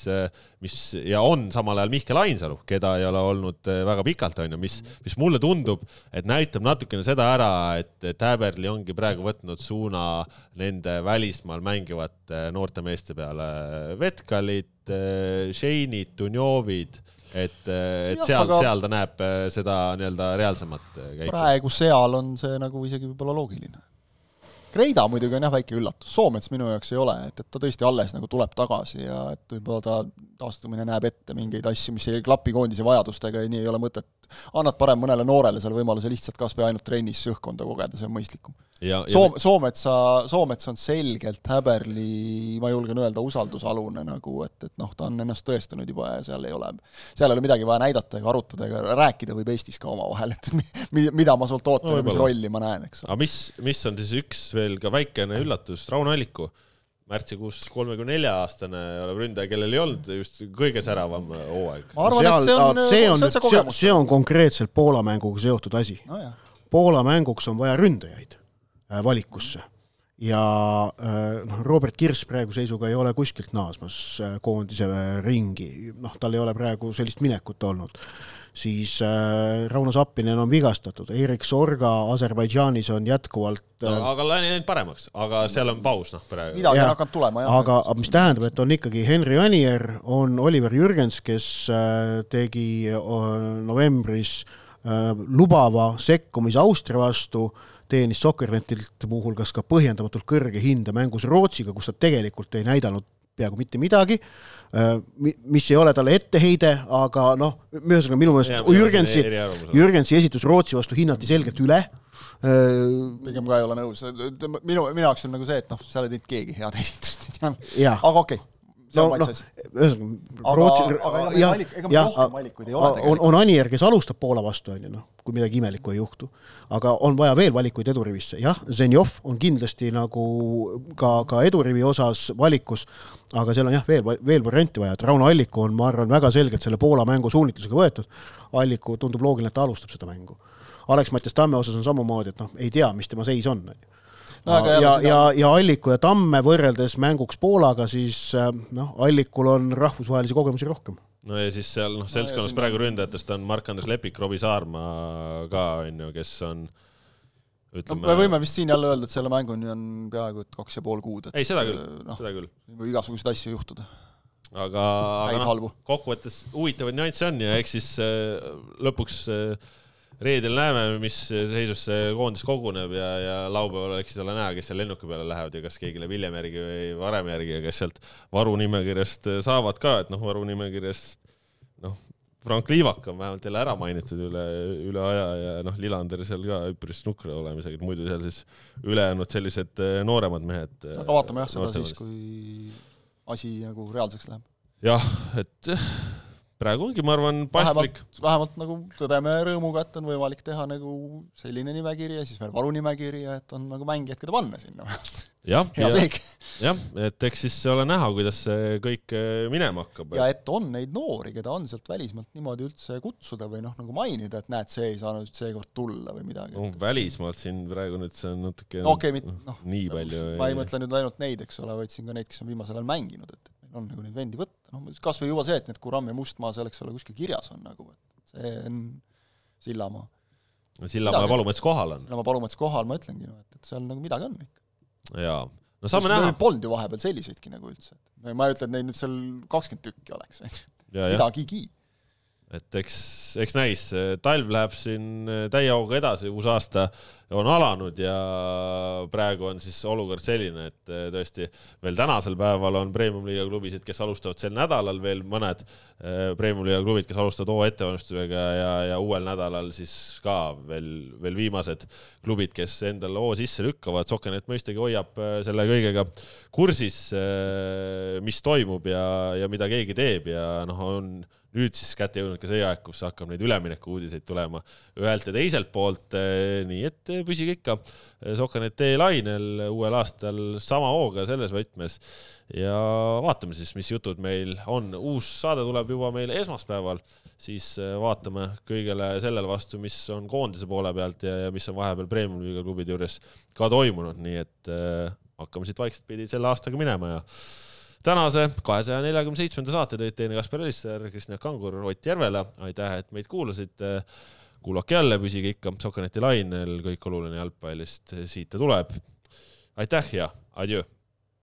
mis ja on samal ajal Mihkel Ainsalu, keda ei ole olnud äh, väga pikalt, onju, mis, mis mulle tundub, et näitab natukene seda ära, et, et Häberli ongi praegu võtnud suuna nende välismaal mängivate noorte meeste peale, Vetkalid, Šeinid, Dunjovid, et, et Jah, seal, seal ta näeb äh, seda nii-öelda reaalsemat äh, käiku. praegu seal on see nagu isegi võib-olla loogiline. Kreida muidugi on jah väike üllatus, Soomets minu jaoks ei ole, et, et ta tõesti alles nagu tuleb tagasi ja et võib-olla ta taastumine näeb ette mingeid asju, mis ei klapi koondise vajadustega ja nii ei ole mõtet. Annad parem mõnele noorele seal võimaluse lihtsalt kas või ainult trennis õhkkonda kogeda, see on mõistlikum. Soom-, Soometsa, Soomets on selgelt Häberli, ma julgen öelda, usaldusalune nagu, et, et noh, ta on ennast tõestanud juba ja seal ei ole, seal ei ole midagi vaja näidata ega arutada ega rääkida võib Eestis ka omavahel, et mi- mi- mida ma sult ootan No ja mis rolli ma näen, eks. aga mis, mis on siis üks veel ka väikene üllatus, Rauno Alliku, märtsikuus kolmekümne nelja aastane ründaja, kellel ei olnud just kõige säravam hooaeg. ma arvan, et see on, see on see see see, on konkreetselt Poola mänguga seotud asi. nojah, Poola mänguks on vaja ründajaid äh, valikusse ja äh, noh, Robert Kirss praegu seisuga ei ole kuskilt naasmas äh, koondise äh, ringi, noh, tal ei ole praegu sellist minekut olnud. Siis äh, Rauno Sappinen on vigastatud, Erik Sorga Aserbaidžaanis on jätkuvalt äh, aga läinud paremaks, aga seal on paus noh praegu. midagi on hakanud tulema, jah. aga, mis tähendab, et on ikkagi Henri Anier, on Oliver Jürgens, kes äh, tegi novembris äh, lubava sekkumise Austria vastu, teenis Sokkernetilt muuhulgas ka põhjendamatult kõrge hinde mängus Rootsiga, kus ta tegelikult ei näidanud peaaegu mitte midagi, mis ei ole talle etteheide, aga noh, ühesõnaga minu meelest Jürgensi, Jürgensi esitus Rootsi vastu hinnati selgelt üle. Äh, pigem ka ei ole nõus, minu, minu jaoks on nagu see, et noh, seal ei teinud keegi head esitust, aga okei. okay., no on noh ühesõnaga Aga- Rootsi aga meil jah jah on, on Anier, kes alustab Poola vastu, on ju noh, kui midagi imelikku ei juhtu. aga on vaja veel valikuid edurivisse, jah, Zenjov on kindlasti nagu ka, ka edurivi osas valikus, aga seal on jah, veel, veel variante vaja, et Rauno Alliku on, ma arvan, väga selgelt selle Poola mängu suunitlusega võetud, Alliku tundub loogiline, et ta alustab seda mängu. Alex-Mattias Tamme osas on samamoodi, et noh, ei tea, mis tema seis on, on ju No ja, seda- ja, ja Alliku ja Tamme võrreldes mänguks Poolaga, siis äh, noh, Allikul on rahvusvahelisi kogemusi rohkem. no ja siis seal noh, seltskonnas siin praegu ründajatest on Mark-Andres Lepik, Robbie Saarma ka onju, kes on no ütleme me võime vist siin jälle öelda, et selle mänguni on peaaegu et kaks ja pool kuud, et ei, seda küll, noh, seda küll. võib igasuguseid asju juhtuda, aga, aga noh, kokkuvõttes huvitavaid nüansse on ja eks siis äh, lõpuks äh, reedel näeme, mis seisus see koondis koguneb ja, ja laupäeval eks ole näha, kes seal lennuki peale lähevad ja kas keegi läheb hiljem järgi või varem järgi ja kes sealt varunimekirjast saavad ka, et noh, varunimekirjast noh, Frank Liivak on vähemalt jälle ära mainitud üle, üle aja ja noh, Lillander seal ka üpris nukra olemisega, et muidu seal siis ülejäänud sellised äh, nooremad mehed. aga vaatame jah, seda siis, kui asi nagu reaalseks läheb. jah, et praegu ongi, ma arvan, paslik vähemalt, nagu tõdeme rõõmuga, et on võimalik teha nagu selline nimekiri ja siis veel varunimekiri ja et on nagu mängijad, keda panna sinna. jah, jah, et eks siis ole näha, kuidas see kõik eh, minema hakkab. ja et on neid noori, keda on sealt välismaalt niimoodi üldse kutsuda või noh, nagu mainida, et näed, see ei saanud seekord tulla või midagi no,. välismaalt siin praegu nüüd see on natuke no okay,, mitte noh, nii palju ma ei mõtle nüüd ainult neid, eks ole, vaid siin ka neid, kes on viimasel ajal mänginud, et on nagu neid vendi võtta, noh kas või juba see, et need Kuram ja Mustmaa seal, eks ole, kuskil kirjas on nagu, et see on Sillamaa. Sillamäe midagi. Palumets kohal on Sillamaa Palumets kohal, ma ütlengi, noh, et, et seal nagu midagi on ikka. ja no saame näha. Polnud ju vahepeal selliseidki nagu üldse. ma ei ütle, et neid nüüd seal kakskümmend tükki oleks, on ju. ja, midagigi. Et eks, eks näis, talv läheb siin täie hooga edasi, uus aasta on alanud ja praegu on siis olukord selline, et tõesti veel tänasel päeval on premium-liiga klubisid, kes alustavad sel nädalal veel mõned eh, premium-liiga klubid, kes alustavad hooaja ettevalmistusega ja, ja uuel nädalal siis ka veel, veel viimased klubid, kes endale hoo sisse lükkavad. Sokenet mõistagi hoiab selle kõigega kursis, mis toimub ja, ja mida keegi teeb ja noh, on nüüd siis kätte jõudnud ka see aeg, kus hakkab neid ülemineku uudiseid tulema ühelt ja teiselt poolt, nii et püsige ikka Sokanet lainel uuel aastal sama hooga selles võtmes. Ja vaatame siis, mis jutud meil on. uus saade tuleb juba meil esmaspäeval, siis vaatame kõigele sellele vastu, mis on koondise poole pealt ja, ja mis on vahepeal premium-liiga klubide juures ka toimunud, nii et hakkame siit vaikselt pidi selle aastaga minema ja tänase kahesaja neljakümne seitsmenda saate tõid teine Kaspar Elisser, Kristjan Kangur, Ott Järvela. aitäh, et meid kuulasite. kuulake jälle, püsige ikka Sokaneti lainel, kõik oluline jalgpallist siit ta tuleb. aitäh ja adjöö